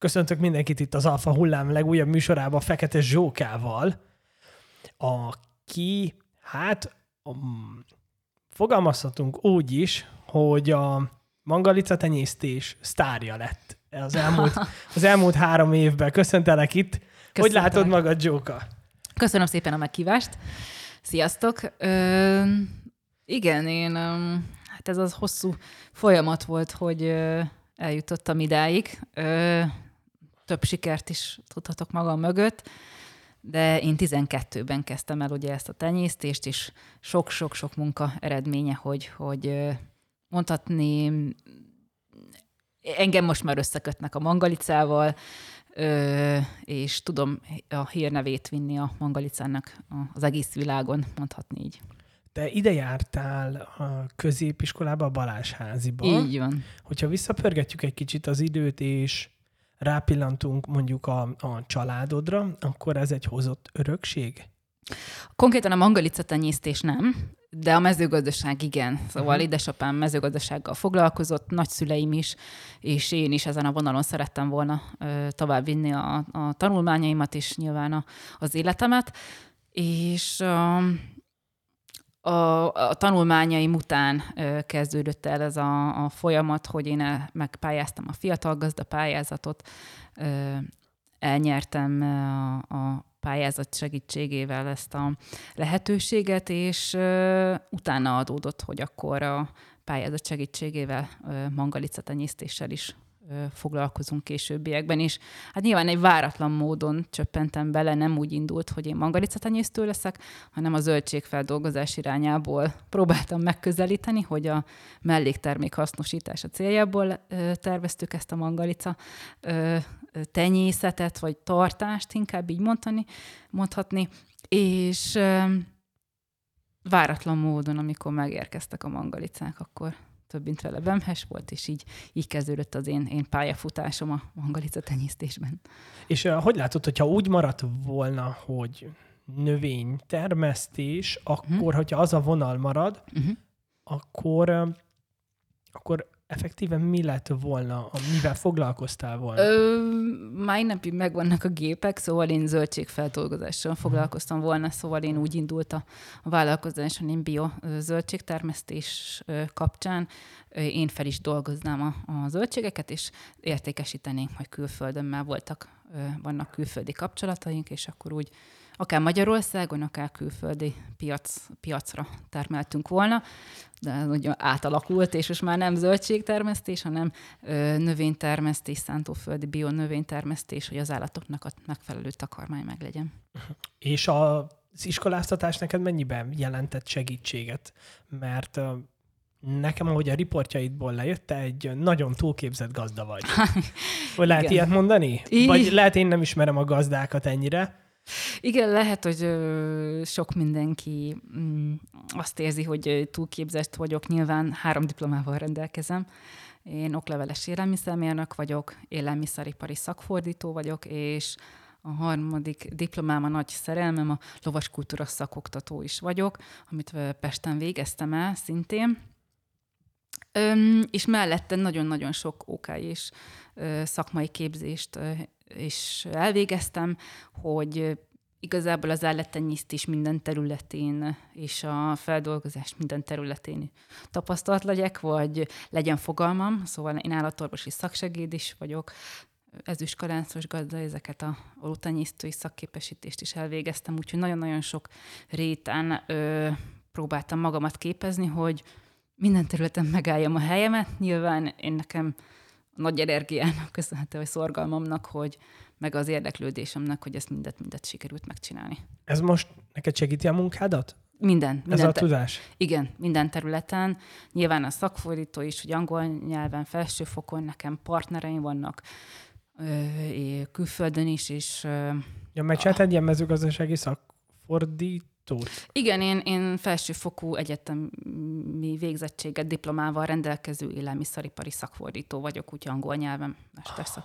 Köszöntök mindenkit itt az Alfa Hullám legújabb műsorában Fekete Zsókával, aki, hát um, fogalmazhatunk úgy is, hogy a mangalica tenyésztés sztárja lett az elmúlt, az elmúlt három évben. Köszöntelek itt. Köszöntelek. Hogy látod magad, Zsóka? Köszönöm szépen a meghívást. Sziasztok! Ö, igen, én, hát ez az hosszú folyamat volt, hogy eljutottam idáig. Ö, több sikert is tudhatok magam mögött, de én 12-ben kezdtem el ugye ezt a tenyésztést, és sok-sok-sok munka eredménye, hogy, hogy mondhatni, engem most már összekötnek a mangalicával, és tudom a hírnevét vinni a mangalicának az egész világon, mondhatni így. Te ide jártál a középiskolába, a Balázsháziba. Így van. Hogyha visszapörgetjük egy kicsit az időt, és rápillantunk mondjuk a, a családodra, akkor ez egy hozott örökség? Konkrétan a mangalica tenyésztés nem, de a mezőgazdaság igen. Szóval uh-huh. édesapám mezőgazdasággal foglalkozott, nagyszüleim is, és én is ezen a vonalon szerettem volna ö, tovább vinni a, a tanulmányaimat és nyilván a, az életemet. És ö, a, a tanulmányaim után ö, kezdődött el ez a, a folyamat, hogy én el, megpályáztam a fiatal gazda pályázatot, ö, elnyertem a, a pályázat segítségével ezt a lehetőséget, és ö, utána adódott, hogy akkor a pályázat segítségével ö, is foglalkozunk későbbiekben is. Hát nyilván egy váratlan módon csöppentem bele, nem úgy indult, hogy én mangalicatenyésztő leszek, hanem a zöldségfeldolgozás irányából próbáltam megközelíteni, hogy a melléktermék hasznosítása céljából terveztük ezt a mangalica tenyészetet, vagy tartást, inkább így mondani, mondhatni, és váratlan módon, amikor megérkeztek a mangalicák, akkor több mint vele bemhes volt, és így, így kezdődött az én, én pályafutásom a mangalica tenyésztésben. És uh, hogy látod, hogyha úgy maradt volna, hogy növénytermesztés, akkor, uh-huh. hogyha az a vonal marad, uh-huh. akkor, uh, akkor effektíven mi lett volna, mivel foglalkoztál volna? Ö, mai napig megvannak a gépek, szóval én zöldségfeldolgozással mhm. foglalkoztam volna, szóval én úgy indult a, a vállalkozáson, én bio zöldségtermesztés kapcsán, én fel is dolgoznám a, a zöldségeket, és értékesítenénk majd külföldön, mert voltak, vannak külföldi kapcsolataink, és akkor úgy akár Magyarországon, akár külföldi piac, piacra termeltünk volna, de ez ugye átalakult, és most már nem zöldségtermesztés, hanem ö, növénytermesztés, szántóföldi bio növénytermesztés, hogy az állatoknak a megfelelő takarmány meglegyen. És a, az iskoláztatás neked mennyiben jelentett segítséget? Mert nekem, ahogy a riportjaidból lejött, egy nagyon túlképzett gazda vagy. Hogy lehet Igen. ilyet mondani? Vagy lehet én nem ismerem a gazdákat ennyire? Igen, lehet, hogy sok mindenki mm, azt érzi, hogy túlképzett vagyok. Nyilván három diplomával rendelkezem. Én okleveles élelmiszermérnök vagyok, élelmiszeripari szakfordító vagyok, és a harmadik diplomám a nagy szerelmem, a lovaskultúra szakoktató is vagyok, amit Pesten végeztem el szintén. Öm, és mellette nagyon-nagyon sok OK és ö, szakmai képzést ö, és elvégeztem, hogy igazából az állattenyésztés minden területén és a feldolgozás minden területén tapasztalt legyek, vagy legyen fogalmam, szóval én állatorvosi szaksegéd is vagyok, ezüstkaláncos gazda, ezeket a alultenyésztői szakképesítést is elvégeztem, úgyhogy nagyon-nagyon sok réten ö, próbáltam magamat képezni, hogy minden területen megálljam a helyemet. Nyilván én nekem nagy energiának köszönhető, vagy szorgalmamnak, hogy meg az érdeklődésemnek, hogy ezt mindet, mindet sikerült megcsinálni. Ez most neked segíti a munkádat? Minden. minden Ez a tudás? Igen, minden területen. Nyilván a szakfordító is, hogy angol nyelven, felsőfokon nekem partnereim vannak, ö, külföldön is, és... Ö, ja, megcsináltál egy ilyen mezőgazdasági szakfordít Tóth. Igen, én, én felsőfokú egyetemi végzettséget, diplomával rendelkező élelmiszeripari szakfordító vagyok, úgy angol nyelven, mesterszak.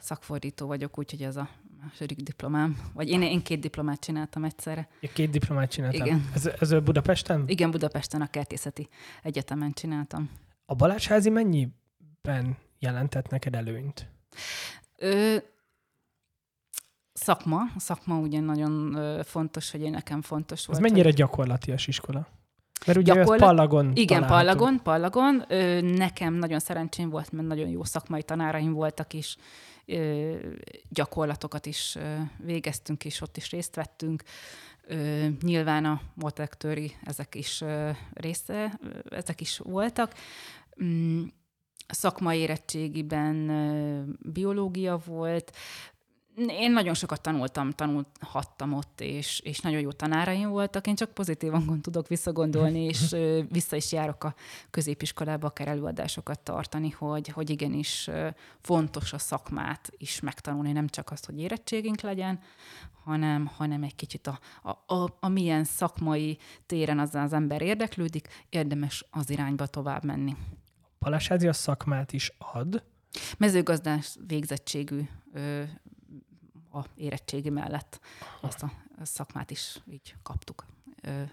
Szakfordító vagyok, úgyhogy ez a második diplomám. Vagy én, én két diplomát csináltam egyszerre. Ja, két diplomát csináltam? Igen. Ez, ez Budapesten? Igen, Budapesten a Kertészeti Egyetemen csináltam. A Balázsházi mennyiben jelentett neked előnyt? Ö, szakma. A szakma ugye nagyon fontos, hogy én nekem fontos Ez volt. mennyire hogy... gyakorlatias iskola? Mert ugye Gyakorlat- ez Pallagon Igen, található. Pallagon, Pallagon. Ö, nekem nagyon szerencsém volt, mert nagyon jó szakmai tanáraim voltak is, ö, gyakorlatokat is ö, végeztünk, és ott is részt vettünk. Ö, nyilván a motektöri, ezek is ö, része, ö, ezek is voltak. Mm, szakmai érettségiben biológia volt, én nagyon sokat tanultam, tanulhattam ott, és, és nagyon jó tanáraim voltak. Én csak pozitív hangon tudok visszagondolni, és vissza is járok a középiskolába akár előadásokat tartani, hogy, hogy igenis fontos a szakmát is megtanulni, nem csak azt, hogy érettségünk legyen, hanem, hanem egy kicsit a, a, a, a milyen szakmai téren az az ember érdeklődik, érdemes az irányba tovább menni. Palasházi a szakmát is ad. Mezőgazdás végzettségű ö, a érettségi mellett azt a szakmát is így kaptuk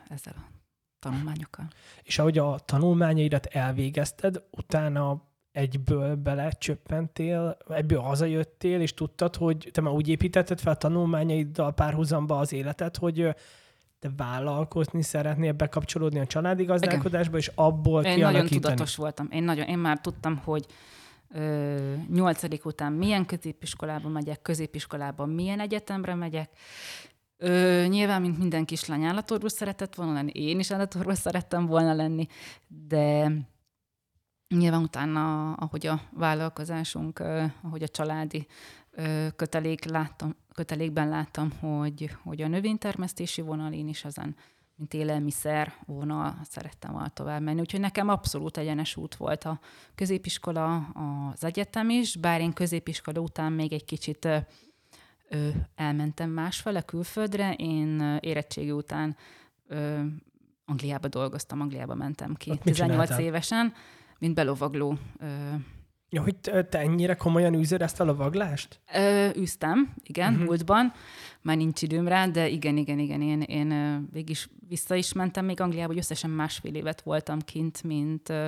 ezzel a tanulmányokkal. És ahogy a tanulmányaidat elvégezted, utána egyből belecsöppentél, ebből hazajöttél, és tudtad, hogy te már úgy építetted fel a tanulmányaiddal párhuzamba az életet, hogy te vállalkozni szeretnél, bekapcsolódni a családi gazdálkodásba, és abból Én kialakítani. nagyon tudatos voltam. Én, nagyon, én már tudtam, hogy nyolcadik után milyen középiskolába megyek, középiskolában milyen egyetemre megyek. Ö, nyilván, mint minden kislány állatorvos szeretett volna lenni, én is állatorvos szerettem volna lenni, de nyilván utána, ahogy a vállalkozásunk, ahogy a családi kötelék láttam, kötelékben láttam, hogy, hogy a növénytermesztési vonal én is ezen mint élelmiszer vonal szerettem volna tovább menni. Úgyhogy nekem abszolút egyenes út volt a középiskola, az egyetem is, bár én középiskola után még egy kicsit ö, elmentem másfele külföldre. Én érettségi után ö, Angliába dolgoztam, Angliába mentem ki Ott mit 18 csináltál? évesen, mint belovagló ö, Ja, hogy te ennyire komolyan űzöd ezt a lovaglást? Ö, üztem, igen, uh-huh. múltban. Már nincs időm rá, de igen, igen, igen, én, én végig is vissza is mentem még Angliába, hogy összesen másfél évet voltam kint, mint ö,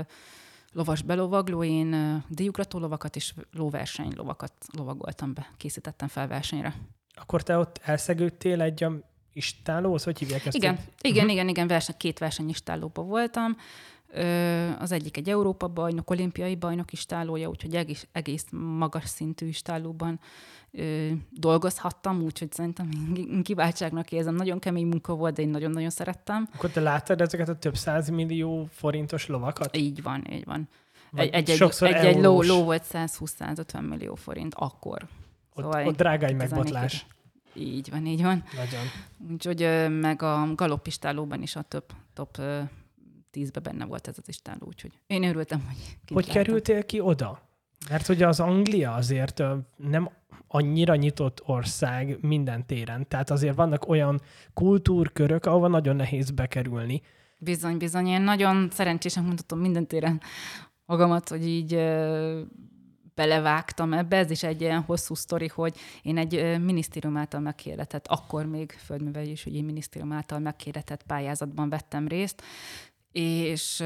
lovas belovagló. Én ö, lovakat és lóverseny lovakat lovagoltam be, készítettem fel versenyre. Akkor te ott elszegődtél egy a istálóhoz? Hogy hívják ezt? Igen, igen, igen, igen, verseny, két versenyistálóban voltam. Az egyik egy Európa bajnok, olimpiai bajnok istálója, úgyhogy egész, egész magas szintű istálóban dolgozhattam, úgyhogy szerintem én kiváltságnak érzem. Nagyon kemény munka volt, de én nagyon-nagyon szerettem. Akkor te láttad ezeket a több százmillió forintos lovakat? Így van, így van. Vagy Egy, egy, egy, egy, ló, ló volt 120-150 millió forint akkor. Ott, Szóval ott drágány 2004 megbotlás. Így van, így van. Nagyon. Úgyhogy meg a galopistálóban is a több top tízbe benne volt ez az istáló, úgyhogy én örültem, hogy Hogy jártam. kerültél ki oda? Mert ugye az Anglia azért nem annyira nyitott ország minden téren. Tehát azért vannak olyan kultúrkörök, ahova nagyon nehéz bekerülni. Bizony, bizony. Én nagyon szerencsésnek mutatom minden téren magamat, hogy így belevágtam ebbe. Ez is egy ilyen hosszú sztori, hogy én egy minisztérium által megkérdetett, akkor még földművelés és ügyi minisztérium által megkérdetett pályázatban vettem részt, és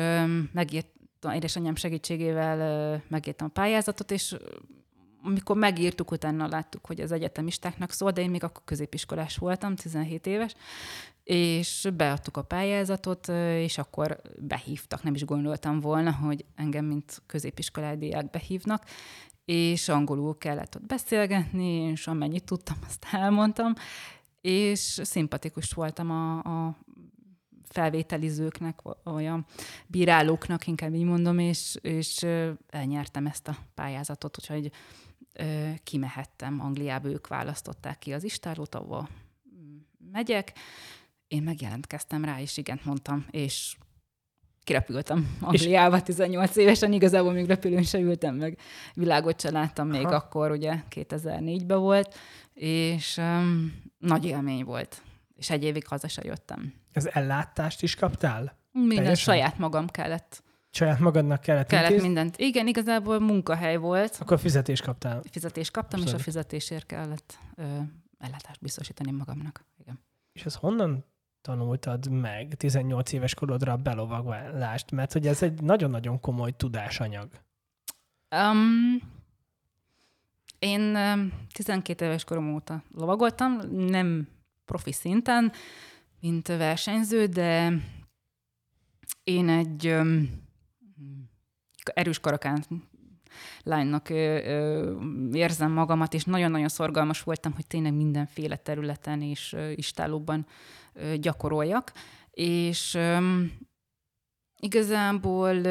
megírtam, édesanyám segítségével megírtam a pályázatot, és amikor megírtuk, utána láttuk, hogy az egyetemistáknak szól, de én még akkor középiskolás voltam, 17 éves, és beadtuk a pályázatot, és akkor behívtak. Nem is gondoltam volna, hogy engem, mint középiskolai diák behívnak, és angolul kellett ott beszélgetni, és amennyit tudtam, azt elmondtam, és szimpatikus voltam a, a felvételizőknek, olyan bírálóknak, inkább így mondom, és, és elnyertem ezt a pályázatot, úgyhogy kimehettem Angliába, ők választották ki az istálót, ahova megyek. Én megjelentkeztem rá, és igent mondtam, és kirepültem Angliába 18 évesen, igazából még repülőn se ültem meg, világot se láttam még Aha. akkor, ugye 2004-ben volt, és um, nagy élmény volt. És egy évig haza se jöttem. Az ellátást is kaptál? Minden Teljesen? saját magam kellett. Saját magadnak kellett, Kellett intézni? mindent. Igen, igazából munkahely volt. Akkor fizetést kaptál. Fizetést kaptam, és Abszolút. a fizetésért kellett ö, ellátást biztosítani magamnak. Igen. És ez honnan tanultad meg 18 éves korodra a belovaglást? Mert hogy ez egy nagyon-nagyon komoly tudásanyag. Um, Én ö, 12 éves korom óta lovagoltam, nem profi szinten, mint versenyző, de én egy erős karakán lánynak érzem magamat, és nagyon-nagyon szorgalmas voltam, hogy tényleg mindenféle területen és istálóban gyakoroljak. És igazából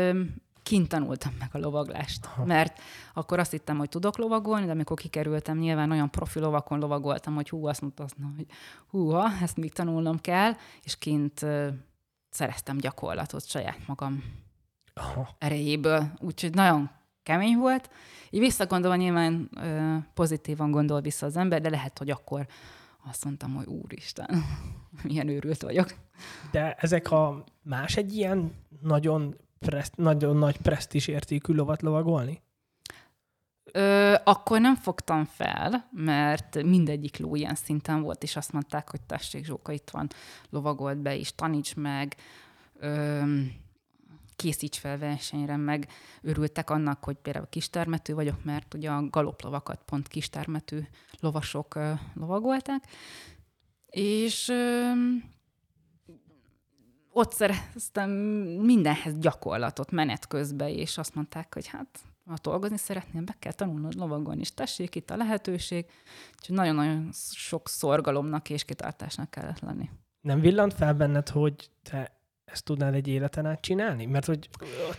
kint tanultam meg a lovaglást, Aha. mert akkor azt hittem, hogy tudok lovagolni, de amikor kikerültem, nyilván olyan profi lovakon lovagoltam, hogy hú, azt mondtam, hogy húha, ezt még tanulnom kell, és kint ö, szereztem gyakorlatot saját magam Aha. erejéből. Úgyhogy nagyon kemény volt. Így visszagondolva nyilván ö, pozitívan gondol vissza az ember, de lehet, hogy akkor azt mondtam, hogy úristen, milyen őrült vagyok. De ezek a más egy ilyen nagyon, preszt, nagyon nagy presztis értékű lovat lovagolni? Ö, akkor nem fogtam fel, mert mindegyik ló ilyen szinten volt, és azt mondták, hogy tessék, Zsóka, itt van, lovagolt be is, taníts meg, ö, készíts fel versenyre, meg örültek annak, hogy például kistermető vagyok, mert ugye a galoplovakat pont kistermető lovasok ö, lovagolták, és ö, ott szereztem mindenhez gyakorlatot menet közben, és azt mondták, hogy hát ha dolgozni szeretném, be kell tanulnod lovagolni, és tessék itt a lehetőség. Úgyhogy nagyon-nagyon sok szorgalomnak és kitartásnak kellett lenni. Nem villant fel benned, hogy te ezt tudnál egy életen át csinálni? Mert hogy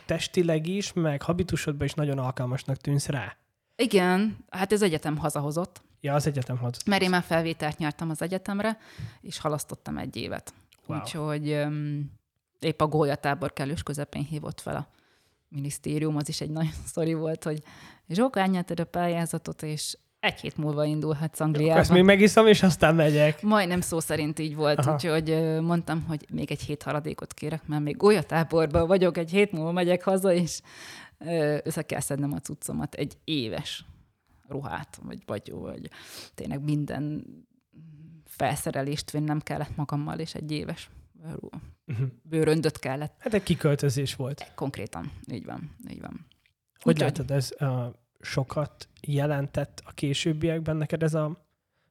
testileg is, meg habitusodban is nagyon alkalmasnak tűnsz rá. Igen, hát ez egyetem hazahozott. Ja, az egyetem hazahozott. Mert én már felvételt nyertem az egyetemre, és halasztottam egy évet. Wow. Úgyhogy um, épp a gólyatábor kellős közepén hívott fel a minisztérium, az is egy nagy sztori volt, hogy Zsóka, a pályázatot, és egy hét múlva indulhatsz Angliába. Ezt még megiszom, és aztán megyek. Majdnem szó szerint így volt, Aha. úgyhogy mondtam, hogy még egy hét haradékot kérek, mert még golyatáborban vagyok, egy hét múlva megyek haza, és össze kell szednem a cuccomat egy éves ruhát, vagy vagy, vagy tényleg minden felszerelést vinnem kellett magammal, és egy éves uh-huh. bőröndöt kellett. Hát egy kiköltözés volt. Konkrétan, így van, így van. Hogy Úgy, látod, ez uh, sokat jelentett a későbbiekben neked ez a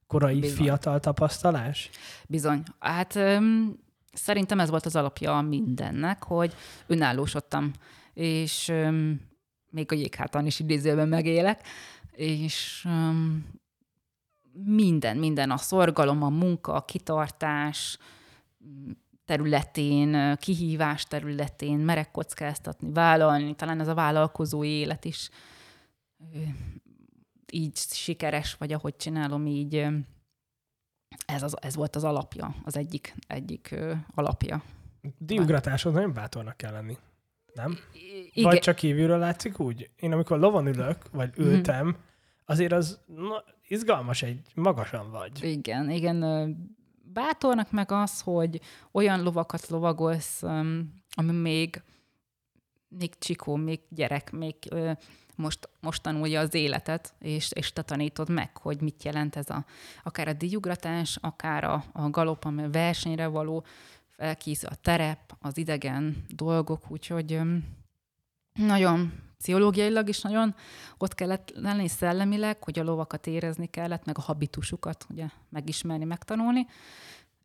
korai Bizony. fiatal tapasztalás? Bizony. Hát um, szerintem ez volt az alapja mindennek, hogy önállósodtam, és um, még a jéghátán is idézőben megélek, és um, minden, minden, a szorgalom, a munka, a kitartás területén, kihívás területén merek kockáztatni, vállalni, talán ez a vállalkozói élet is így sikeres vagy, ahogy csinálom, így ez, az, ez volt az alapja, az egyik, egyik alapja. Diugratáshoz nagyon bátornak kell lenni, nem? Igen. Vagy csak kívülről látszik úgy? Én amikor lovon ülök, vagy mhm. ültem, mm-hmm. Azért az na, izgalmas, egy magasan vagy. Igen, igen. Bátornak meg az, hogy olyan lovakat lovagolsz, ami még, még csikó, még gyerek, még most, most tanulja az életet, és, és te tanítod meg, hogy mit jelent ez a, akár a díjugratás, akár a, a galop, ami versenyre való, felkészül a terep, az idegen dolgok, úgyhogy nagyon pszichológiailag is nagyon ott kellett lenni szellemileg, hogy a lovakat érezni kellett, meg a habitusukat ugye megismerni, megtanulni,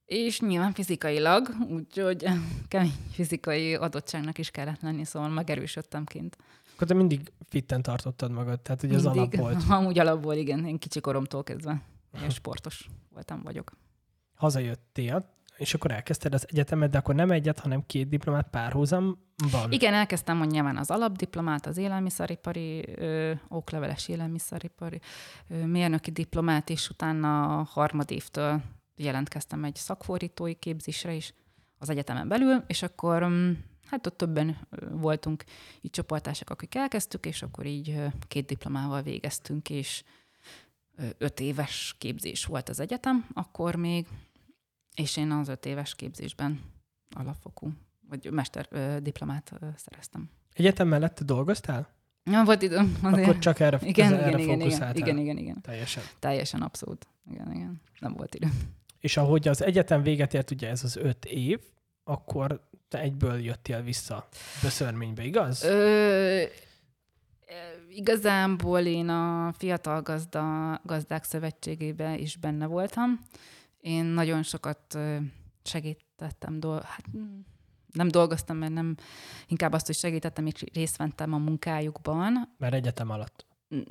és nyilván fizikailag, úgyhogy kemény fizikai adottságnak is kellett lenni, szóval megerősödtem kint. Akkor te mindig fitten tartottad magad, tehát ugye az alap volt. Amúgy alapból, igen. Én kicsi koromtól kezdve ilyen sportos voltam, vagyok. Hazajöttél, és akkor elkezdted az egyetemet, de akkor nem egyet, hanem két diplomát párhuzamban. Igen, elkezdtem hogy nyilván az alapdiplomát, az élelmiszeripari, ö, okleveles élelmiszeripari ö, mérnöki diplomát, és utána a harmadévtől jelentkeztem egy szakfordítói képzésre is az egyetemen belül, és akkor mm, hát ott többen voltunk így csoportások, akik elkezdtük, és akkor így két diplomával végeztünk, és öt éves képzés volt az egyetem, akkor még, és én az öt éves képzésben alapfokú, vagy mester diplomát szereztem. Egyetem mellett dolgoztál? Ja, volt időm. Azért. Akkor csak erre, igen, erre igen, igen, igen, igen, igen. Teljesen. Teljesen, abszolút. Igen, igen. Nem volt idő. És ahogy az egyetem véget ért, ugye ez az öt év, akkor te egyből jöttél vissza Böszörménybe, igaz? Ö, Igazából én a Fiatal Gazda, Gazdák Szövetségében is benne voltam. Én nagyon sokat segítettem, do- hát nem dolgoztam, mert nem, inkább azt, hogy segítettem, és részt vettem a munkájukban. Mert egyetem alatt.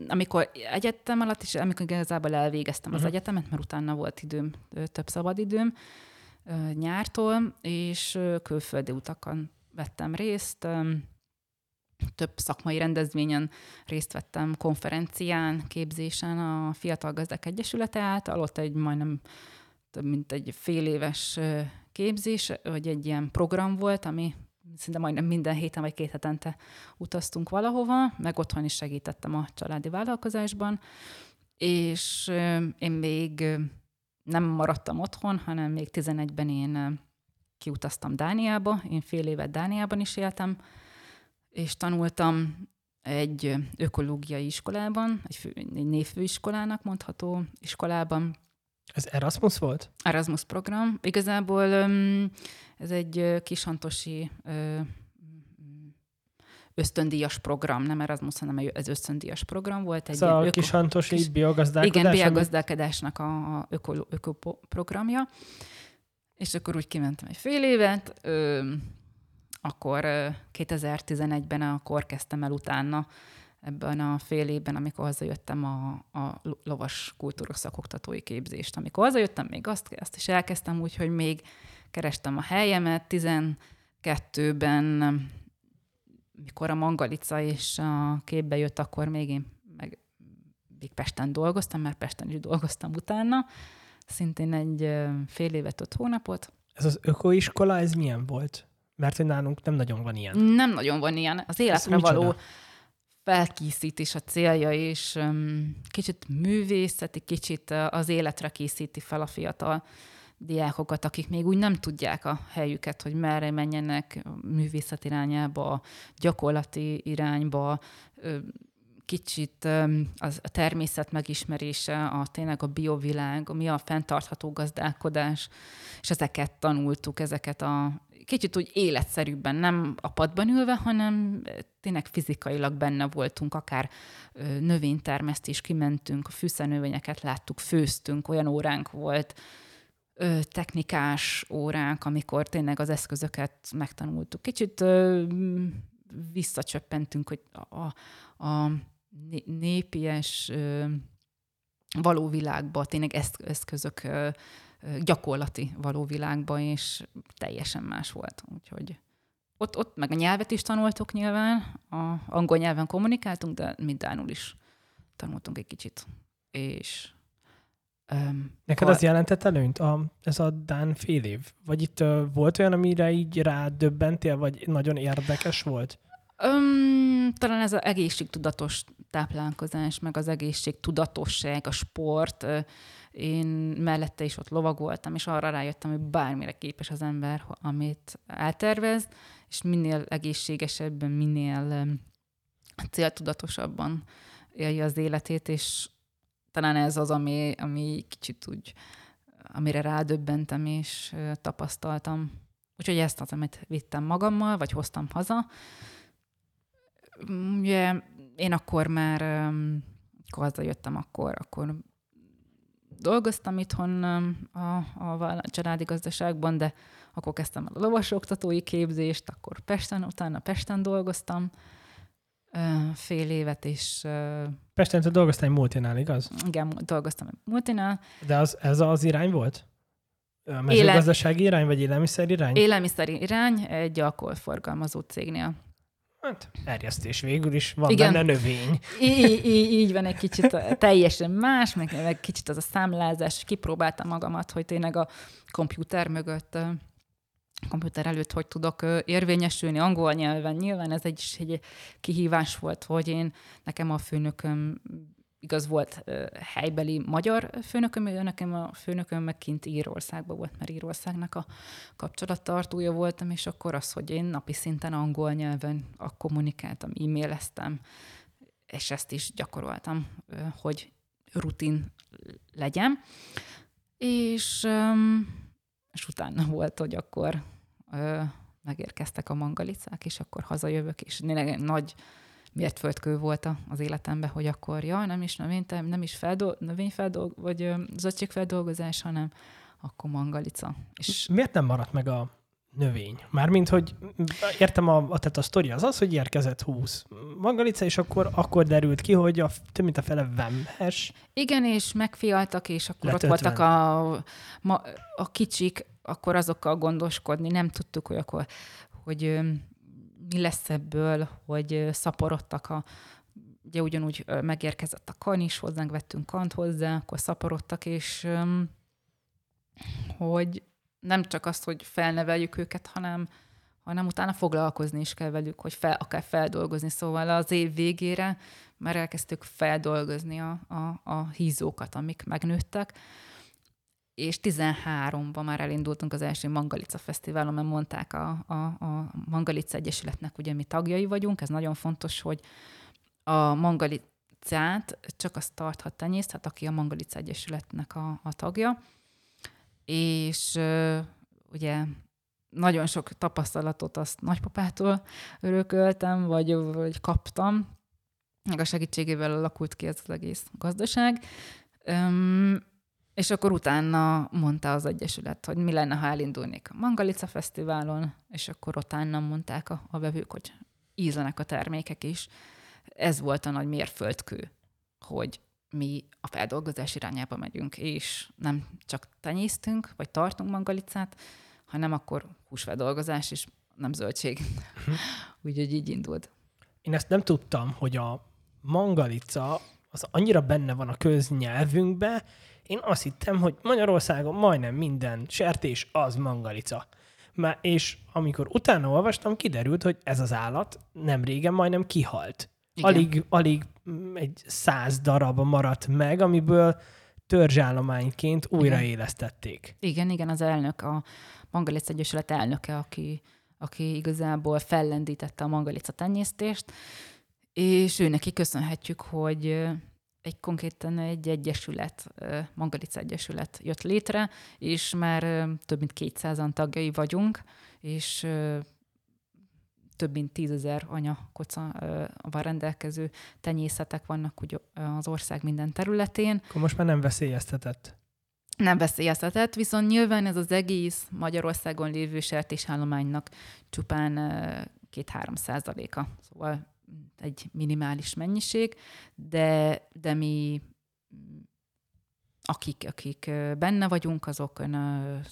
Amikor egyetem alatt, és amikor igazából elvégeztem uh-huh. az mhm. egyetemet, mert utána volt időm, több szabadidőm nyártól, és külföldi utakon vettem részt több szakmai rendezvényen részt vettem, konferencián, képzésen a Fiatal Gazdák Egyesülete által, ott egy majdnem több mint egy fél éves képzés, vagy egy ilyen program volt, ami szinte majdnem minden héten vagy két hetente utaztunk valahova, meg otthon is segítettem a családi vállalkozásban, és én még nem maradtam otthon, hanem még 11-ben én kiutaztam Dániába, én fél évet Dániában is éltem, és tanultam egy ökológiai iskolában, egy, fő, egy névfőiskolának mondható iskolában. Ez Erasmus volt? Erasmus program. Igazából ez egy kishantosi ösztöndíjas program, nem Erasmus, hanem ez ösztöndíjas program volt. Egy szóval öko, kis, biogazdálkodás? Igen, biogazdálkodásnak a, a öko, öko programja. És akkor úgy kimentem egy fél évet, ö, akkor 2011-ben akkor kezdtem el utána ebben a fél évben, amikor hazajöttem a, a lovas kultúros szakoktatói képzést. Amikor hazajöttem, még azt, azt is elkezdtem úgy, hogy még kerestem a helyemet. 12-ben, mikor a Mangalica és a képbe jött, akkor még én meg még Pesten dolgoztam, mert Pesten is dolgoztam utána. Szintén egy fél évet, öt hónapot. Ez az ökoiskola, ez milyen volt? Mert hogy nálunk nem nagyon van ilyen. Nem nagyon van ilyen. Az életre való felkészítés a célja, és um, kicsit művészeti, kicsit az életre készíti fel a fiatal diákokat, akik még úgy nem tudják a helyüket, hogy merre menjenek művészet irányába, gyakorlati irányba, kicsit az a természet megismerése, a tényleg a biovilág, mi a fenntartható gazdálkodás, és ezeket tanultuk, ezeket a kicsit úgy életszerűbben, nem a padban ülve, hanem tényleg fizikailag benne voltunk, akár növénytermesztés, kimentünk, a fűszernövényeket láttuk, főztünk, olyan óránk volt, technikás óránk, amikor tényleg az eszközöket megtanultuk. Kicsit visszacsöppentünk, hogy a, a népies való világba tényleg eszközök gyakorlati való világba, és teljesen más volt. Úgyhogy ott, ott meg a nyelvet is tanultuk nyilván, a angol nyelven kommunikáltunk, de mi Dánul is tanultunk egy kicsit. És Um, Neked az jelentett előnyt, a, ez a Dán fél év? Vagy itt uh, volt olyan, amire így rádöbbentél, vagy nagyon érdekes volt? Um, talán ez az egészségtudatos táplálkozás, meg az egészségtudatosság, a sport. Én mellette is ott lovagoltam, és arra rájöttem, hogy bármire képes az ember, amit eltervez, és minél egészségesebben, minél céltudatosabban élje az életét, és talán ez az, ami, ami kicsit úgy, amire rádöbbentem és tapasztaltam. Úgyhogy ezt az, amit vittem magammal, vagy hoztam haza. Ugye én akkor már, amikor hazajöttem, akkor, akkor dolgoztam itthon a, a családi gazdaságban, de akkor kezdtem el a lovasoktatói képzést, akkor Pesten, utána Pesten dolgoztam fél évet, és... Pesten te dolgoztál egy multinál, igaz? Igen, dolgoztam egy multinál. De az, ez az irány volt? A mezőgazdasági irány, vagy élelmiszer irány? Élelmiszer irány egy alkoholforgalmazó cégnél. Hát, erjesztés végül is, van Igen. benne növény. Így, így, így van egy kicsit teljesen más, meg, meg kicsit az a számlázás, kipróbáltam magamat, hogy tényleg a komputer mögött komputer előtt hogy tudok érvényesülni angol nyelven. Nyilván ez egy, egy kihívás volt, hogy én, nekem a főnököm igaz volt helybeli magyar főnököm, nekem a főnököm meg kint Írországban volt, mert Írországnak a kapcsolattartója voltam, és akkor az, hogy én napi szinten angol nyelven kommunikáltam, e-maileztem, és ezt is gyakoroltam, hogy rutin legyen. És, és utána volt, hogy akkor megérkeztek a mangalicák, és akkor hazajövök, és nagy miért földkő volt az életemben, hogy akkor, ja, nem is növény, nem is feldol, növényfeldolg, vagy zöldségfeldolgozás, hanem akkor mangalica. És miért nem maradt meg a növény. Mármint, hogy értem, a, a, tehát a sztori az az, hogy érkezett 20 mangalica, és akkor, akkor derült ki, hogy a, több mint a fele vemhes. Igen, és megfialtak, és akkor ott 50. voltak a, ma, a kicsik, akkor azokkal gondoskodni. Nem tudtuk, hogy akkor, hogy mi lesz ebből, hogy szaporodtak a, ugye ugyanúgy megérkezett a kan is, hozzánk vettünk kant hozzá, akkor szaporodtak, és hogy nem csak azt, hogy felneveljük őket, hanem, hanem utána foglalkozni is kell velük, hogy fel, akár feldolgozni. Szóval az év végére már elkezdtük feldolgozni a, a, a hízókat, amik megnőttek, és 13-ban már elindultunk az első Mangalica Fesztiválon, mert mondták a, a, a Mangalica Egyesületnek, ugye mi tagjai vagyunk, ez nagyon fontos, hogy a Mangalicát csak azt tarthat tenyészthet, aki a Mangalica Egyesületnek a, a tagja, és ugye nagyon sok tapasztalatot azt nagypapától örököltem, vagy, vagy kaptam, meg a segítségével alakult ki ez az egész gazdaság. Üm, és akkor utána mondta az Egyesület, hogy mi lenne, ha elindulnék a Mangalica Fesztiválon, és akkor utána mondták a, a vevők, hogy ízlenek a termékek is. Ez volt a nagy mérföldkő, hogy mi a feldolgozás irányába megyünk, és nem csak tenyésztünk, vagy tartunk mangalicát, hanem akkor húsfeldolgozás és nem zöldség. Uh-huh. Úgyhogy így indult. Én ezt nem tudtam, hogy a mangalica az annyira benne van a köznyelvünkbe, én azt hittem, hogy Magyarországon majdnem minden sertés az mangalica. Már, és amikor utána olvastam, kiderült, hogy ez az állat nem régen majdnem kihalt. Igen. Alig, alig egy száz darab maradt meg, amiből törzsállományként újraélesztették. Igen, igen, az elnök, a Mangalica Egyesület elnöke, aki, aki igazából fellendítette a mangalica tenyésztést, és ő neki köszönhetjük, hogy egy konkrétan egy egyesület, Mangalica Egyesület jött létre, és már több mint 200-an tagjai vagyunk, és több mint tízezer anyakoca van rendelkező tenyészetek vannak ugye az ország minden területén. Akkor most már nem veszélyeztetett. Nem veszélyeztetett, viszont nyilván ez az egész Magyarországon lévő sertésállománynak csupán két-három százaléka. Szóval egy minimális mennyiség, de, de mi akik, akik benne vagyunk, azok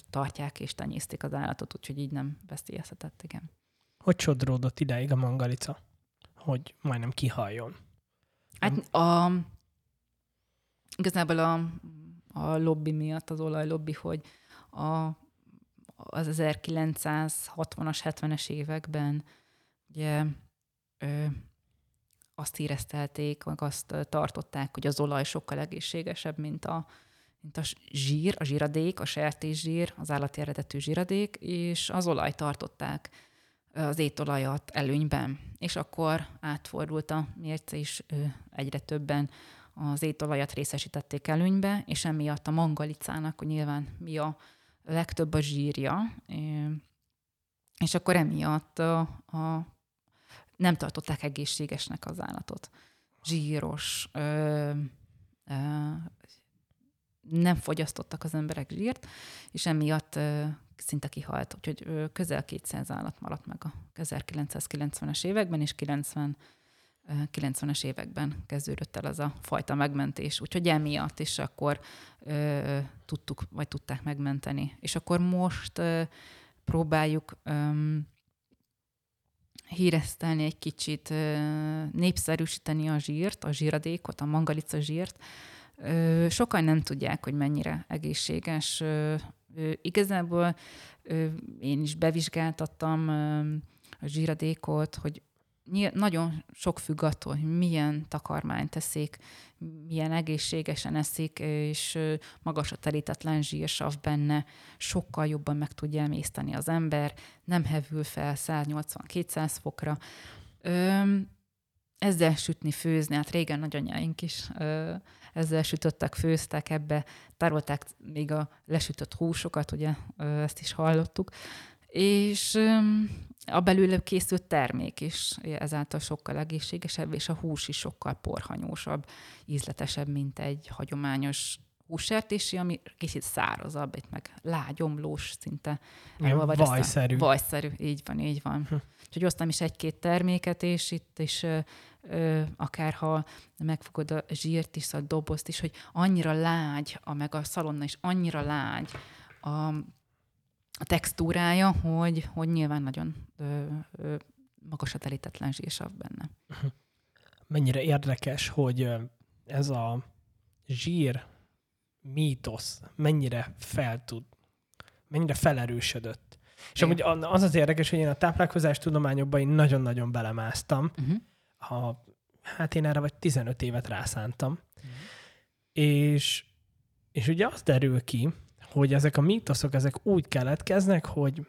tartják és tenyésztik az állatot, úgyhogy így nem veszélyeztetett, igen. Hogy sodródott ideig a mangalica, hogy majdnem kihaljon? Hát a, igazából a, a lobby miatt, az olajlobby, hogy a, az 1960-as, 70-es években ugye ö, azt éreztelték, meg azt tartották, hogy az olaj sokkal egészségesebb, mint a, mint a zsír, a zsíradék, a sertészsír, az állati eredetű zsíradék, és az olaj tartották az étolajat előnyben. És akkor átfordult a mérce, és egyre többen az étolajat részesítették előnybe, és emiatt a mangalicának, hogy nyilván mi a legtöbb a zsírja, és akkor emiatt a, a, nem tartották egészségesnek az állatot. Zsíros, ö, ö, nem fogyasztottak az emberek zsírt, és emiatt ö, szinte kihalt, úgyhogy közel 200 állat maradt meg a 1990-es években, és 90 90-es években kezdődött el az a fajta megmentés. Úgyhogy emiatt is akkor ö, tudtuk, vagy tudták megmenteni. És akkor most ö, próbáljuk ö, híresztelni egy kicsit, népszerűsíteni a zsírt, a zsíradékot, a mangalica zsírt. Sokan nem tudják, hogy mennyire egészséges Igazából én is bevizsgáltattam a zsíradékot, hogy nagyon sok függ attól, hogy milyen takarmányt teszik, milyen egészségesen eszik, és magas a terítetlen zsírsav benne, sokkal jobban meg tudja emészteni az ember, nem hevül fel 180-200 fokra. ezzel sütni, főzni, hát régen nagyanyáink is ezzel sütöttek, főztek ebbe, tárolták még a lesütött húsokat, ugye ezt is hallottuk, És a belőle készült termék is ezáltal sokkal egészségesebb, és a hús is sokkal porhanyósabb, ízletesebb, mint egy hagyományos hússertési, ami kicsit szárazabb, itt meg lágyomlós, szinte vajszerű. Vajszerű, így van, így van. Hm. Úgyhogy osztam is egy-két terméket, és itt is ö, akár ha megfogod a zsírt is, a dobozt is, hogy annyira lágy, a, meg a szalonna is annyira lágy a, a textúrája, hogy, hogy nyilván nagyon ö, ö, magas a telítetlen zsírsav benne. Mennyire érdekes, hogy ez a zsír mítosz mennyire fel tud, mennyire felerősödött. És amúgy az az érdekes, hogy én a táplálkozás tudományokban én nagyon-nagyon belemásztam. Uh-huh. A, hát én erre vagy 15 évet rászántam. Uh-huh. És, és ugye az derül ki, hogy ezek a mítoszok, ezek úgy keletkeznek, hogy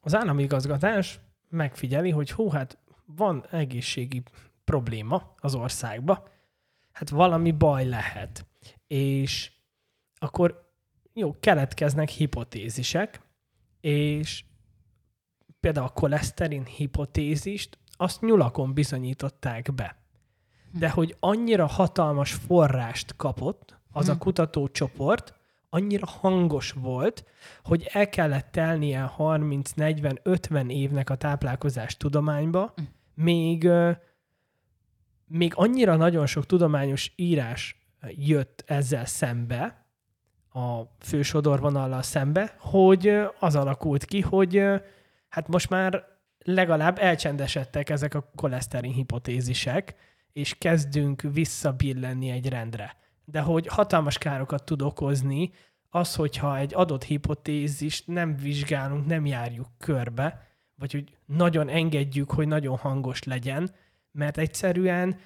az állami igazgatás megfigyeli, hogy hú, hát van egészségi probléma az országba, hát valami baj lehet. És akkor jó, keletkeznek hipotézisek, és például a koleszterin hipotézist, azt nyulakon bizonyították be. De hm. hogy annyira hatalmas forrást kapott az a hm. kutatócsoport, annyira hangos volt, hogy el kellett telnie 30, 40, 50 évnek a táplálkozás tudományba, hm. még, még annyira nagyon sok tudományos írás jött ezzel szembe, a fősodorvonallal szembe, hogy az alakult ki, hogy hát most már legalább elcsendesedtek ezek a koleszterin hipotézisek, és kezdünk visszabillenni egy rendre. De hogy hatalmas károkat tud okozni az, hogyha egy adott hipotézist nem vizsgálunk, nem járjuk körbe, vagy hogy nagyon engedjük, hogy nagyon hangos legyen, mert egyszerűen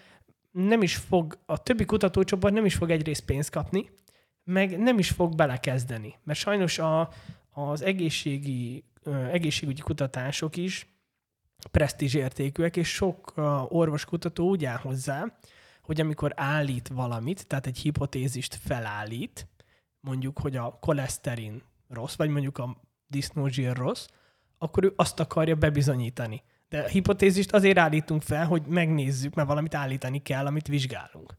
nem is fog, a többi kutatócsoport nem is fog egyrészt pénzt kapni, meg nem is fog belekezdeni. Mert sajnos a, az egészségi, egészségügyi kutatások is presztízsértékűek, és sok orvoskutató úgy áll hozzá, hogy amikor állít valamit, tehát egy hipotézist felállít, mondjuk, hogy a koleszterin rossz, vagy mondjuk a disznózsír rossz, akkor ő azt akarja bebizonyítani. De a hipotézist azért állítunk fel, hogy megnézzük, mert valamit állítani kell, amit vizsgálunk.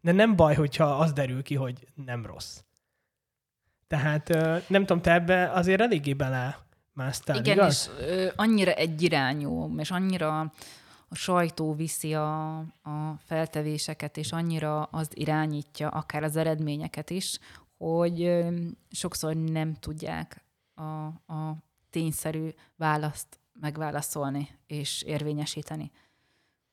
De nem baj, hogyha az derül ki, hogy nem rossz. Tehát nem tudom, te ebbe azért eléggé bele másztál, Igen, igaz? és ö, annyira egyirányú, és annyira a sajtó viszi a, a feltevéseket, és annyira az irányítja, akár az eredményeket is, hogy sokszor nem tudják a, a tényszerű választ megválaszolni és érvényesíteni.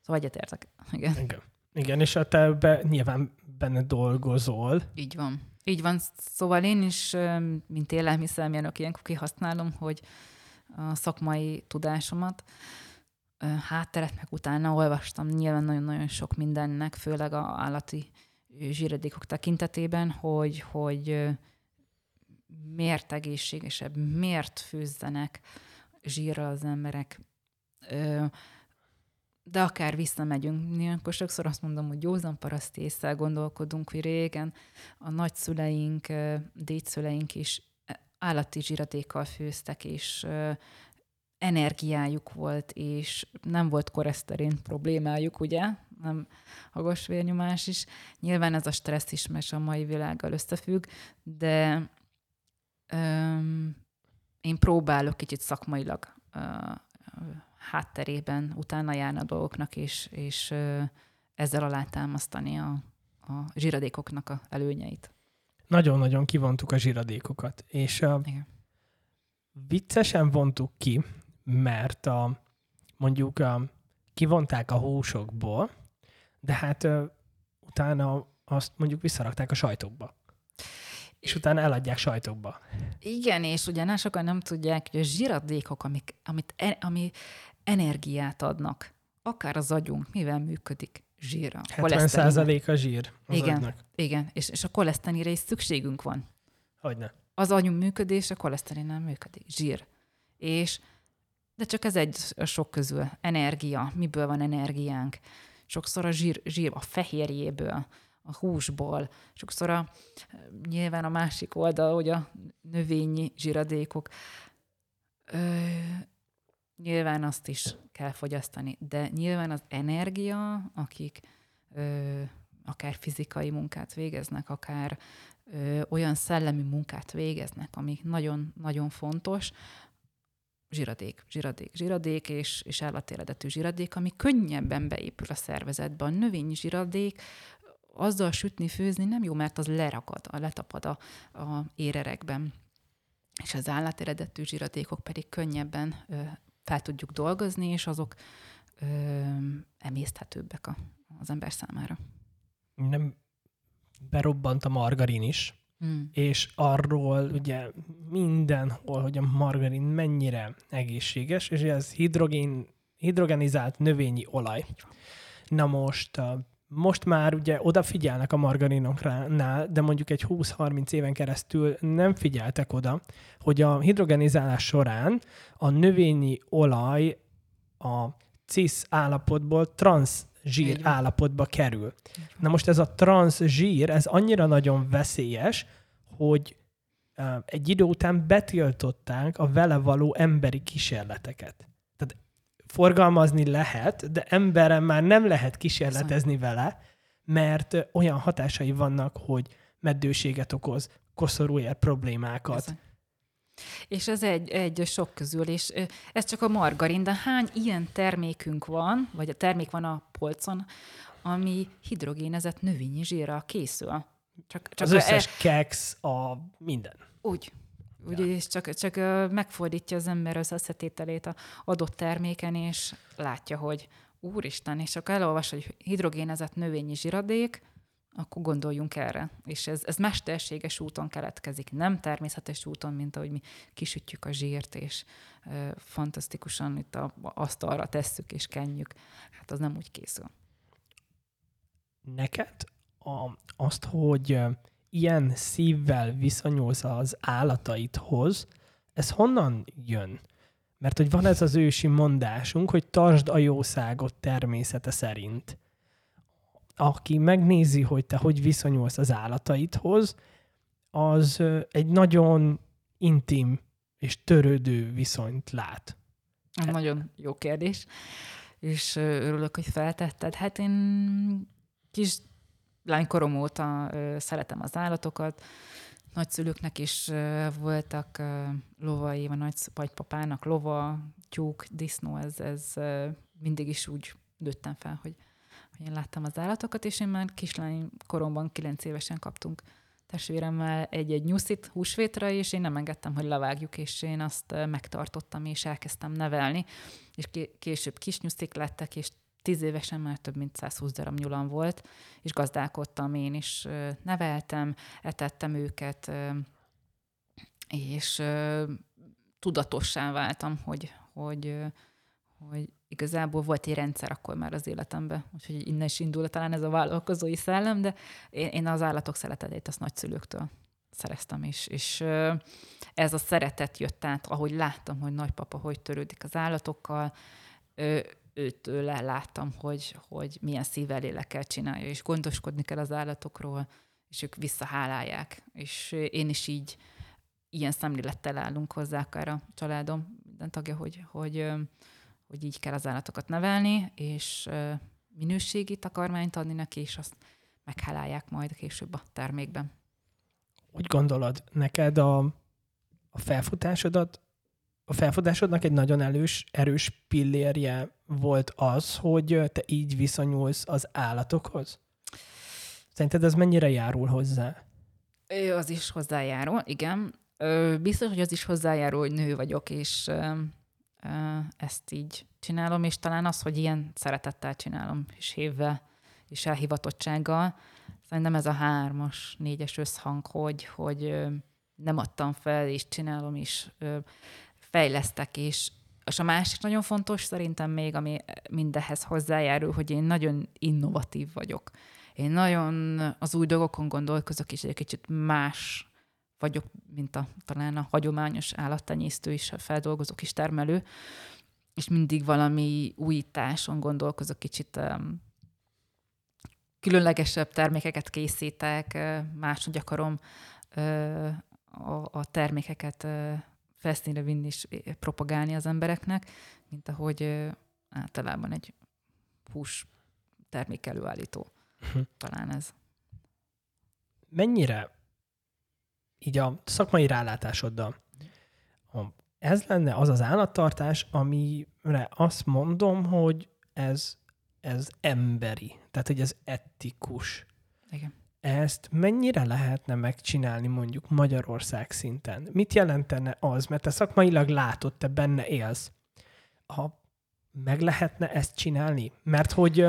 Szóval egyetértek. Igen. Igen. Igen, és a te be, nyilván benne dolgozol. Így van. Így van. Szóval én is, mint élelmiszermérnök ilyenkor kihasználom, hogy a szakmai tudásomat, hátteret meg utána olvastam nyilván nagyon-nagyon sok mindennek, főleg a állati zsíradékok tekintetében, hogy, hogy miért egészségesebb, miért főzzenek zsírra az emberek. De akár visszamegyünk, ilyenkor sokszor azt mondom, hogy józan paraszt észre gondolkodunk, hogy régen a nagyszüleink, dédszüleink is állati zsíradékkal főztek, és energiájuk volt, és nem volt koleszterin problémájuk, ugye? Nem hagos vérnyomás is. Nyilván ez a stressz is, mert a mai világgal összefügg, de öm, én próbálok kicsit szakmailag hátterében utána járni a dolgoknak, és, és ezzel alátámasztani a, a zsíradékoknak a előnyeit. Nagyon-nagyon kivontuk a zsíradékokat, és a Igen. viccesen vontuk ki, mert a, mondjuk a, kivonták a húsokból, de hát utána azt mondjuk visszarakták a sajtokba és utána eladják sajtokba. Igen, és ugyanás sokan nem tudják, hogy a zsíradékok, amik, amit, e, ami energiát adnak, akár az agyunk, mivel működik? Zsírra. 70 százalék a zsír az igen, agynak. Igen, és, és a koleszterinre is szükségünk van. Hogyne. Az agyunk működése nem működik. Zsír. És de csak ez egy sok közül. Energia. Miből van energiánk? Sokszor a zsír, zsír a fehérjéből, a húsból. Sokszor a, nyilván a másik oldal, hogy a növényi zsíradékok. Ö, nyilván azt is kell fogyasztani, de nyilván az energia, akik ö, akár fizikai munkát végeznek, akár ö, olyan szellemi munkát végeznek, ami nagyon-nagyon fontos, zsiradék, zsiradék, zsiradék és, és állatéredetű zsiradék, ami könnyebben beépül a szervezetbe. A növényi zsiradék azzal sütni, főzni nem jó, mert az lerakad, a letapad a, a érerekben. És az állatéredetű zsiradékok pedig könnyebben ö, fel tudjuk dolgozni, és azok ö, emészthetőbbek a, az ember számára. Nem berobbant a margarin is, Mm. És arról ugye mindenhol, hogy a margarin mennyire egészséges, és ez hidrogén, hidrogenizált növényi olaj. Na most, most már ugye odafigyelnek a margarinoknál, de mondjuk egy 20-30 éven keresztül nem figyeltek oda, hogy a hidrogenizálás során a növényi olaj a cis állapotból trans zsír Igen. állapotba kerül. Na most ez a trans zsír, ez annyira nagyon veszélyes, hogy egy idő után betiltották a vele való emberi kísérleteket. Tehát forgalmazni lehet, de emberen már nem lehet kísérletezni vele, mert olyan hatásai vannak, hogy meddőséget okoz, koszorúér problémákat. Bizony. És ez egy, egy sok közül, és ez csak a margarin, de hány ilyen termékünk van, vagy a termék van a polcon, ami hidrogénezett növényi zsírral készül. Csak, csak az összes e... keks, a minden. Úgy. Úgy, ja. és csak, csak megfordítja az ember az összetételét a adott terméken, és látja, hogy úristen, és akkor elolvas, hogy hidrogénezett növényi zsiradék, akkor gondoljunk erre. És ez, ez mesterséges úton keletkezik, nem természetes úton, mint ahogy mi kisütjük a zsírt, és e, fantasztikusan itt a, asztalra tesszük és kenjük. Hát az nem úgy készül. Neked a, azt, hogy ilyen szívvel viszonyulsz az állataidhoz, ez honnan jön? Mert hogy van ez az ősi mondásunk, hogy tartsd a jószágot természete szerint aki megnézi, hogy te hogy viszonyulsz az állataidhoz, az egy nagyon intim és törődő viszonyt lát. Nagyon jó kérdés, és örülök, hogy feltetted. Hát én kis lánykorom óta szeretem az állatokat, nagyszülőknek is voltak lovai, vagy nagypapának lova, tyúk, disznó, ez, ez mindig is úgy nőttem fel, hogy én láttam az állatokat, és én már kislány koromban, kilenc évesen kaptunk testvéremmel egy-egy nyuszit húsvétra, és én nem engedtem, hogy levágjuk, és én azt megtartottam, és elkezdtem nevelni, és később kis nyuszik lettek, és tíz évesen már több mint 120 darab nyulam volt, és gazdálkodtam én is, neveltem, etettem őket, és tudatossá váltam, hogy, hogy, hogy igazából volt egy rendszer akkor már az életemben, úgyhogy innen is indul talán ez a vállalkozói szellem, de én, én az állatok szeretetét azt nagyszülőktől szereztem, és, és ez a szeretet jött át, ahogy láttam, hogy nagypapa hogy törődik az állatokkal, őtől láttam, hogy, hogy milyen szívvel lélekkel csinálja, és gondoskodni kell az állatokról, és ők visszahálálják. És én is így ilyen szemlélettel állunk hozzá, akár a családom, minden tagja, hogy, hogy hogy így kell az állatokat nevelni, és minőségi takarmányt adni neki, és azt meghálálják majd később a termékben. Úgy gondolod, neked a, a felfutásodat, a felfutásodnak egy nagyon erős, erős pillérje volt az, hogy te így viszonyulsz az állatokhoz? Szerinted ez mennyire járul hozzá? Az is hozzájárul, igen. Biztos, hogy az is hozzájárul, hogy nő vagyok, és ezt így csinálom, és talán az, hogy ilyen szeretettel csinálom, és hívve, és elhivatottsággal, szerintem ez a hármas, négyes összhang, hogy, hogy nem adtam fel, és csinálom, és fejlesztek, és, és a másik nagyon fontos szerintem még, ami mindehhez hozzájárul, hogy én nagyon innovatív vagyok. Én nagyon az új dolgokon gondolkozok, és egy kicsit más vagyok, mint a, talán a hagyományos állattenyésztő és a feldolgozó kis termelő, és mindig valami újításon gondolkozok, kicsit um, különlegesebb termékeket készítek, máshogy akarom uh, a, a termékeket uh, felszínre vinni és propagálni az embereknek, mint ahogy ö, általában egy hús termék előállító. Uh-huh. Talán ez. Mennyire így a szakmai rálátásoddal, ez lenne az az állattartás, amire azt mondom, hogy ez, ez emberi, tehát hogy ez etikus. Igen. Ezt mennyire lehetne megcsinálni mondjuk Magyarország szinten? Mit jelentene az? Mert te szakmailag látod, te benne élsz. Ha meg lehetne ezt csinálni? Mert hogy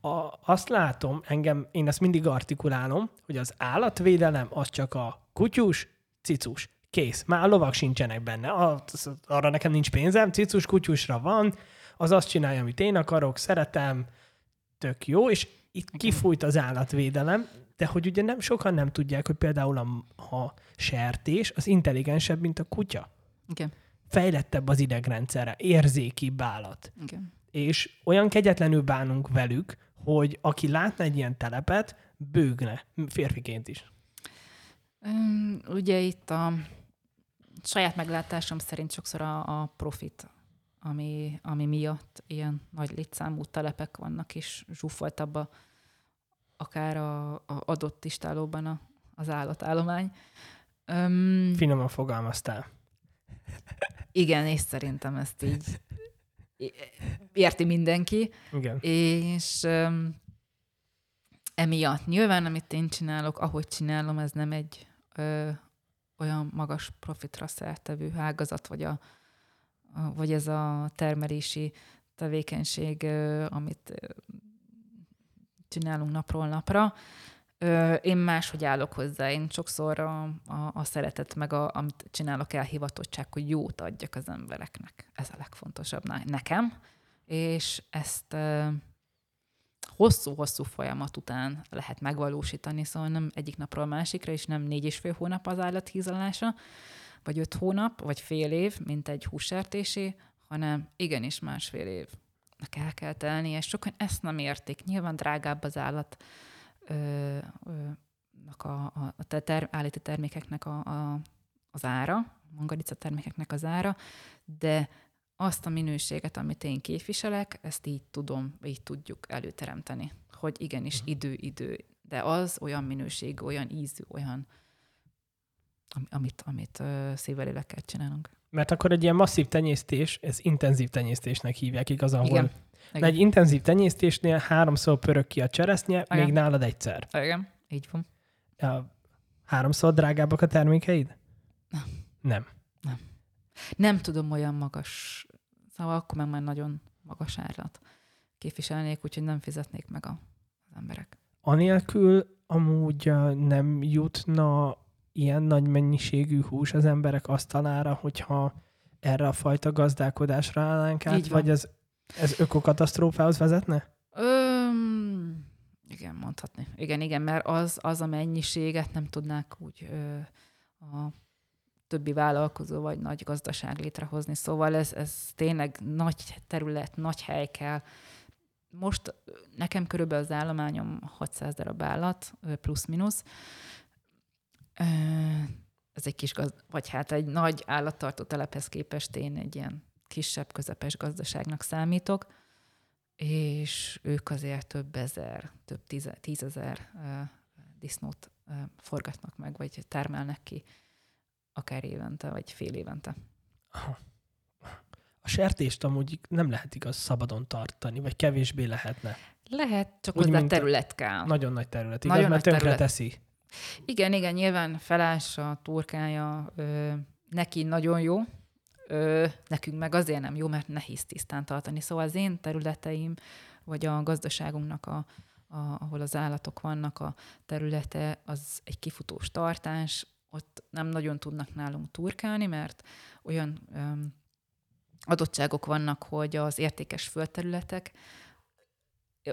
a, azt látom, engem, én ezt mindig artikulálom, hogy az állatvédelem az csak a kutyus, cicus. Kész. Már a lovak sincsenek benne. arra nekem nincs pénzem, cicus kutyusra van, az azt csinálja, amit én akarok, szeretem, tök jó, és itt okay. kifújt az állatvédelem, de hogy ugye nem sokan nem tudják, hogy például a, a sertés az intelligensebb, mint a kutya. Igen. Fejlettebb az idegrendszere, érzékibb állat. Igen. És olyan kegyetlenül bánunk velük, hogy aki látna egy ilyen telepet, bőgne, férfiként is. Um, ugye itt a saját meglátásom szerint sokszor a, a profit, ami, ami miatt ilyen nagy létszámú telepek vannak, és zsúfoltabb a, akár a, a adott istálóban a, az állatállomány. Um, Finoman fogalmaztál. Igen, és szerintem ezt így érti mindenki. Igen. És um, emiatt nyilván, amit én csinálok, ahogy csinálom, ez nem egy ö, olyan magas profitra szertevő ágazat, vagy, a, a, vagy ez a termelési tevékenység, ö, amit csinálunk napról napra. Én máshogy állok hozzá. Én sokszor a, a, a szeretet, meg a, amit csinálok elhivatottság, hogy jót adjak az embereknek. Ez a legfontosabb nekem. És ezt hosszú-hosszú folyamat után lehet megvalósítani, szóval nem egyik napról másikra, és nem négy és fél hónap az állat hízalása, vagy öt hónap, vagy fél év, mint egy hússertésé, hanem igenis másfél év el kell telni, és sokan ezt nem értik. Nyilván drágább az állat ö, ö, a, a, a ter, állíti termékeknek a, a, az ára, mangalica termékeknek az ára, de azt a minőséget, amit én képviselek, ezt így tudom, így tudjuk előteremteni. Hogy igenis uh-huh. idő, idő, de az olyan minőség, olyan ízű, olyan, amit, amit szívvel élekkel csinálunk. Mert akkor egy ilyen masszív tenyésztés, ez intenzív tenyésztésnek hívják igaz, ahol Igen. Igen. egy intenzív tenyésztésnél háromszor pörög ki a cseresznye, Igen. még nálad egyszer. Igen, így van. Háromszor drágábbak a termékeid? Nem. Nem. Nem. Nem tudom olyan magas, szóval akkor meg már nagyon magas árat képviselnék, úgyhogy nem fizetnék meg a, az emberek. Anélkül amúgy nem jutna ilyen nagy mennyiségű hús az emberek asztalára, hogyha erre a fajta gazdálkodásra állnánk át, vagy ez, ez ökokatasztrófához vezetne? Öm, igen, mondhatni. Igen, igen, mert az, az a mennyiséget nem tudnák úgy ö, a többi vállalkozó vagy nagy gazdaság létrehozni. Szóval ez, ez tényleg nagy terület, nagy hely kell. Most nekem körülbelül az állományom 600 darab állat, plusz-minusz. Ez egy kis gazd- vagy hát egy nagy állattartó telephez képest én egy ilyen kisebb, közepes gazdaságnak számítok, és ők azért több ezer, több tíze, tízezer disznót forgatnak meg, vagy termelnek ki akár évente, vagy fél évente. Aha. A sertést amúgy nem lehet igaz szabadon tartani, vagy kevésbé lehetne. Lehet, csak Úgy, hozzá terület kell. Nagyon nagy terület, igaz? Nagyon mert tönkre terület. teszi. Igen, igen, nyilván felássa, turkája, ö, neki nagyon jó, ö, nekünk meg azért nem jó, mert nehéz tisztán tartani. Szóval az én területeim, vagy a gazdaságunknak, a, a, ahol az állatok vannak, a területe, az egy kifutós tartás, ott nem nagyon tudnak nálunk turkálni, mert olyan öm, adottságok vannak, hogy az értékes földterületek,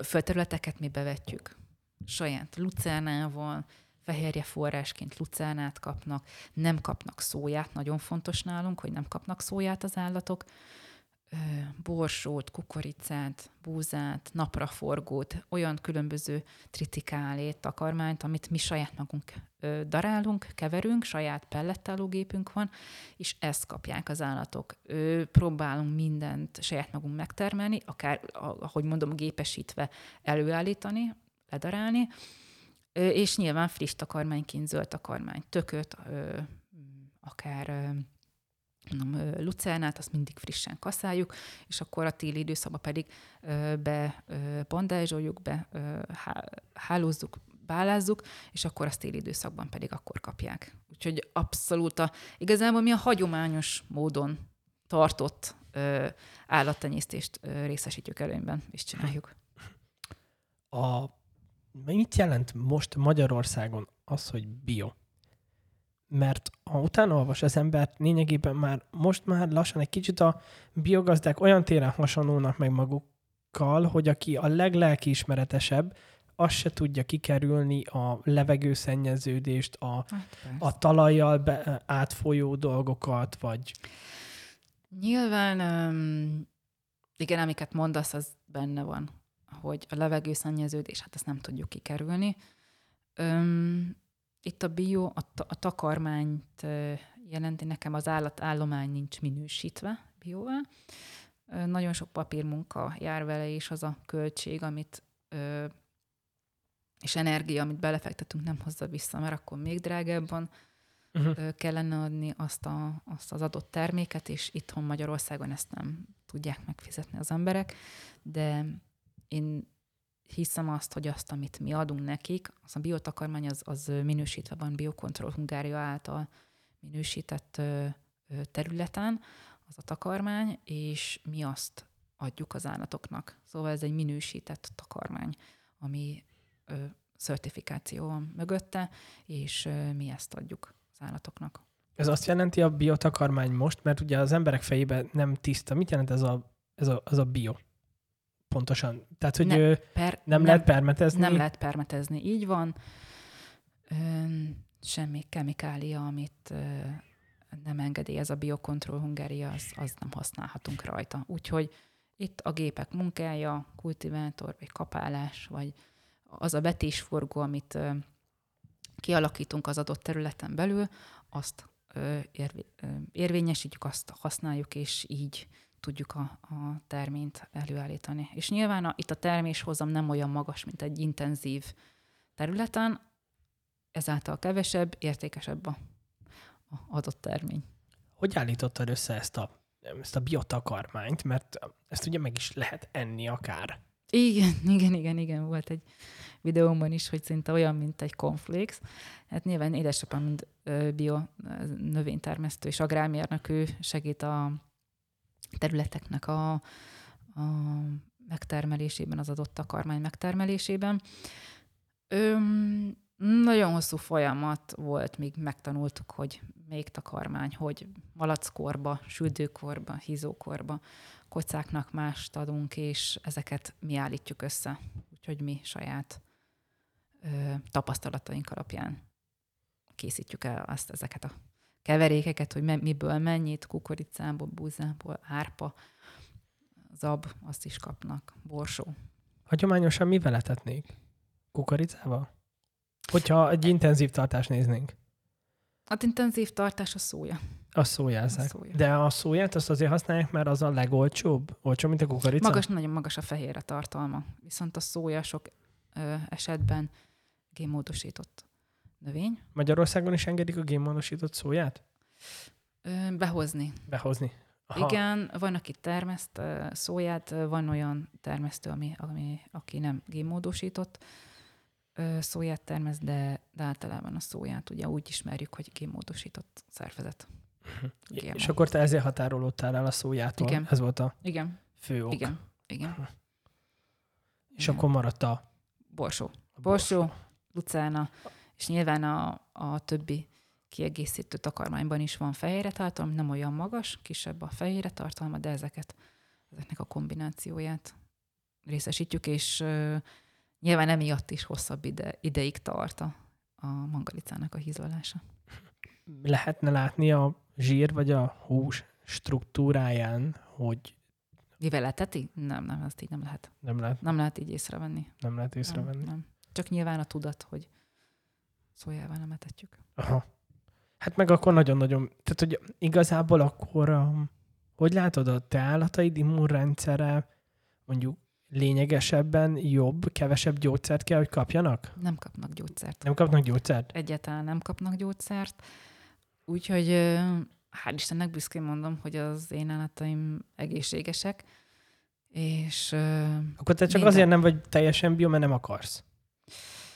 földterületeket mi bevetjük. Saját lucernával, fehérje forrásként lucernát kapnak, nem kapnak szóját, nagyon fontos nálunk, hogy nem kapnak szóját az állatok. borsót, kukoricát, búzát, napraforgót, olyan különböző tritikálét, takarmányt, amit mi saját magunk darálunk, keverünk, saját pellettálógépünk van, és ezt kapják az állatok. Próbálunk mindent saját magunk megtermelni, akár, ahogy mondom, gépesítve előállítani, ledarálni, és nyilván friss takarmányként zöld takarmány, tököt, akár mondom, lucernát, azt mindig frissen kaszáljuk, és akkor a téli időszakban pedig be bandázsoljuk, be hálózzuk, bálázzuk, és akkor a téli időszakban pedig akkor kapják. Úgyhogy abszolút a, igazából mi a hagyományos módon tartott állattenyésztést részesítjük előnyben, és csináljuk. A, mit jelent most Magyarországon az, hogy bio? mert ha utána olvas az ember, lényegében már most már lassan egy kicsit a biogazdák olyan téren hasonlulnak meg magukkal, hogy aki a leglelkiismeretesebb, azt se tudja kikerülni a levegőszennyeződést, a, hát a talajjal be, átfolyó dolgokat, vagy... Nyilván, um, igen, amiket mondasz, az benne van, hogy a levegőszennyeződés, hát ezt nem tudjuk kikerülni. Um, itt a bio, a, a takarmányt jelenti, nekem az állatállomány nincs minősítve bióval. Nagyon sok papírmunka jár vele, és az a költség, amit és energia, amit belefektetünk, nem hozza vissza, mert akkor még drágábban uh-huh. kellene adni azt, a, azt az adott terméket, és itthon Magyarországon ezt nem tudják megfizetni az emberek, de én hiszem azt, hogy azt, amit mi adunk nekik, az a biotakarmány az, az minősítve van Biocontrol Hungária által minősített területen, az a takarmány, és mi azt adjuk az állatoknak. Szóval ez egy minősített takarmány, ami ö, certifikáció van mögötte, és ö, mi ezt adjuk az állatoknak. Ez azt jelenti a biotakarmány most, mert ugye az emberek fejében nem tiszta. Mit jelent ez a, ez a, ez a bio? Pontosan. Tehát, hogy ne, per, nem, nem lehet permetezni? Nem lehet permetezni, így van. Ön, semmi kemikália, amit ö, nem engedélyez a Biocontrol Hungária, az, az nem használhatunk rajta. Úgyhogy itt a gépek munkája, kultivátor, vagy kapálás, vagy az a vetésforgó, amit ö, kialakítunk az adott területen belül, azt ö, érv, ö, érvényesítjük, azt használjuk, és így tudjuk a, a terményt előállítani. És nyilván a, itt a terméshozam nem olyan magas, mint egy intenzív területen, ezáltal kevesebb, értékesebb a, a adott termény. Hogy állítottad össze ezt a, ezt a biotakarmányt? Mert ezt ugye meg is lehet enni akár. Igen, igen, igen, igen. Volt egy videómban is, hogy szinte olyan, mint egy konflix. Hát nyilván édesapám, mint bio növénytermesztő és agrármérnök, ő segít a területeknek a, a megtermelésében, az adott takarmány megtermelésében. Öm, nagyon hosszú folyamat volt, míg megtanultuk, hogy még takarmány, hogy malackorba, süldőkorba, hízókorba kocáknak mást adunk, és ezeket mi állítjuk össze. Úgyhogy mi saját ö, tapasztalataink alapján készítjük el azt, ezeket a keverékeket, hogy miből mennyit, kukoricából, búzából, árpa, zab, azt is kapnak, borsó. Hagyományosan mivel etetnék? Kukoricával? Hogyha egy intenzív tartást néznénk. Hát intenzív tartás a szója. A szójázzák. A szója. De a szóját azt azért használják, mert az a legolcsóbb? Olcsó, mint a kukorica? Magas, nagyon magas a fehérre tartalma. Viszont a szója sok ö, esetben génmódosított növény. Magyarországon is engedik a génmódosított szóját? Behozni. Behozni. Aha. Igen, van, aki termeszt szóját, van olyan termesztő, ami, ami, aki nem génmódosított szóját termeszt, de, de általában a szóját ugye úgy ismerjük, hogy génmódosított szervezet. Uh-huh. És akkor te ezért határolódtál el a szójától? Igen. Ez volt a Igen. fő ok? Igen. Igen. Uh-huh. És Igen. akkor maradt a... Borsó. A borsó, borsó, lucána, és nyilván a, a többi kiegészítő takarmányban is van fehérre tartalma, nem olyan magas, kisebb a fehérre tartalma, de ezeket, ezeknek a kombinációját részesítjük, és nyilván emiatt is hosszabb ide, ideig tart a, a mangalicának a hízlalása. Lehetne látni a zsír vagy a hús struktúráján, hogy Mivel leteti? Nem, nem, azt így nem lehet. Nem lehet, Nem lehet így észrevenni. nem lehet észrevenni. Nem, nem. Csak nyilván a tudat, hogy szójával nem etetjük. Aha. Hát meg akkor nagyon-nagyon, tehát hogy igazából akkor, um, hogy látod, a te állataid immunrendszere mondjuk lényegesebben jobb, kevesebb gyógyszert kell, hogy kapjanak? Nem kapnak gyógyszert. Nem kapnak gyógyszert? Egyáltalán nem kapnak gyógyszert. Úgyhogy ö, hál' Istennek büszkén mondom, hogy az én állataim egészségesek, és Akkor te csak Minden. azért nem vagy teljesen bio, mert nem akarsz.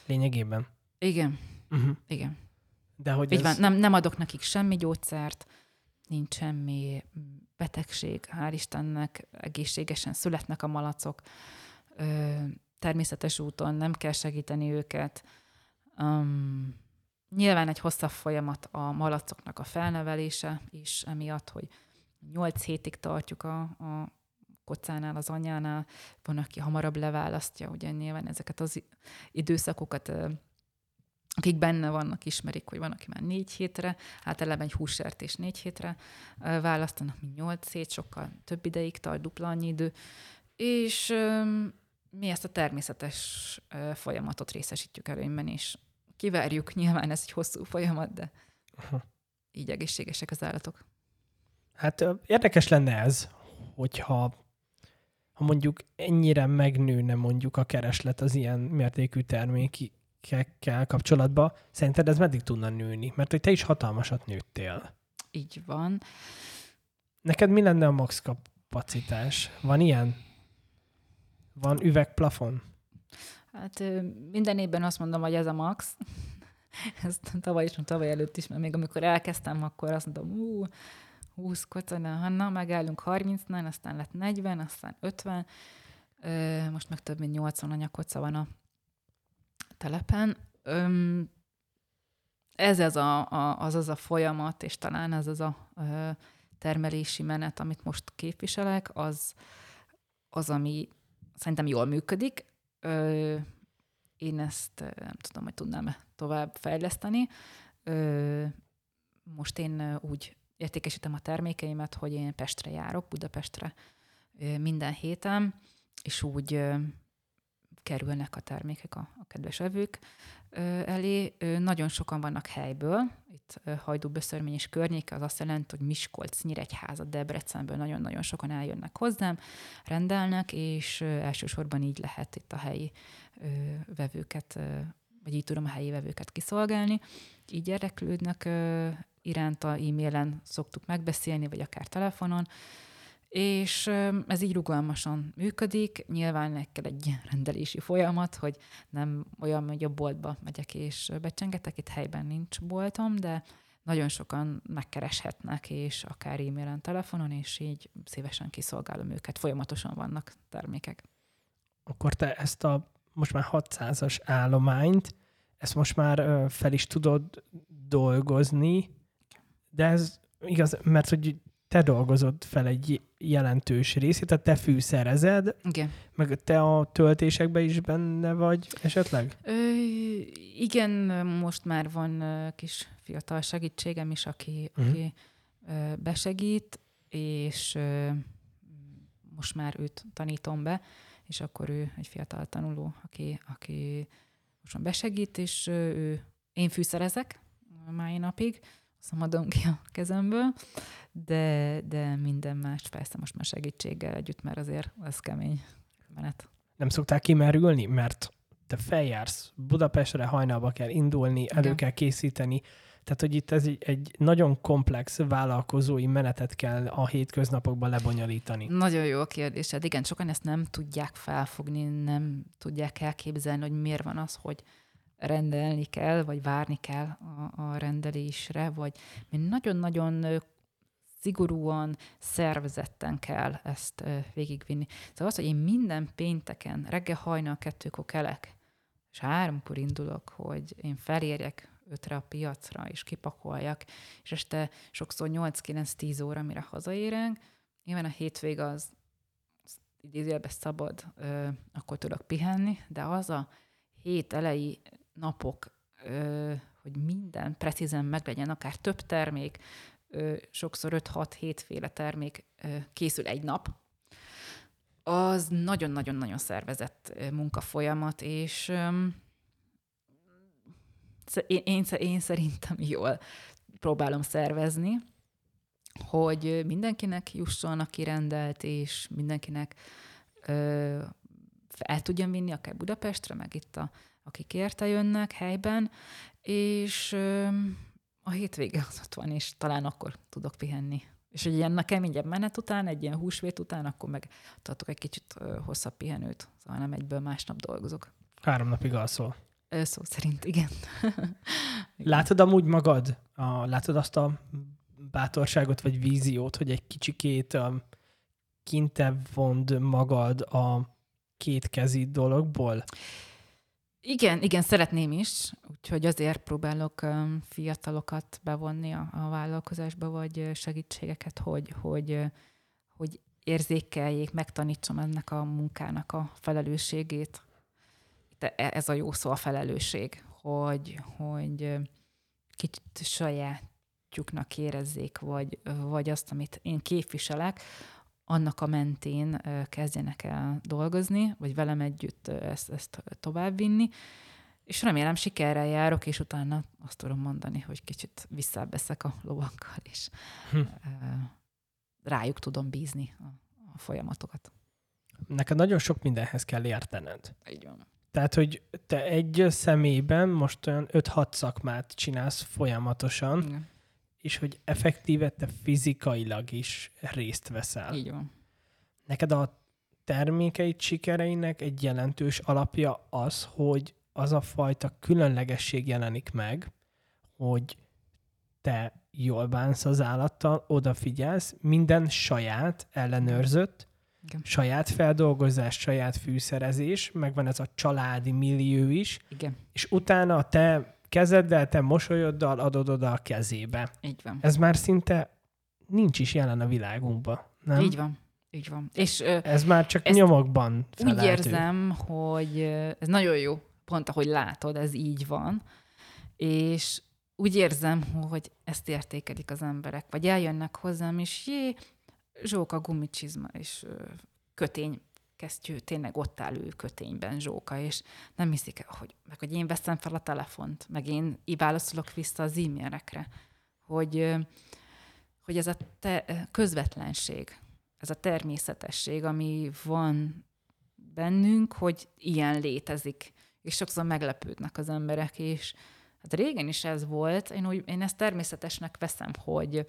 Lényegében. igen, Uh-huh. igen. De hogy Így ez... van, nem, nem adok nekik semmi gyógyszert, nincs semmi betegség, hál' Istennek, egészségesen születnek a malacok, ö, természetes úton nem kell segíteni őket. Um, nyilván egy hosszabb folyamat a malacoknak a felnevelése is, emiatt, hogy 8 hétig tartjuk a, a kocánál, az anyánál, van, aki hamarabb leválasztja, ugye nyilván ezeket az időszakokat akik benne vannak, ismerik, hogy van, aki már négy hétre, általában egy hússertés négy hétre választanak, mint nyolc hét, sokkal több ideig tart, dupla annyi idő, és mi ezt a természetes folyamatot részesítjük előnyben, és kivárjuk, nyilván ez egy hosszú folyamat, de Aha. így egészségesek az állatok. Hát érdekes lenne ez, hogyha ha mondjuk ennyire megnőne mondjuk a kereslet az ilyen mértékű termékekkel kapcsolatban, szerinted ez meddig tudna nőni? Mert hogy te is hatalmasat nőttél. Így van. Neked mi lenne a max kapacitás? Van ilyen? Van üvegplafon? Hát minden évben azt mondom, hogy ez a max. Ezt tavaly is, tavaly előtt is, mert még amikor elkezdtem, akkor azt mondtam, ú, 20 kocana, Hanna, megállunk 30-nál, aztán lett 40, aztán 50, ö, most meg több mint 80 anyakoca van a telepen. Öm, ez az a, a, az az a folyamat, és talán ez az a ö, termelési menet, amit most képviselek, az, az ami szerintem jól működik. Ö, én ezt nem tudom, hogy tudnám tovább fejleszteni. Ö, most én úgy értékesítem a termékeimet, hogy én Pestre járok, Budapestre minden héten, és úgy kerülnek a termékek a, a kedves evők elé. Nagyon sokan vannak helyből, itt Hajdú-Böszörmény és környéke, az azt jelenti, hogy Miskolc, Nyíregyháza, Debrecenből nagyon-nagyon sokan eljönnek hozzám, rendelnek, és elsősorban így lehet itt a helyi vevőket, vagy így tudom a helyi vevőket kiszolgálni. Így érdeklődnek iránta e-mailen szoktuk megbeszélni, vagy akár telefonon, és ez így rugalmasan működik. Nyilván meg kell egy rendelési folyamat, hogy nem olyan, hogy a boltba megyek és becsengetek, itt helyben nincs boltom, de nagyon sokan megkereshetnek, és akár e-mailen, telefonon, és így szívesen kiszolgálom őket. Folyamatosan vannak termékek. Akkor te ezt a most már 600-as állományt, ezt most már fel is tudod dolgozni, de ez igaz, mert hogy te dolgozod fel egy jelentős részét, tehát te fűszerezed, Igen. meg te a töltésekben is benne vagy esetleg? Ö, igen, most már van kis fiatal segítségem is, aki, uh-huh. aki ö, besegít, és ö, most már őt tanítom be, és akkor ő egy fiatal tanuló, aki, aki most már besegít, és ő, én fűszerezek mai napig, azt nem adom ki a kezemből, de, de minden más persze most már segítséggel együtt, mert azért ez kemény menet. Nem szoktál kimerülni, mert te feljársz Budapestre, hajnalba kell indulni, elő Igen. kell készíteni, tehát, hogy itt ez egy, egy nagyon komplex vállalkozói menetet kell a hétköznapokban lebonyolítani. Nagyon jó a kérdésed. Igen, sokan ezt nem tudják felfogni, nem tudják elképzelni, hogy miért van az, hogy rendelni kell, vagy várni kell a, a rendelésre, vagy mi nagyon-nagyon szigorúan, szervezetten kell ezt végigvinni. Szóval az, hogy én minden pénteken reggel hajnal kettőkor kelek, és háromkor indulok, hogy én felérjek ötre a piacra, és kipakoljak, és este sokszor 8-9-10 óra, mire hazaérünk, Nyilván a hétvég az az idézőjelben szabad, akkor tudok pihenni, de az a hét elejé napok, hogy minden precízen meglegyen, akár több termék, sokszor 5-6-7 féle termék készül egy nap, Az nagyon-nagyon-nagyon szervezett munkafolyamat, és én, én, én szerintem jól próbálom szervezni, hogy mindenkinek jusson, aki rendelt, és mindenkinek ö, el tudjam vinni, akár Budapestre, meg itt a, akik érte jönnek helyben, és a hétvége az ott van, és talán akkor tudok pihenni. És hogy ilyen keményebb menet után, egy ilyen húsvét után, akkor meg tartok egy kicsit hosszabb pihenőt, szóval nem egyből másnap dolgozok. Három napig alszol. Szó szerint, igen. Látod amúgy magad? A, látod azt a bátorságot vagy víziót, hogy egy kicsikét um, kintebb vond magad a kétkezi dologból? Igen, igen, szeretném is, úgyhogy azért próbálok fiatalokat bevonni a, a vállalkozásba, vagy segítségeket, hogy, hogy, hogy érzékeljék, megtanítsam ennek a munkának a felelősségét. De e, ez a jó szó, a felelősség, hogy, hogy kicsit sajátjuknak érezzék, vagy, vagy azt, amit én képviselek, annak a mentén kezdjenek el dolgozni, vagy velem együtt ezt, ezt továbbvinni, és remélem sikerrel járok, és utána azt tudom mondani, hogy kicsit visszábeszek a lovakkal, és hm. rájuk tudom bízni a, a folyamatokat. Neked nagyon sok mindenhez kell értened. Így van. Tehát, hogy te egy személyben most olyan 5-6 szakmát csinálsz folyamatosan, Igen és hogy effektíve te fizikailag is részt veszel. Így van. Neked a termékeid sikereinek egy jelentős alapja az, hogy az a fajta különlegesség jelenik meg, hogy te jól bánsz az állattal, odafigyelsz, minden saját, ellenőrzött, Igen. saját feldolgozás, saját fűszerezés, megvan ez a családi millió is, Igen. és utána a te kezeddel, te mosolyoddal adod oda a kezébe. Így van. Ez már szinte nincs is jelen a világunkban, nem? Így van. Így van. És, ez már csak nyomokban feleltő. Úgy érzem, hogy ez nagyon jó, pont ahogy látod, ez így van, és úgy érzem, hogy ezt értékelik az emberek, vagy eljönnek hozzám, és jé, zsóka, gumicsizma, és kötény kesztyű tényleg ott áll ő kötényben zsóka, és nem hiszik hogy, meg hogy én veszem fel a telefont, meg én válaszolok vissza az e-mailekre, hogy, hogy ez a te, közvetlenség, ez a természetesség, ami van bennünk, hogy ilyen létezik. És sokszor meglepődnek az emberek, és hát régen is ez volt, én, úgy, én ezt természetesnek veszem, hogy,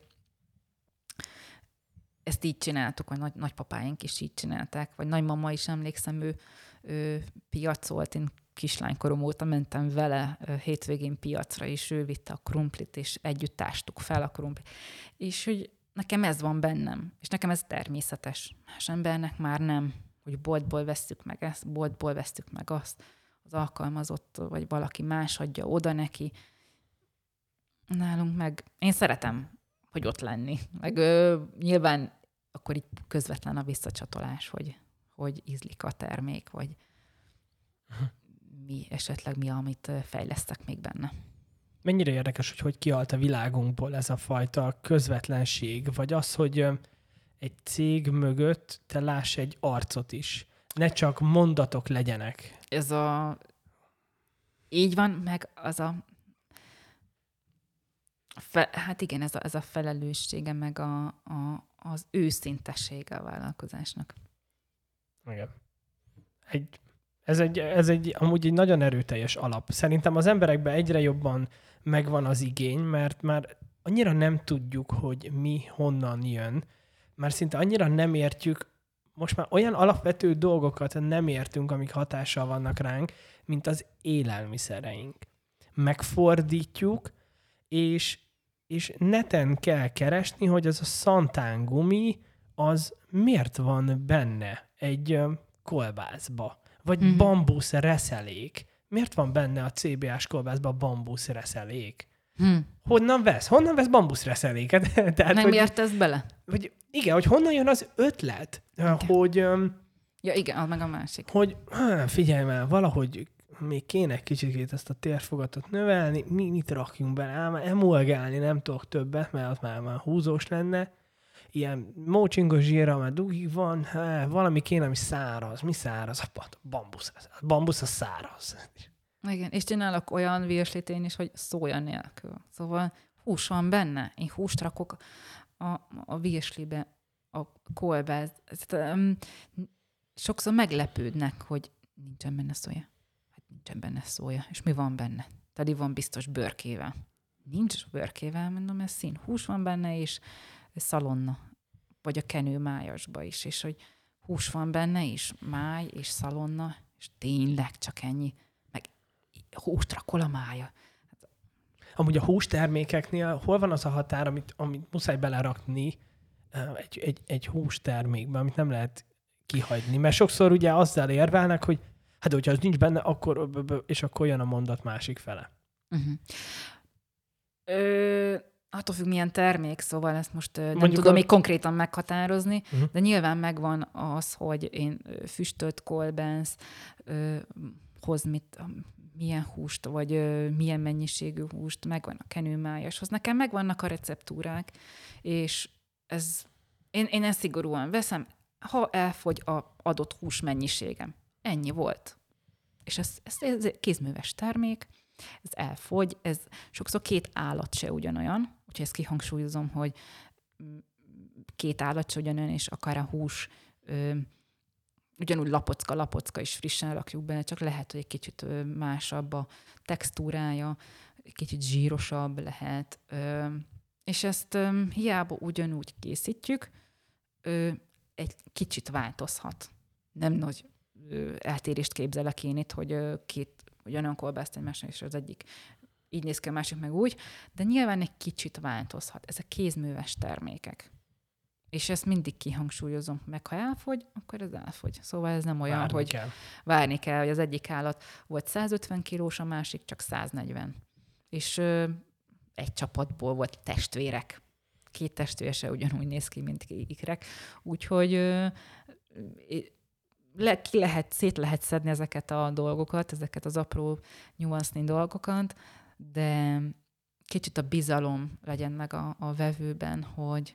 ezt így csináltuk, vagy nagy, nagypapáink is így csinálták, vagy nagymama is emlékszem, ő, ő piacolt, én kislánykorom óta mentem vele hétvégén piacra, és ő vitte a krumplit, és együtt tástuk fel a krumplit. És hogy nekem ez van bennem, és nekem ez természetes. Más embernek már nem, hogy boltból vesztük meg ezt, boltból vesztük meg azt, az alkalmazott, vagy valaki más adja oda neki. Nálunk meg, én szeretem hogy ott lenni. Meg ö, nyilván akkor így közvetlen a visszacsatolás, hogy, hogy ízlik a termék, vagy mi esetleg mi, amit fejlesztek még benne. Mennyire érdekes, hogy hogy kialt a világunkból ez a fajta közvetlenség, vagy az, hogy egy cég mögött te láss egy arcot is. Ne csak mondatok legyenek. Ez a... Így van, meg az a Fe, hát igen, ez a, ez a felelőssége, meg a, a, az őszintessége a vállalkozásnak. Igen. Egy, ez, egy, ez egy amúgy egy nagyon erőteljes alap. Szerintem az emberekben egyre jobban megvan az igény, mert már annyira nem tudjuk, hogy mi honnan jön, mert szinte annyira nem értjük, most már olyan alapvető dolgokat nem értünk, amik hatással vannak ránk, mint az élelmiszereink. Megfordítjuk, és és neten kell keresni, hogy az a szantán gumi, az miért van benne egy kolbászba, vagy mm-hmm. bambusz reszelék. Miért van benne a CBA-s kolbászba bambusz reszelék? Hmm. Honnan vesz? Honnan vesz bambusz reszeléket? Tehát, Nem hogy, értesz bele? Hogy, igen, hogy honnan jön az ötlet, igen. hogy... Ja, igen, az meg a másik. Hogy figyelj már, valahogy még kéne kicsit ezt a térfogatot növelni, mi, mit rakjunk bele, ám emulgálni nem tudok többet, mert az már, már húzós lenne, ilyen mócsingos zsírra, mert dugig van, há, valami kéne, ami száraz. Mi száraz? A bambusz. A bambusz a száraz. Igen, és csinálok olyan virslit én is, hogy szója nélkül. Szóval hús van benne. Én húst rakok a, a virslibe, a kolbe. Sokszor meglepődnek, hogy nincsen benne szója. Nincsen benne szója. És mi van benne? Teli van biztos bőrkével. Nincs bőrkével, mondom, ez szín. Hús van benne, és szalonna. Vagy a kenő májasba is. És hogy hús van benne is, máj és szalonna, és tényleg csak ennyi. Meg húst rakol a mája. Amúgy a hústermékeknél hol van az a határ, amit, amit muszáj belerakni egy, egy, egy hústermékbe, amit nem lehet kihagyni? Mert sokszor ugye azzal érvelnek, hogy hát hogyha az nincs benne, akkor, és akkor jön a mondat másik fele. Uh-huh. Ö, attól függ, milyen termék, szóval ezt most nem Mondjuk tudom a... még konkrétan meghatározni, uh-huh. de nyilván megvan az, hogy én füstölt kolbenz, hoz mit, milyen húst, vagy ö, milyen mennyiségű húst, megvan a kenőmájashoz. Nekem megvannak a receptúrák, és ez, én, én ezt szigorúan veszem, ha elfogy a adott hús mennyiségem. Ennyi volt. És ez, ez, ez kézműves termék, ez elfogy, ez sokszor két állat se ugyanolyan, úgyhogy ezt kihangsúlyozom, hogy két állat se ugyanolyan, és akár a hús ö, ugyanúgy lapocka, lapocka is frissen rakjuk bele, csak lehet, hogy egy kicsit másabb a textúrája, egy kicsit zsírosabb lehet, és ezt hiába ugyanúgy készítjük, egy kicsit változhat. Nem nagy eltérést képzelek én itt, hogy két ugyanolyan kolbászt egymásnak, és az egyik így néz ki, a másik meg úgy, de nyilván egy kicsit változhat. Ezek kézműves termékek. És ezt mindig kihangsúlyozom, meg ha elfogy, akkor ez elfogy. Szóval ez nem olyan, várni hogy kell. várni kell, hogy az egyik állat volt 150 kilós, a másik csak 140. És ö, egy csapatból volt testvérek. Két testvér se ugyanúgy néz ki, mint ikrek. Úgyhogy ö, le, ki lehet, szét lehet szedni ezeket a dolgokat, ezeket az apró nyuanszni dolgokat, de kicsit a bizalom legyen meg a, a vevőben, hogy,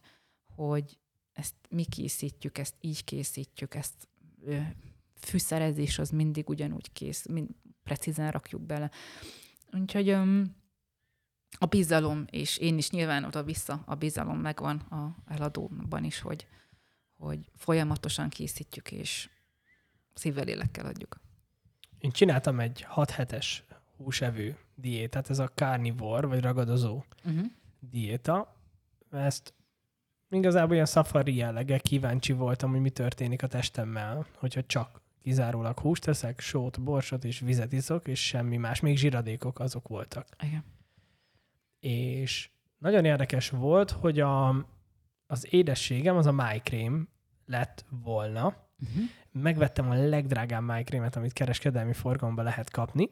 hogy ezt mi készítjük, ezt így készítjük, ezt fűszerezés az mindig ugyanúgy kész, mind, precízen rakjuk bele. Úgyhogy um, a bizalom, és én is nyilván oda-vissza a bizalom megvan a eladóban is, hogy, hogy folyamatosan készítjük, és szívvel lélekkel adjuk. Én csináltam egy 6 hetes húsevő diétát, ez a carnivore, vagy ragadozó uh-huh. diéta. Ezt igazából ilyen safari jellege, kíváncsi voltam, hogy mi történik a testemmel, hogyha csak kizárólag húst teszek, sót, borsot és vizet iszok, és semmi más. Még zsiradékok azok voltak. Igen. És nagyon érdekes volt, hogy a, az édességem az a májkrém lett volna. Uh-huh. Megvettem a legdrágább májkrémet, amit kereskedelmi forgalomban lehet kapni,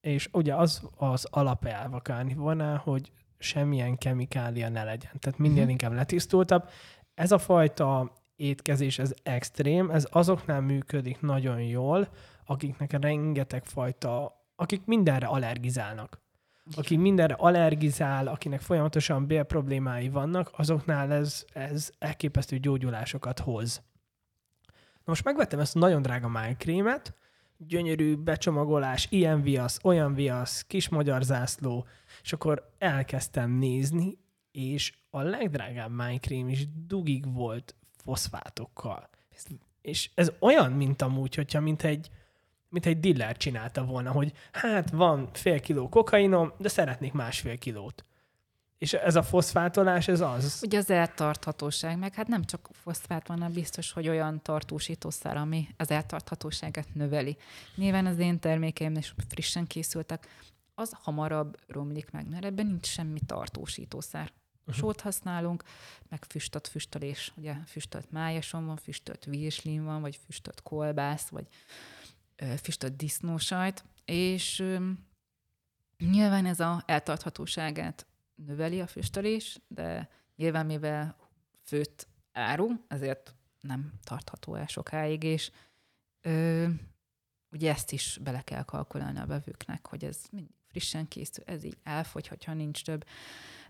és ugye az az alapelv a carnivore hogy semmilyen kemikália ne legyen. Tehát minél uh-huh. inkább letisztultabb. Ez a fajta étkezés, ez extrém, ez azoknál működik nagyon jól, akiknek rengeteg fajta, akik mindenre allergizálnak. Aki mindenre allergizál, akinek folyamatosan bélproblémái vannak, azoknál ez, ez elképesztő gyógyulásokat hoz. Na most megvettem ezt a nagyon drága májkrémet, gyönyörű becsomagolás, ilyen viasz, olyan viasz, kis magyar zászló, és akkor elkezdtem nézni, és a legdrágább májkrém is dugig volt foszfátokkal. És ez olyan, mint amúgy, hogyha mint egy, mint egy diller csinálta volna, hogy hát van fél kiló kokainom, de szeretnék másfél kilót. És ez a foszfátolás, ez az? Ugye az eltarthatóság, meg hát nem csak foszfát van, hanem biztos, hogy olyan tartósítószer, ami az eltarthatóságát növeli. Nyilván az én termékeim is frissen készültek, az hamarabb romlik meg, mert ebben nincs semmi tartósítószer. Uh-huh. Sót használunk, meg füstöt füstölés. Ugye füstölt májason van, füstölt virslin van, vagy füstölt kolbász, vagy ö, füstölt disznósajt, és ö, nyilván ez a eltarthatóságát növeli a füstölés, de nyilván mivel főtt áru, ezért nem tartható el sokáig, és ö, ugye ezt is bele kell kalkulálni a bevőknek, hogy ez mindig frissen készül, ez így elfogy, hogyha nincs több.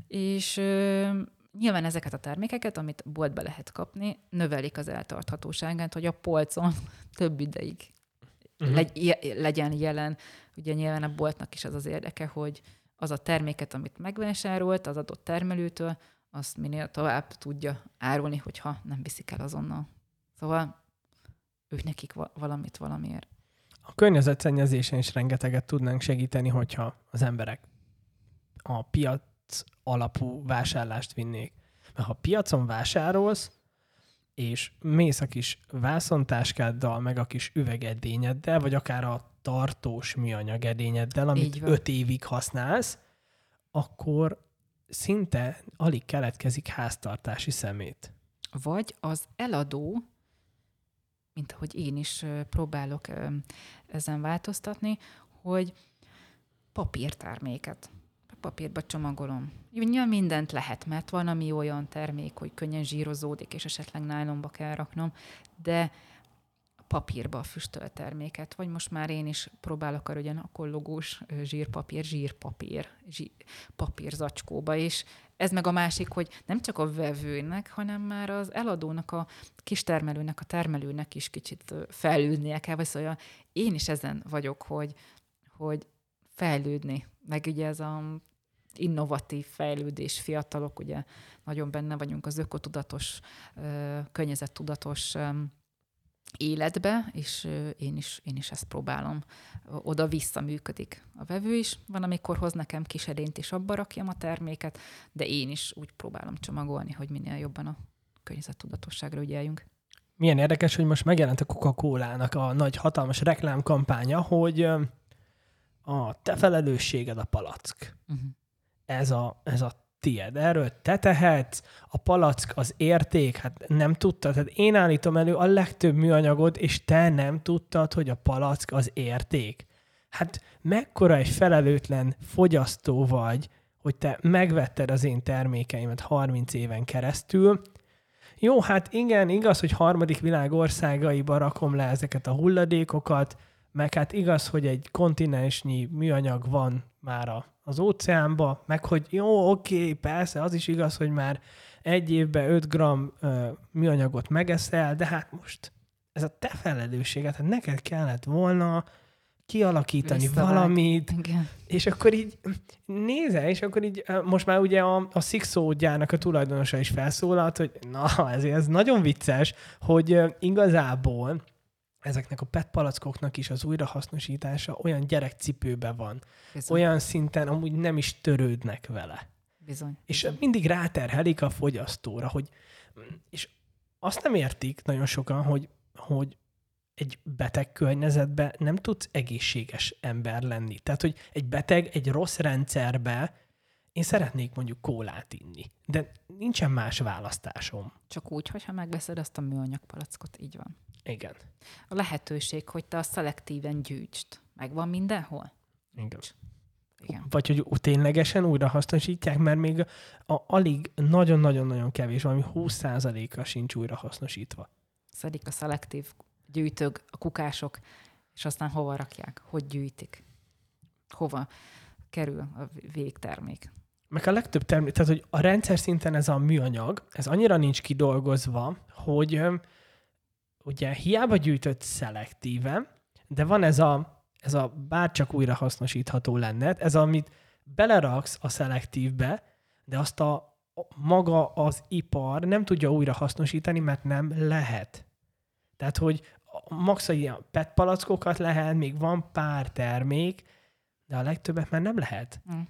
És ö, nyilván ezeket a termékeket, amit boltba lehet kapni, növelik az eltarthatóságát, hogy a polcon több ideig uh-huh. legy, legyen jelen. Ugye nyilván a boltnak is az az érdeke, hogy az a terméket, amit megvásárolt az adott termelőtől, azt minél tovább tudja árulni, hogyha nem viszik el azonnal. Szóval ők nekik valamit valamiért. A környezetszennyezésen is rengeteget tudnánk segíteni, hogyha az emberek a piac alapú vásárlást vinnék. Mert ha piacon vásárolsz, és mész a kis vászontáskáddal, meg a kis üvegedényeddel, vagy akár a tartós műanyag edényeddel, amit öt évig használsz, akkor szinte alig keletkezik háztartási szemét. Vagy az eladó, mint hogy én is próbálok ezen változtatni, hogy papírterméket papírba csomagolom. Nyilván mindent lehet, mert van, ami olyan termék, hogy könnyen zsírozódik, és esetleg nájlomba kell raknom, de papírba füstölt terméket, vagy most már én is próbálok arra, hogy kollogós zsírpapír, zsírpapír, zsír, papír zacskóba, és ez meg a másik, hogy nem csak a vevőnek, hanem már az eladónak, a kistermelőnek, a termelőnek is kicsit fejlődnie kell, vagy szóval én is ezen vagyok, hogy, hogy fejlődni. Meg ugye ez a innovatív fejlődés, fiatalok, ugye nagyon benne vagyunk az ökotudatos, környezettudatos életbe, és én is, én is ezt próbálom. Oda-vissza működik a vevő is. Van, amikor hoz nekem kis edényt, és abba rakjam a terméket, de én is úgy próbálom csomagolni, hogy minél jobban a környezettudatosságra ügyeljünk. Milyen érdekes, hogy most megjelent a Coca-Cola-nak a nagy hatalmas reklámkampánya, hogy a te felelősséged a palack. Uh-huh. Ez, a, ez a tied. Erről te tehetsz, a palack az érték, hát nem tudtad. Tehát én állítom elő a legtöbb műanyagot, és te nem tudtad, hogy a palack az érték. Hát mekkora egy felelőtlen fogyasztó vagy, hogy te megvetted az én termékeimet 30 éven keresztül, jó, hát igen, igaz, hogy harmadik világ országaiba rakom le ezeket a hulladékokat, meg hát igaz, hogy egy kontinensnyi műanyag van már a, az óceánba, meg hogy jó, oké, persze, az is igaz, hogy már egy évben 5 gram ö, műanyagot megeszel, de hát most ez a te felelősséget, hát neked kellett volna kialakítani Visszavág. valamit, Igen. és akkor így nézel, és akkor így most már ugye a, a Sixo gyárnak a tulajdonosa is felszólalt, hogy na, ez, ez nagyon vicces, hogy igazából ezeknek a PET palackoknak is az újrahasznosítása olyan gyerekcipőben van. Bizony. Olyan szinten amúgy nem is törődnek vele. Bizony. És Bizony. mindig ráterhelik a fogyasztóra, hogy és azt nem értik nagyon sokan, hogy, hogy egy beteg környezetben nem tudsz egészséges ember lenni. Tehát, hogy egy beteg egy rossz rendszerbe én szeretnék mondjuk kólát inni, de nincsen más választásom. Csak úgy, hogyha megveszed azt a műanyag palackot, így van. Igen. A lehetőség, hogy te a szelektíven gyűjtsd. Megvan mindenhol? Igen. Igen. Vagy hogy ténylegesen újra hasznosítják, mert még a, alig nagyon-nagyon-nagyon kevés, valami 20%-a sincs újra hasznosítva. Szedik a szelektív gyűjtők, a kukások, és aztán hova rakják? Hogy gyűjtik? Hova kerül a végtermék? Meg a legtöbb termék, tehát hogy a rendszer szinten ez a műanyag, ez annyira nincs kidolgozva, hogy ugye hiába gyűjtött szelektíve, de van ez a, ez a bárcsak újra hasznosítható lenne, ez amit beleraksz a szelektívbe, de azt a maga az ipar nem tudja újra hasznosítani, mert nem lehet. Tehát, hogy max a PET palackokat lehet, még van pár termék, de a legtöbbet már nem lehet. Mm.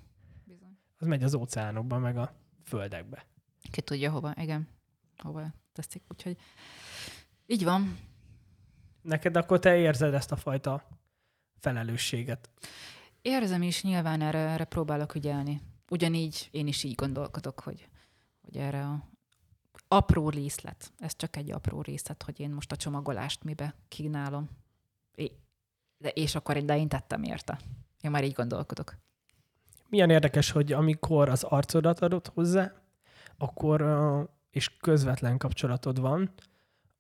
Az megy az óceánokba, meg a földekbe. Ki tudja hova, igen. Hova teszik, úgyhogy így van. Neked akkor te érzed ezt a fajta felelősséget? Érzem is, nyilván erre, erre próbálok ügyelni. Ugyanígy én is így gondolkodok, hogy, hogy erre a apró részlet, ez csak egy apró részlet, hogy én most a csomagolást mibe kínálom. É, de, és akkor én, de én tettem érte. Én már így gondolkodok. Milyen érdekes, hogy amikor az arcodat adott hozzá, akkor, és közvetlen kapcsolatod van,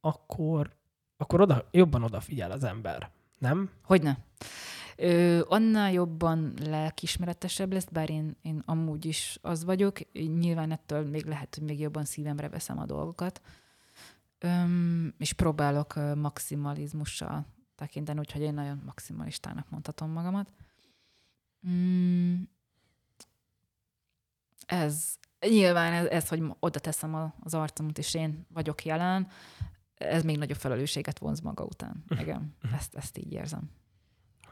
akkor, akkor oda, jobban odafigyel az ember, nem? Hogyne. Ö, annál jobban lelkismeretesebb lesz, bár én, én amúgy is az vagyok. Nyilván ettől még lehet, hogy még jobban szívemre veszem a dolgokat. Öm, és próbálok maximalizmussal tekinteni, úgyhogy én nagyon maximalistának mondhatom magamat. Mm, ez, nyilván ez, ez, hogy oda teszem az arcomat, és én vagyok jelen, ez még nagyobb felelősséget vonz maga után. Mhm. Igen, mhm. ezt, ezt így érzem.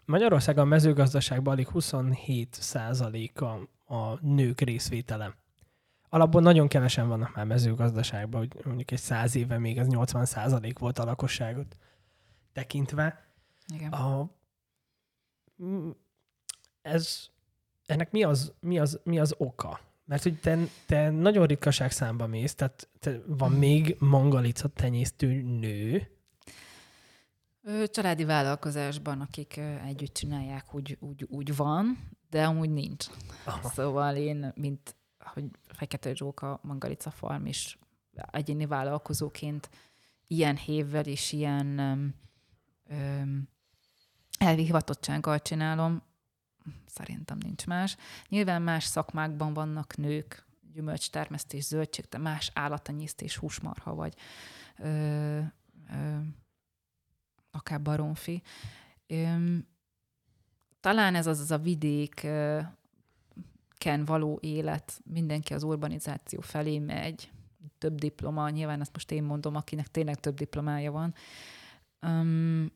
Magyarországon a mezőgazdaságban alig 27 százaléka a nők részvétele. Alapból nagyon kevesen vannak már mezőgazdaságban, hogy mondjuk egy száz éve még ez 80 százalék volt a lakosságot tekintve. Igen. A, ez, ennek mi az, mi, az, mi az oka? Mert hogy te, te nagyon ritkaság számba mész, tehát te, van hmm. még mangalica tenyésztő nő. Családi vállalkozásban, akik együtt csinálják, úgy, úgy, úgy van, de amúgy nincs. Aha. Szóval én, mint hogy Fekete Zsóka Mangalica Farm is egyéni vállalkozóként ilyen hévvel és ilyen um, elvi hivatottsággal csinálom, szerintem nincs más. Nyilván más szakmákban vannak nők, gyümölcstermesztés, zöldség, de más állatanyésztés, húsmarha, vagy ö, ö, akár baromfi. Ö, talán ez az, az a vidék ken való élet, mindenki az urbanizáció felé megy, több diploma, nyilván ezt most én mondom, akinek tényleg több diplomája van. Um,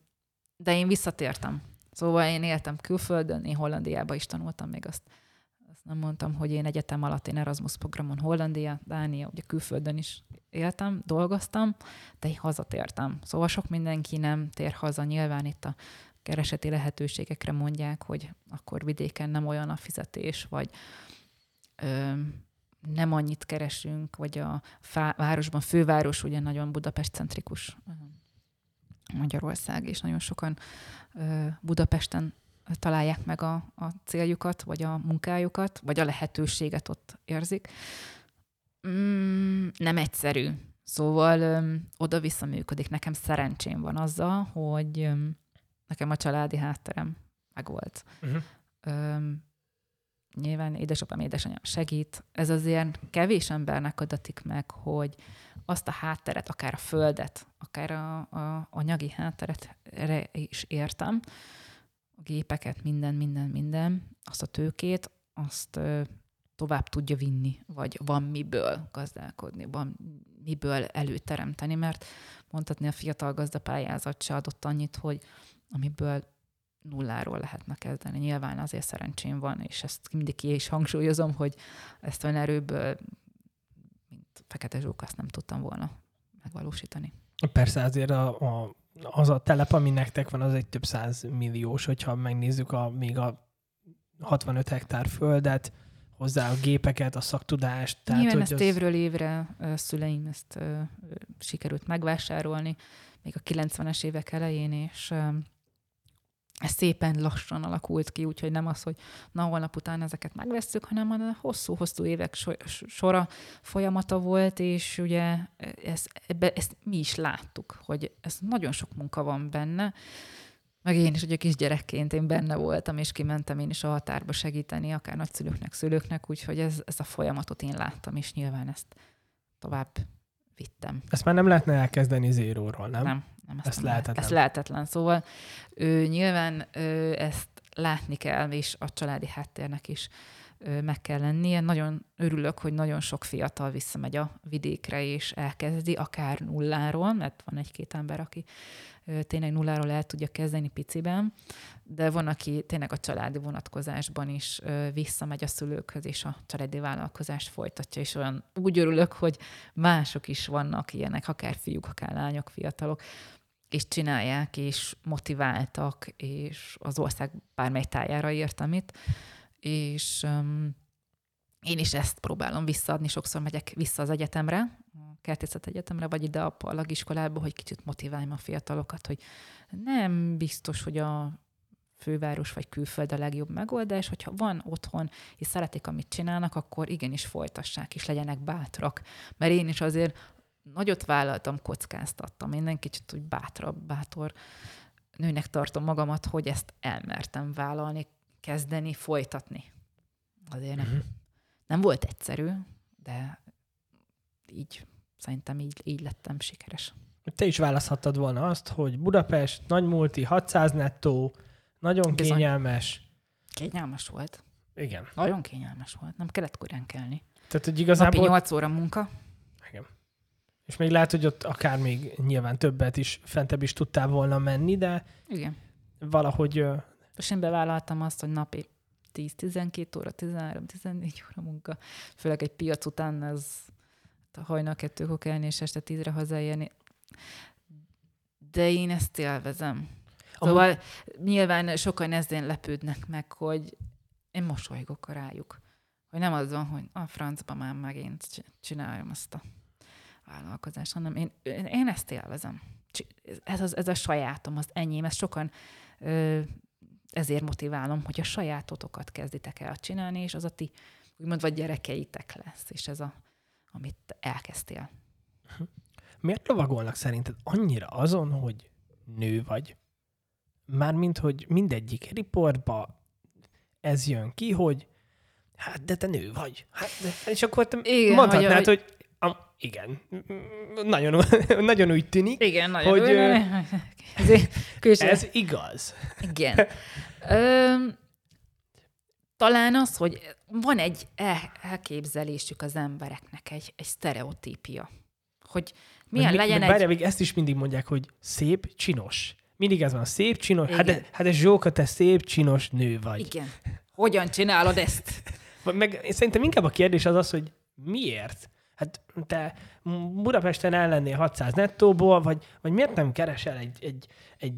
de én visszatértem. Szóval én éltem külföldön, én Hollandiába is tanultam még azt. Azt nem mondtam, hogy én egyetem alatt én Erasmus programon Hollandia, Dánia, ugye külföldön is éltem, dolgoztam, de én hazatértem. Szóval sok mindenki nem tér haza. Nyilván itt a kereseti lehetőségekre mondják, hogy akkor vidéken nem olyan a fizetés, vagy ö, nem annyit keresünk, vagy a fá- városban, főváros ugye nagyon Budapest centrikus Magyarország, és nagyon sokan Budapesten találják meg a, a céljukat, vagy a munkájukat, vagy a lehetőséget ott érzik. Mm, nem egyszerű. Szóval ö, oda-vissza működik. Nekem szerencsém van azzal, hogy nekem a családi hátterem megvolt. Uh-huh. Nyilván édesapám, édesanyám segít. Ez azért kevés embernek adatik meg, hogy azt a hátteret, akár a földet, akár a, a anyagi hátteret erre is értem, a gépeket, minden, minden, minden, azt a tőkét, azt ö, tovább tudja vinni, vagy van miből gazdálkodni, van miből előteremteni, mert mondhatni a fiatal gazdapályázat se adott annyit, hogy amiből nulláról lehetne kezdeni. Nyilván azért szerencsém van, és ezt mindig ki is hangsúlyozom, hogy ezt olyan erőből, Fekete Zsók, azt nem tudtam volna megvalósítani. Persze azért a, a, az a telep, ami nektek van, az egy több száz milliós, hogyha megnézzük a, még a 65 hektár földet, hozzá a gépeket, a szaktudást. Tehát, Nyilván ezt az... évről évre szüleim ezt ö, sikerült megvásárolni, még a 90-es évek elején, és ez szépen lassan alakult ki, úgyhogy nem az, hogy na holnap után ezeket megvesszük, hanem a hosszú-hosszú évek sora folyamata volt, és ugye ezt, ebbe, ezt mi is láttuk, hogy ez nagyon sok munka van benne, meg én is ugye kisgyerekként én benne voltam, és kimentem én is a határba segíteni, akár nagyszülőknek, szülőknek, úgyhogy ez, ez a folyamatot én láttam, és nyilván ezt tovább vittem. Ezt már nem lehetne elkezdeni zéróról, nem? Nem, nem ezt, ezt nem lehetetlen. Ez lehetetlen. Szóval ő, nyilván ő, ezt látni kell, és a családi háttérnek is ő, meg kell lennie. Nagyon örülök, hogy nagyon sok fiatal visszamegy a vidékre, és elkezdi, akár nulláról, mert van egy-két ember, aki tényleg nulláról el tudja kezdeni piciben, de van, aki tényleg a családi vonatkozásban is visszamegy a szülőkhöz, és a családi vállalkozást folytatja, és olyan úgy örülök, hogy mások is vannak ilyenek, akár fiúk, akár lányok, fiatalok, és csinálják, és motiváltak, és az ország bármely tájára értem itt, és um, én is ezt próbálom visszaadni, sokszor megyek vissza az egyetemre, kertészet egyetemre, vagy ide a parlagiskolába, hogy kicsit motiváljam a fiatalokat, hogy nem biztos, hogy a főváros vagy külföld a legjobb megoldás, hogyha van otthon, és szeretik, amit csinálnak, akkor igenis folytassák, és legyenek bátrak. Mert én is azért nagyot vállaltam, kockáztattam. Én kicsit úgy bátrabb, bátor nőnek tartom magamat, hogy ezt elmertem vállalni, kezdeni, folytatni. Azért nem, uh-huh. nem volt egyszerű, de így szerintem így, így lettem sikeres. Te is választhattad volna azt, hogy Budapest, nagy multi, 600 nettó, nagyon Bizony. kényelmes. Kényelmes volt. Igen. Nagyon kényelmes volt. Nem kellett korán kelni. Tehát, hogy igazából... Napi 8 óra munka. Igen. És még lehet, hogy ott akár még nyilván többet is, fentebb is tudtál volna menni, de Igen. valahogy... És én bevállaltam azt, hogy napi 10-12 óra, 13-14 óra munka. Főleg egy piac után ez hajnal kettőkor kelni, és este tízre hazaérni. De én ezt élvezem. Szóval Amúgy... nyilván sokan ezen lepődnek meg, hogy én mosolygok rájuk. Hogy nem az van, hogy a francba már megint csináljam azt a vállalkozást, hanem én, én ezt élvezem. Ez, az, ez a sajátom, az enyém, ezt sokan ö, ezért motiválom, hogy a sajátotokat kezditek el csinálni, és az a ti, úgymond, vagy gyerekeitek lesz, és ez a, amit elkezdtél. Miért lovagolnak szerinted annyira azon, hogy nő vagy? Mármint, hogy mindegyik riportba ez jön ki, hogy hát de te nő vagy. Hát, de, és akkor te igen, mondhatnád, hogy, hogy am, igen, nagyon, nagyon úgy tűnik, igen, nagyon hogy úgy, ez igaz. Igen. Ö, talán az, hogy van egy elképzelésük az embereknek, egy, egy sztereotípia, hogy milyen meg, legyen meg, egy... Várja, ezt is mindig mondják, hogy szép, csinos. Mindig ez van, szép, csinos. Hát Igen. Hát, hát ez Zsóka, te szép, csinos nő vagy. Igen. Hogyan csinálod ezt? Meg szerintem inkább a kérdés az az, hogy miért? Hát te Budapesten ellennél 600 nettóból, vagy, vagy miért nem keresel egy, egy, egy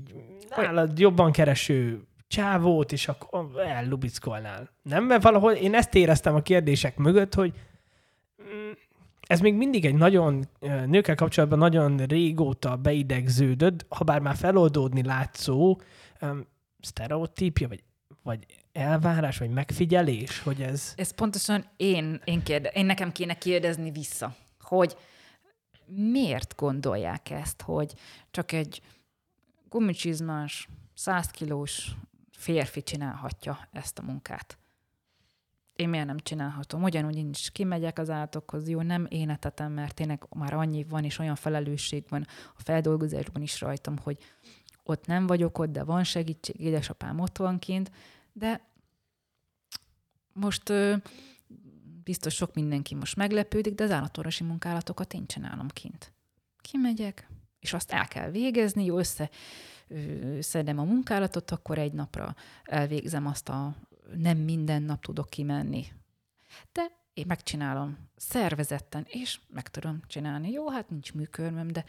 nálad jobban kereső csávót, és akkor ellubickolnál? Nem? Mert valahol én ezt éreztem a kérdések mögött, hogy mm, ez még mindig egy nagyon, nőkkel kapcsolatban nagyon régóta beidegződött, ha bár már feloldódni látszó um, sztereotípia, vagy, vagy elvárás, vagy megfigyelés, hogy ez... Ez pontosan én, én, kérde, én nekem kéne kérdezni vissza, hogy miért gondolják ezt, hogy csak egy gumicsizmás, 100 kilós férfi csinálhatja ezt a munkát én miért nem csinálhatom? Ugyanúgy én is kimegyek az állatokhoz, jó, nem én etetem, mert tényleg már annyi van, és olyan felelősség van a feldolgozásban is rajtam, hogy ott nem vagyok ott, de van segítség, édesapám ott van kint, de most ö, biztos sok mindenki most meglepődik, de az állatorvosi munkálatokat én csinálom kint. Kimegyek, és azt el kell végezni, jó, össze szedem a munkálatot, akkor egy napra elvégzem azt a nem minden nap tudok kimenni. De én megcsinálom szervezetten, és meg tudom csinálni. Jó, hát nincs műkörmöm, de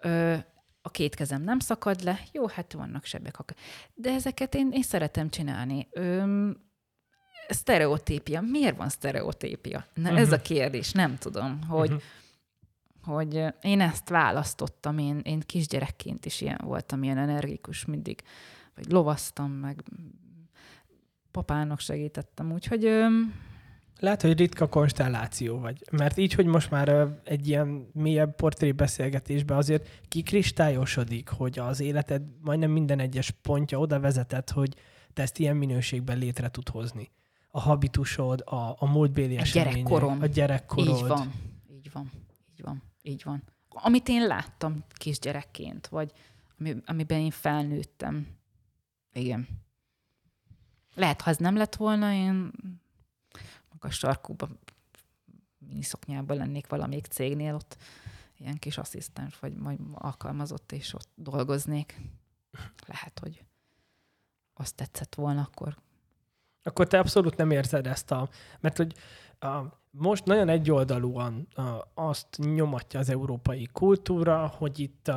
ö, a két kezem nem szakad le. Jó, hát vannak sebek. De ezeket én, én szeretem csinálni. Ö, sztereotípia. Miért van sztereotípia? Na, uh-huh. ez a mhm. kérdés. Nem tudom, hogy, uh-huh. Hogy én ezt választottam. Én, én kisgyerekként is ilyen voltam, ilyen energikus mindig. Vagy lovasztam, meg papának segítettem, úgyhogy... Lehet, hogy ritka konstelláció vagy. Mert így, hogy most már egy ilyen mélyebb portré beszélgetésben azért kikristályosodik, hogy az életed majdnem minden egyes pontja oda vezetett, hogy te ezt ilyen minőségben létre tud hozni. A habitusod, a, a múltbéli a gyerekkorom. a gyerekkorod. Így van, így van, így van, így van. Amit én láttam kisgyerekként, vagy ami, amiben én felnőttem. Igen. Lehet, ha ez nem lett volna, én magas sarkúban, miniszoknyában lennék valamelyik cégnél, ott ilyen kis asszisztens, vagy majd alkalmazott, és ott dolgoznék. Lehet, hogy azt tetszett volna akkor. Akkor te abszolút nem érzed ezt a... Mert hogy most nagyon egyoldalúan azt nyomatja az európai kultúra, hogy itt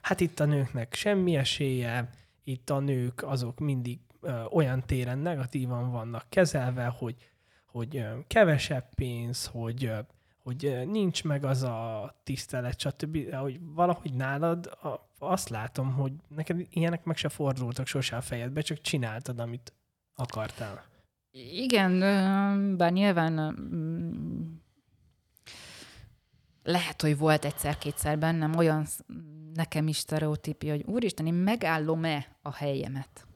hát itt a nőknek semmi esélye, itt a nők azok mindig olyan téren negatívan vannak kezelve, hogy, hogy kevesebb pénz, hogy, hogy nincs meg az a tisztelet, stb. Hogy valahogy nálad azt látom, hogy neked ilyenek meg se fordultak sose a fejedbe, csak csináltad, amit akartál. Igen, bár nyilván lehet, hogy volt egyszer-kétszer bennem olyan nekem is sztereotípia, hogy úristen, én megállom-e a helyemet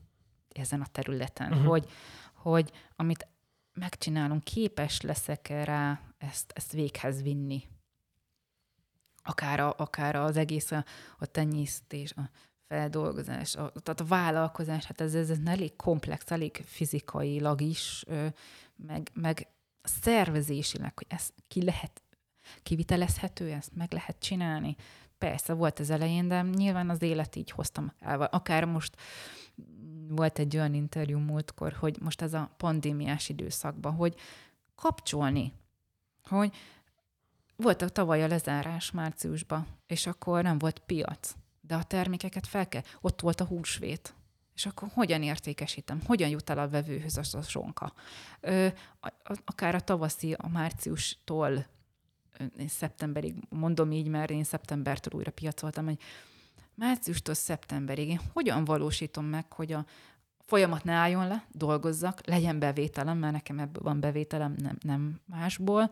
ezen a területen, uh-huh. hogy, hogy amit megcsinálunk, képes leszek rá ezt, ezt véghez vinni. Akár, a, akár az egész a, a tenyésztés, a feldolgozás, a, tehát a vállalkozás, hát ez, ez, elég komplex, elég fizikailag is, meg, meg szervezésileg, hogy ez ki lehet, kivitelezhető, ezt meg lehet csinálni. Persze, volt az elején, de nyilván az élet így hoztam el. Akár most volt egy olyan interjú múltkor, hogy most ez a pandémiás időszakban, hogy kapcsolni, hogy volt a tavaly a lezárás márciusban, és akkor nem volt piac, de a termékeket fel kell, ott volt a húsvét, és akkor hogyan értékesítem, hogyan jut el a vevőhöz az a sonka. Ö, akár a tavaszi, a márciustól én szeptemberig, mondom így, mert én szeptembertől újra piacoltam, hogy márciustól szeptemberig én hogyan valósítom meg, hogy a folyamat ne álljon le, dolgozzak, legyen bevételem, mert nekem ebből van bevételem, nem, nem másból,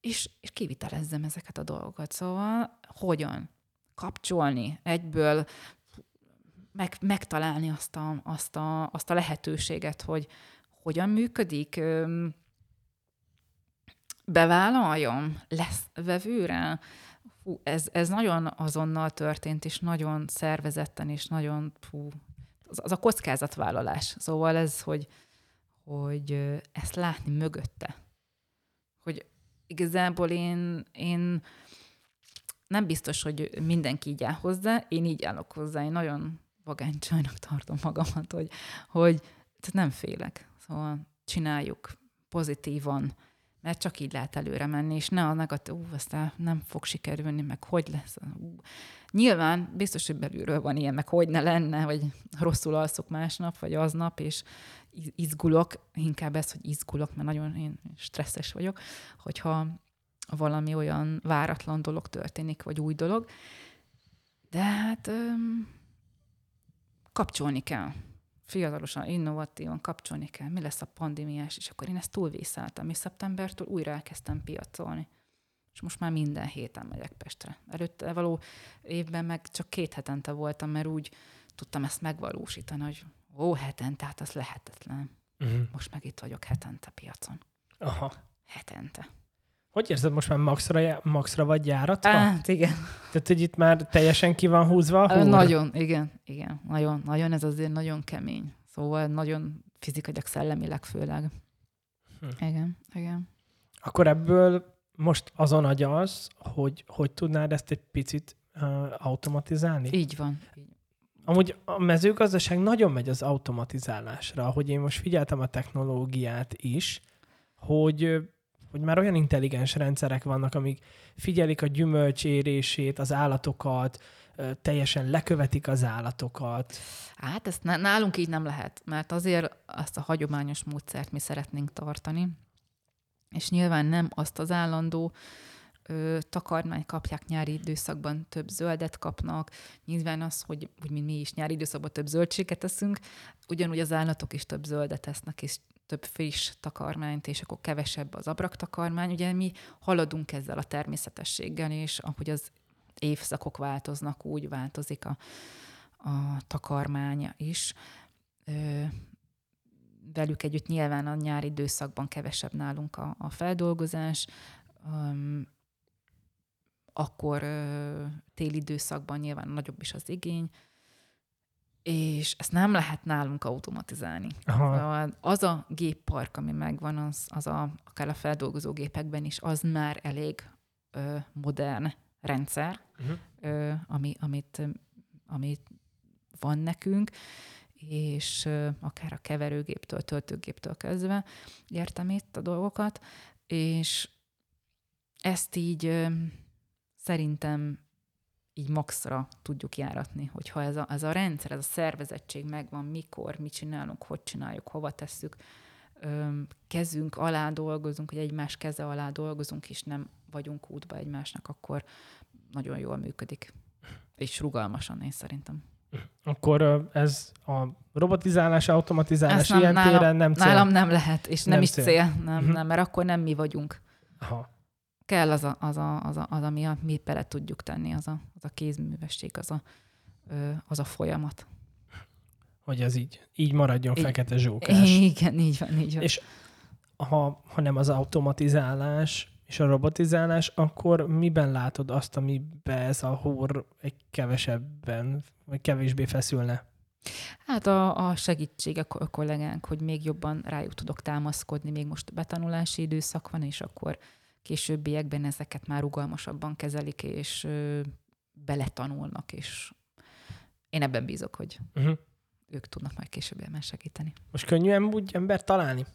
és, és kivitelezzem ezeket a dolgokat. Szóval hogyan kapcsolni egyből, meg, megtalálni azt a, azt, a, azt a lehetőséget, hogy hogyan működik, bevállaljam, lesz vevőre. Fú, ez, ez nagyon azonnal történt, és nagyon szervezetten, és nagyon, fú, az, az a kockázatvállalás. Szóval ez, hogy, hogy ezt látni mögötte. Hogy igazából én, én nem biztos, hogy mindenki így áll hozzá, én így állok hozzá, én nagyon vagánycsajnak tartom magamat, hogy, hogy tehát nem félek. Szóval csináljuk pozitívan, mert csak így lehet előre menni, és ne a negatív, ú, aztán nem fog sikerülni, meg hogy lesz. Ú. Nyilván biztos, hogy belülről van ilyen, meg hogy ne lenne, vagy rosszul alszok másnap, vagy aznap, és izgulok, inkább ez, hogy izgulok, mert nagyon én stresszes vagyok, hogyha valami olyan váratlan dolog történik, vagy új dolog. De hát öm, kapcsolni kell fiatalosan, innovatívan kapcsolni kell, mi lesz a pandémiás, és akkor én ezt túlvészeltem, és szeptembertől újra elkezdtem piacolni. És most már minden héten megyek Pestre. Előtte való évben meg csak két hetente voltam, mert úgy tudtam ezt megvalósítani, hogy ó, hetente, hát az lehetetlen. Uh-huh. Most meg itt vagyok hetente piacon. Aha. Hetente. Hogy érzed, most már maxra, maxra vagy járatva? Hát, igen. Tehát, hogy itt már teljesen ki van húzva a húr? Nagyon, igen, igen. Nagyon, nagyon, ez azért nagyon kemény. Szóval nagyon fizikailag, szellemileg főleg. Hm. Igen, igen. Akkor ebből most azon agyalsz, hogy hogy tudnád ezt egy picit uh, automatizálni? Így van. Amúgy a mezőgazdaság nagyon megy az automatizálásra, hogy én most figyeltem a technológiát is, hogy hogy már olyan intelligens rendszerek vannak, amik figyelik a gyümölcs érését, az állatokat, teljesen lekövetik az állatokat. Hát ezt nálunk így nem lehet, mert azért azt a hagyományos módszert mi szeretnénk tartani, és nyilván nem azt az állandó takarmány kapják nyári időszakban, több zöldet kapnak. Nyilván az, hogy, hogy mi is nyári időszakban több zöldséget teszünk, ugyanúgy az állatok is több zöldet esznek, és több friss takarmányt, és akkor kevesebb az abraktakarmány. Ugye mi haladunk ezzel a természetességgel, és ahogy az évszakok változnak, úgy változik a, a takarmánya is. Ö, velük együtt nyilván a nyári időszakban kevesebb nálunk a, a feldolgozás, um, akkor téli időszakban nyilván nagyobb is az igény, és ezt nem lehet nálunk automatizálni. Aha. Szóval az a géppark, ami megvan, az, az a, akár a feldolgozó gépekben is, az már elég ö, modern rendszer, uh-huh. ö, ami, amit, amit van nekünk, és ö, akár a keverőgéptől, töltőgéptől kezdve értem itt a dolgokat, és ezt így ö, szerintem így maxra tudjuk járatni, hogyha ez a, ez a rendszer, ez a szervezettség megvan, mikor, mit csinálunk, hogy csináljuk, hova tesszük, kezünk alá dolgozunk, hogy egymás keze alá dolgozunk, és nem vagyunk útba egymásnak, akkor nagyon jól működik. És rugalmasan, én szerintem. Akkor ez a robotizálás, automatizálás nem, ilyen nálam, téren nem cél? Nálam nem lehet, és nem, nem is cél. cél. Nem, uh-huh. nem, mert akkor nem mi vagyunk. Aha. Kell az, a, az, a, az, a, az ami a, mi bele tudjuk tenni, az a, az a kézművesség, az a, az a folyamat. Hogy az így, így maradjon így, fekete zsókás. Igen, így van, így van. És ha, ha nem az automatizálás és a robotizálás, akkor miben látod azt, amiben ez a hór egy kevesebben, vagy kevésbé feszülne? Hát a, a segítség a kollégánk, hogy még jobban rájuk tudok támaszkodni, még most betanulási időszak van, és akkor későbbiekben ezeket már rugalmasabban kezelik, és ö, beletanulnak, és én ebben bízok, hogy uh-huh. ők tudnak majd később ebben segíteni. Most könnyűen úgy ember találni?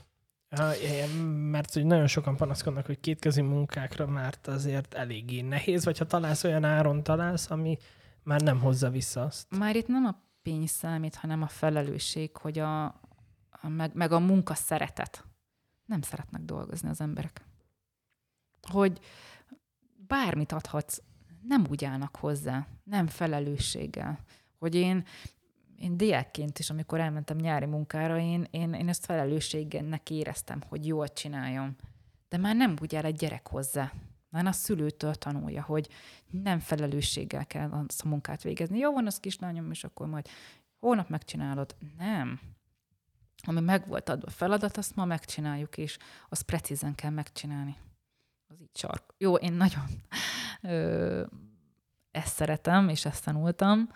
Mert hogy nagyon sokan panaszkodnak, hogy kétkezi munkákra, mert azért eléggé nehéz, vagy ha találsz olyan áron találsz, ami már nem hozza vissza azt. Már itt nem a pénz számít, hanem a felelősség, hogy a, a meg, meg a munka szeretet. Nem szeretnek dolgozni az emberek. Hogy bármit adhatsz, nem úgy állnak hozzá, nem felelősséggel. Hogy én, én diákként is, amikor elmentem nyári munkára, én, én, én ezt felelősségnek éreztem, hogy jól csináljam. De már nem úgy áll egy gyerek hozzá. Már a szülőtől tanulja, hogy nem felelősséggel kell azt a munkát végezni. Jó van az kislányom, és akkor majd holnap megcsinálod. Nem. Ami meg volt adva feladat, azt ma megcsináljuk, és azt precízen kell megcsinálni. Az így sark. Jó, én nagyon ö, ezt szeretem, és ezt tanultam,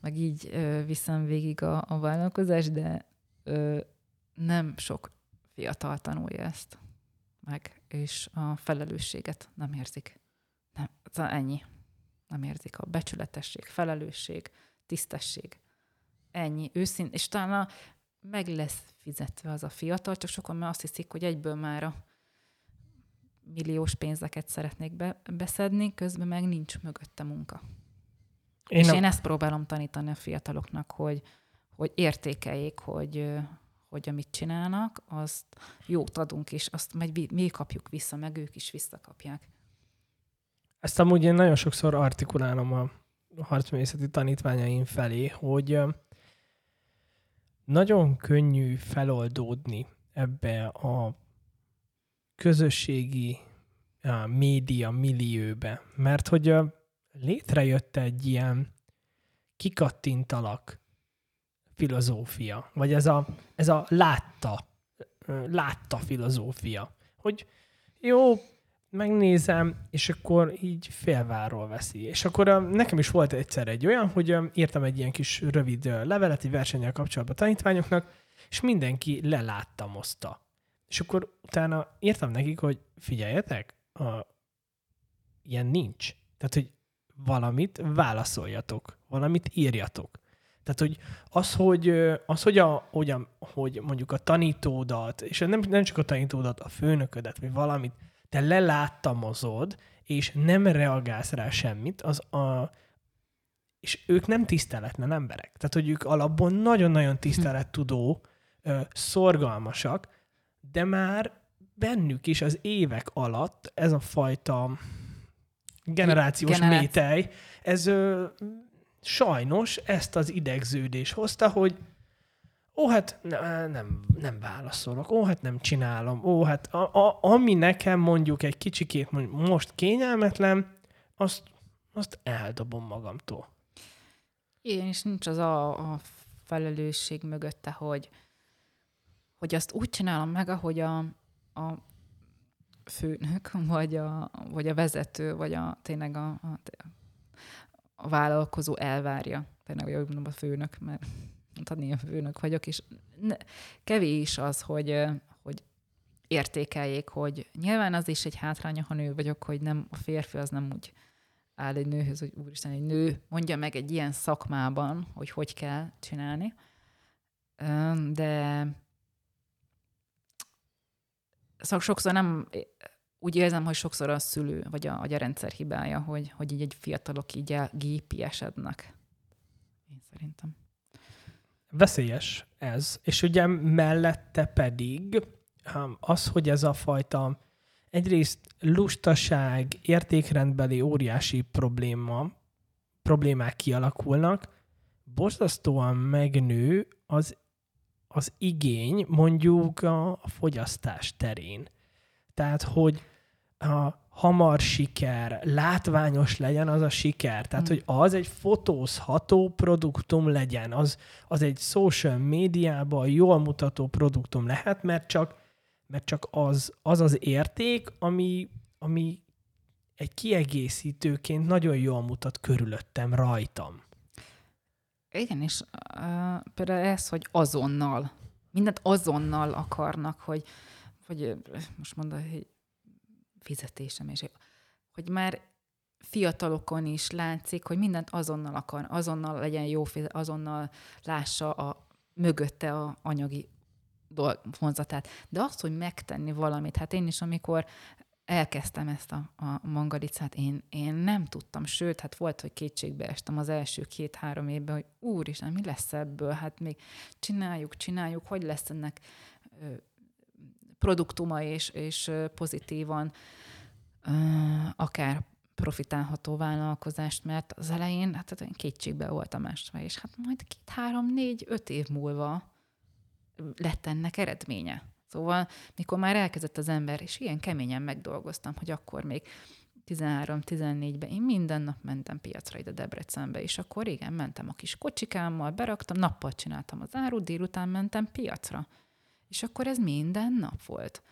meg így ö, viszem végig a, a vállalkozás, de ö, nem sok fiatal tanulja ezt meg, és a felelősséget nem érzik. Nem, ennyi. Nem érzik a becsületesség, felelősség, tisztesség. Ennyi, őszint, és talán meg lesz fizetve az a fiatal, csak sokan már azt hiszik, hogy egyből már a milliós pénzeket szeretnék be, beszedni, közben meg nincs mögötte munka. Én és nem... én ezt próbálom tanítani a fiataloknak, hogy, hogy értékeljék, hogy, hogy amit csinálnak, azt jót adunk, és azt majd mi kapjuk vissza, meg ők is visszakapják. Ezt amúgy én nagyon sokszor artikulálom a harcművészeti tanítványaim felé, hogy nagyon könnyű feloldódni ebbe a közösségi a média millióbe, mert hogy létrejött egy ilyen kikattintalak filozófia, vagy ez a, ez a látta, látta filozófia, hogy jó, megnézem, és akkor így félváról veszi. És akkor nekem is volt egyszer egy olyan, hogy írtam egy ilyen kis rövid levelet egy versennyel kapcsolatban tanítványoknak, és mindenki leláttamozta. És akkor utána írtam nekik, hogy figyeljetek, a, ilyen nincs. Tehát, hogy valamit válaszoljatok, valamit írjatok. Tehát, hogy az, hogy, az, hogy, a, hogy, a, hogy mondjuk a tanítódat, és nem, nem csak a tanítódat, a főnöködet, vagy valamit, te leláttamozod, és nem reagálsz rá semmit, az a, és ők nem tiszteletlen emberek. Tehát, hogy ők alapból nagyon-nagyon tisztelettudó, szorgalmasak, de már bennük is az évek alatt ez a fajta generációs Generáci... métej, ez ö, sajnos ezt az idegződés hozta, hogy ó, hát ne, nem, nem válaszolok, ó, hát nem csinálom, ó, hát a, a, ami nekem mondjuk egy kicsikét most kényelmetlen, azt, azt eldobom magamtól. Igen, és nincs az a, a felelősség mögötte, hogy, hogy azt úgy csinálom meg, ahogy a, a főnök, vagy a, vagy a vezető, vagy a, tényleg a, a, a vállalkozó elvárja. Tényleg, hogy mondom, a főnök, mert mondhatni, a főnök vagyok, és ne, kevés az, hogy, hogy értékeljék, hogy nyilván az is egy hátránya, ha nő vagyok, hogy nem a férfi az nem úgy áll egy nőhöz, hogy úristen, egy nő mondja meg egy ilyen szakmában, hogy hogy kell csinálni. De szóval sokszor nem, úgy érzem, hogy sokszor a szülő, vagy a, vagy a rendszer hibája, hogy, hogy így egy fiatalok így elgépiesednek. Én szerintem. Veszélyes ez. És ugye mellette pedig um, az, hogy ez a fajta egyrészt lustaság, értékrendbeli óriási probléma, problémák kialakulnak, borzasztóan megnő az az igény mondjuk a, a fogyasztás terén. Tehát, hogy a, hamar siker, látványos legyen az a siker. Tehát, mm. hogy az egy fotózható produktum legyen, az, az egy social médiában jól mutató produktum lehet, mert csak, mert csak az, az az érték, ami, ami egy kiegészítőként nagyon jól mutat körülöttem, rajtam. Igen, és uh, például ez, hogy azonnal, mindent azonnal akarnak, hogy, hogy most mondod, hogy fizetésem, és hogy már fiatalokon is látszik, hogy mindent azonnal akar, azonnal legyen jó, azonnal lássa a mögötte a anyagi vonzatát. De azt, hogy megtenni valamit, hát én is, amikor elkezdtem ezt a, a mangalicát, én, én nem tudtam, sőt, hát volt, hogy kétségbe estem az első két-három évben, hogy úristen, mi lesz ebből? Hát még csináljuk, csináljuk, hogy lesz ennek produktuma és, és pozitívan akár profitálható vállalkozást, mert az elején hát, hát én kétségbe voltam esve, és hát majd két, három, négy, öt év múlva lett ennek eredménye. Szóval, mikor már elkezdett az ember, és ilyen keményen megdolgoztam, hogy akkor még 13-14-ben én minden nap mentem piacra ide Debrecenbe, és akkor igen, mentem a kis kocsikámmal, beraktam, nappal csináltam az árut, délután mentem piacra. És akkor ez minden nap volt.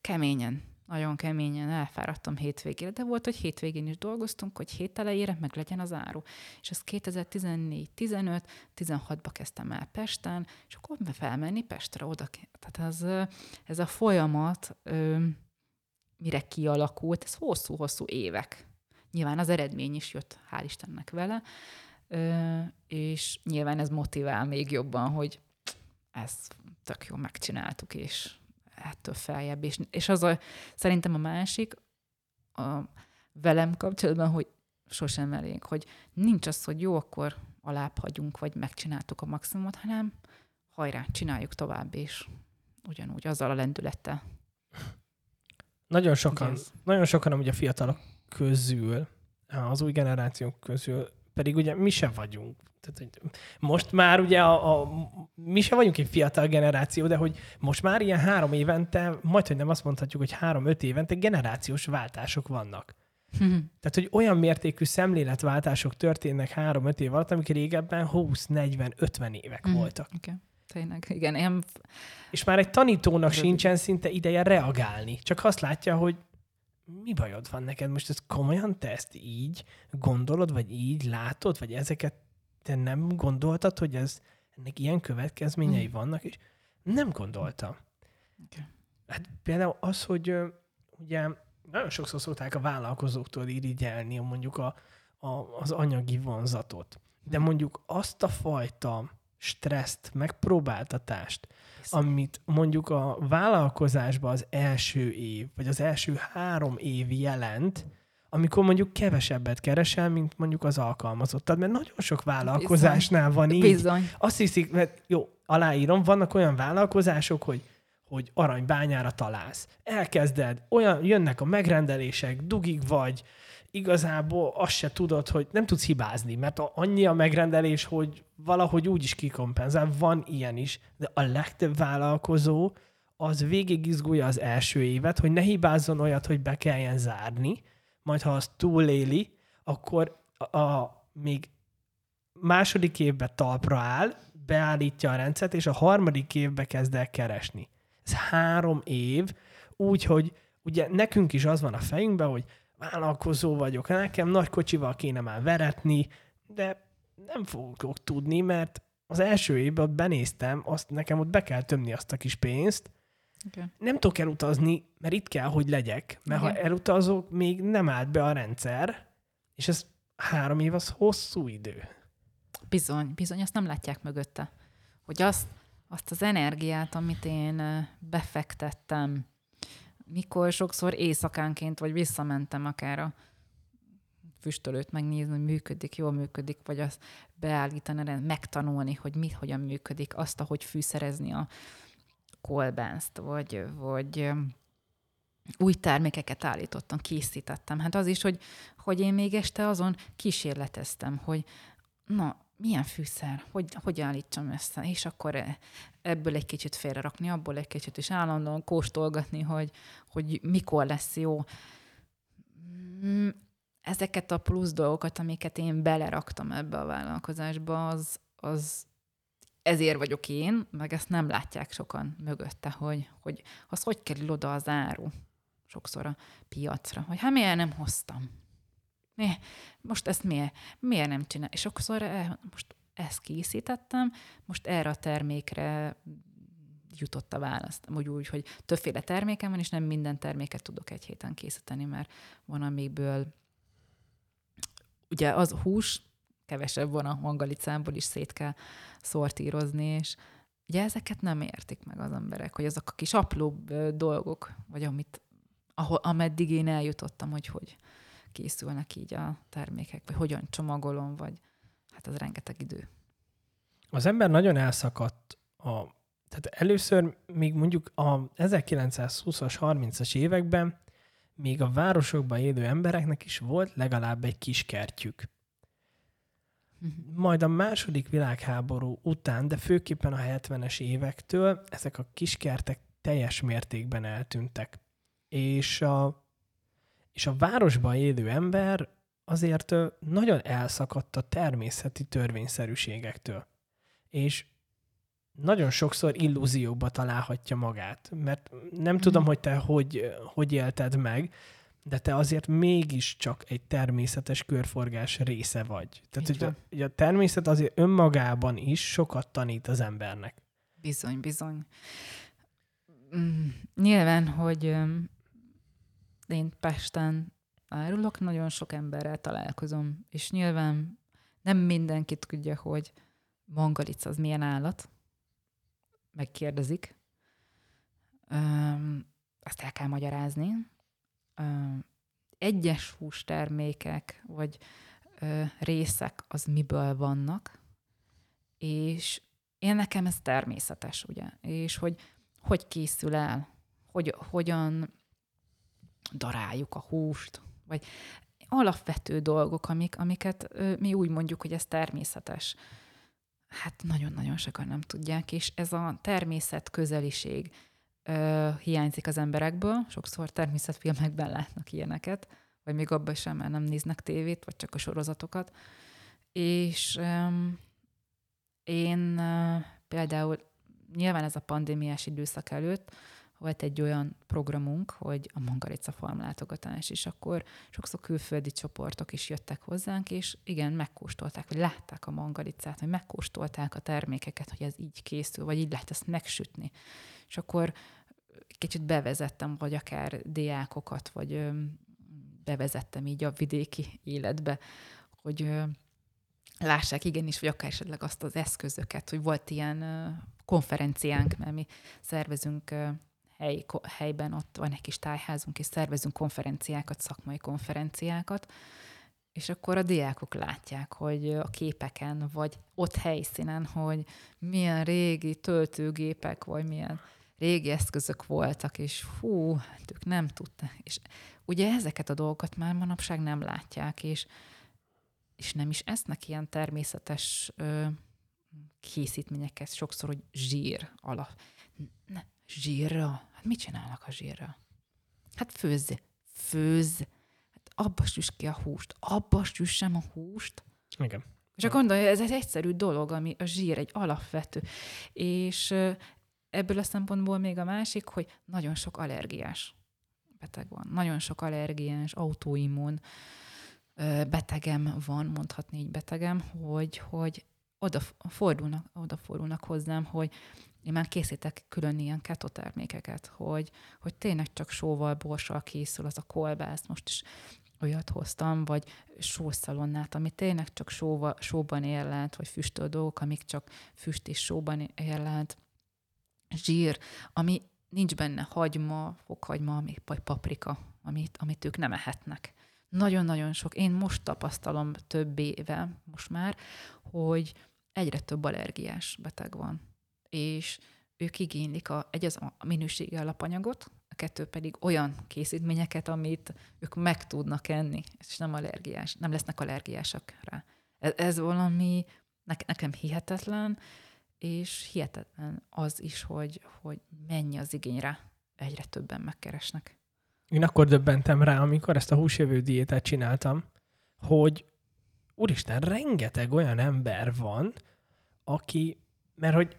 Keményen, nagyon keményen elfáradtam hétvégére, de volt, hogy hétvégén is dolgoztunk, hogy hét elejére meg legyen az áru. És ez 2014, 15, 16-ba kezdtem el Pesten, és akkor felmenni Pestre oda. Tehát ez, ez a folyamat, mire kialakult, ez hosszú-hosszú évek. Nyilván az eredmény is jött, hál' Istennek vele, és nyilván ez motivál még jobban, hogy ezt tök jó megcsináltuk, és ettől feljebb. És, és az a, szerintem a másik a velem kapcsolatban, hogy sosem elég, hogy nincs az, hogy jó, akkor alább hagyunk, vagy megcsináltuk a maximumot, hanem hajrá, csináljuk tovább, és ugyanúgy azzal a lendülettel. Nagyon sokan, yes. nagyon sokan ugye a fiatalok közül, az új generációk közül, pedig ugye mi sem vagyunk tehát, hogy most már ugye a, a, mi se vagyunk egy fiatal generáció, de hogy most már ilyen három évente, majd, hogy nem azt mondhatjuk, hogy három-öt évente generációs váltások vannak. Tehát, hogy olyan mértékű szemléletváltások történnek három-öt év alatt, amik régebben 20, 40, 50 évek mm. voltak. Okay. Tényleg, igen. Én... És már egy tanítónak sincsen szinte ideje reagálni. Csak azt látja, hogy mi bajod van neked? Most ez komolyan te ezt így gondolod, vagy így látod, vagy ezeket te nem gondoltad, hogy ez, ennek ilyen következményei mm. vannak, és nem gondoltam. Okay. Hát például az, hogy ugye nagyon sokszor szokták a vállalkozóktól irigyelni mondjuk a, a, az anyagi vonzatot. De hmm. mondjuk azt a fajta stresszt, megpróbáltatást. Amit mondjuk a vállalkozásban az első év, vagy az első három év jelent, amikor mondjuk kevesebbet keresel, mint mondjuk az alkalmazottad, mert nagyon sok vállalkozásnál Bizony. van így. Bizony. Azt hiszik, mert jó, aláírom, vannak olyan vállalkozások, hogy hogy aranybányára találsz. Elkezded, olyan jönnek a megrendelések, dugig vagy, igazából azt se tudod, hogy nem tudsz hibázni, mert annyi a megrendelés, hogy valahogy úgy is kikompenzál, van ilyen is, de a legtöbb vállalkozó az végig izgulja az első évet, hogy ne hibázzon olyat, hogy be kelljen zárni, majd ha azt túléli, akkor a, a még második évben talpra áll, beállítja a rendszert, és a harmadik évbe kezd el keresni. Ez három év, úgy, ugye nekünk is az van a fejünkben, hogy vállalkozó vagyok, nekem nagy kocsival kéne már veretni, de nem fogok tudni, mert az első évben benéztem, azt nekem ott be kell tömni azt a kis pénzt, Okay. Nem tudok elutazni, mert itt kell, hogy legyek. Mert okay. ha elutazok, még nem állt be a rendszer, és ez három év az hosszú idő. Bizony, bizony, azt nem látják mögötte. Hogy azt, azt az energiát, amit én befektettem, mikor sokszor éjszakánként, vagy visszamentem akár a füstölőt megnézni, hogy működik, jól működik, vagy azt beállítani, megtanulni, hogy mit, hogyan működik, azt, ahogy fűszerezni a, kolbászt, vagy, vagy új termékeket állítottam, készítettem. Hát az is, hogy, hogy én még este azon kísérleteztem, hogy na, milyen fűszer, hogy, hogy állítsam össze, és akkor ebből egy kicsit félrerakni, abból egy kicsit is állandóan kóstolgatni, hogy, hogy mikor lesz jó. Mm, ezeket a plusz dolgokat, amiket én beleraktam ebbe a vállalkozásba, az, az ezért vagyok én, meg ezt nem látják sokan mögötte, hogy, hogy az hogy kerül oda az áru sokszor a piacra, hogy hát miért nem hoztam? Mi? Most ezt miért, miért nem csinál? És sokszor eh, most ezt készítettem, most erre a termékre jutott a választ. Úgy, úgy, hogy többféle termékem van, és nem minden terméket tudok egy héten készíteni, mert van, amikből ugye az hús, kevesebb van a mangalicából is szét kell szortírozni, és ugye ezeket nem értik meg az emberek, hogy azok a kis apróbb dolgok, vagy amit, ahol, ameddig én eljutottam, hogy hogy készülnek így a termékek, vagy hogyan csomagolom, vagy hát az rengeteg idő. Az ember nagyon elszakadt a tehát először még mondjuk a 1920-as, 30-as években még a városokban élő embereknek is volt legalább egy kis kertjük. Mhm. Majd a második világháború után, de főképpen a 70-es évektől ezek a kiskertek teljes mértékben eltűntek. És a, és a városban élő ember azért nagyon elszakadt a természeti törvényszerűségektől. És nagyon sokszor illúzióba találhatja magát. Mert nem mm. tudom, hogy te hogy, hogy élted meg, de te azért mégiscsak egy természetes körforgás része vagy. Tehát, hogy a, hogy a természet azért önmagában is sokat tanít az embernek. Bizony, bizony. Mm, nyilván, hogy én Pesten árulok, nagyon sok emberrel találkozom, és nyilván nem mindenki tudja, hogy mangalic az milyen állat, megkérdezik. Ezt el kell magyarázni. Egyes hústermékek vagy részek az miből vannak, és én nekem ez természetes, ugye? És hogy hogy készül el, hogy, hogyan daráljuk a húst, vagy alapvető dolgok, amik, amiket mi úgy mondjuk, hogy ez természetes hát nagyon-nagyon sokan nem tudják, és ez a természet közeliség ö, hiányzik az emberekből. Sokszor természetfilmekben látnak ilyeneket, vagy még abban sem, mert nem néznek tévét, vagy csak a sorozatokat. És ö, én ö, például nyilván ez a pandémiás időszak előtt volt egy olyan programunk, hogy a mangalica farmlátogatás, és akkor sokszor külföldi csoportok is jöttek hozzánk, és igen, megkóstolták, vagy látták a mangalicát, vagy megkóstolták a termékeket, hogy ez így készül, vagy így lehet ezt megsütni. És akkor kicsit bevezettem, vagy akár diákokat, vagy bevezettem így a vidéki életbe, hogy lássák igenis, vagy akár esetleg azt az eszközöket, hogy volt ilyen konferenciánk, mert mi szervezünk hely, helyben ott van egy kis tájházunk, és szervezünk konferenciákat, szakmai konferenciákat, és akkor a diákok látják, hogy a képeken, vagy ott helyszínen, hogy milyen régi töltőgépek, vagy milyen régi eszközök voltak, és hú, hát ők nem tudták. És ugye ezeket a dolgokat már manapság nem látják, és, és nem is esznek ilyen természetes ö, készítményeket, sokszor, hogy zsír alap. Ne, zsírra? Hát mit csinálnak a zsírra? Hát főzz, főzz. Hát abba süss ki a húst. Abba süssem a húst. Igen. És akkor gondolja, ez egy egyszerű dolog, ami a zsír egy alapvető. És ebből a szempontból még a másik, hogy nagyon sok allergiás beteg van. Nagyon sok allergiás, autoimmun betegem van, mondhatni így betegem, hogy, hogy oda fordulnak, oda fordulnak hozzám, hogy én már készítek külön ilyen keto hogy, hogy tényleg csak sóval, borssal készül az a kolbász, most is olyat hoztam, vagy sószalonnát, ami tényleg csak sóva, sóban érlelt, vagy füstöl dolgok, amik csak füst és sóban érlelt, zsír, ami nincs benne hagyma, fokhagyma, vagy paprika, amit, amit ők nem ehetnek. Nagyon-nagyon sok. Én most tapasztalom több éve, most már, hogy egyre több allergiás beteg van és ők igénylik a, egy az a minőségi alapanyagot, a kettő pedig olyan készítményeket, amit ők meg tudnak enni, és nem allergiás, nem lesznek allergiásak rá. Ez, ez valami ne, nekem hihetetlen, és hihetetlen az is, hogy, hogy mennyi az igényre. Egyre többen megkeresnek. én akkor döbbentem rá, amikor ezt a húsjövő diétát csináltam, hogy úristen, rengeteg olyan ember van, aki, mert hogy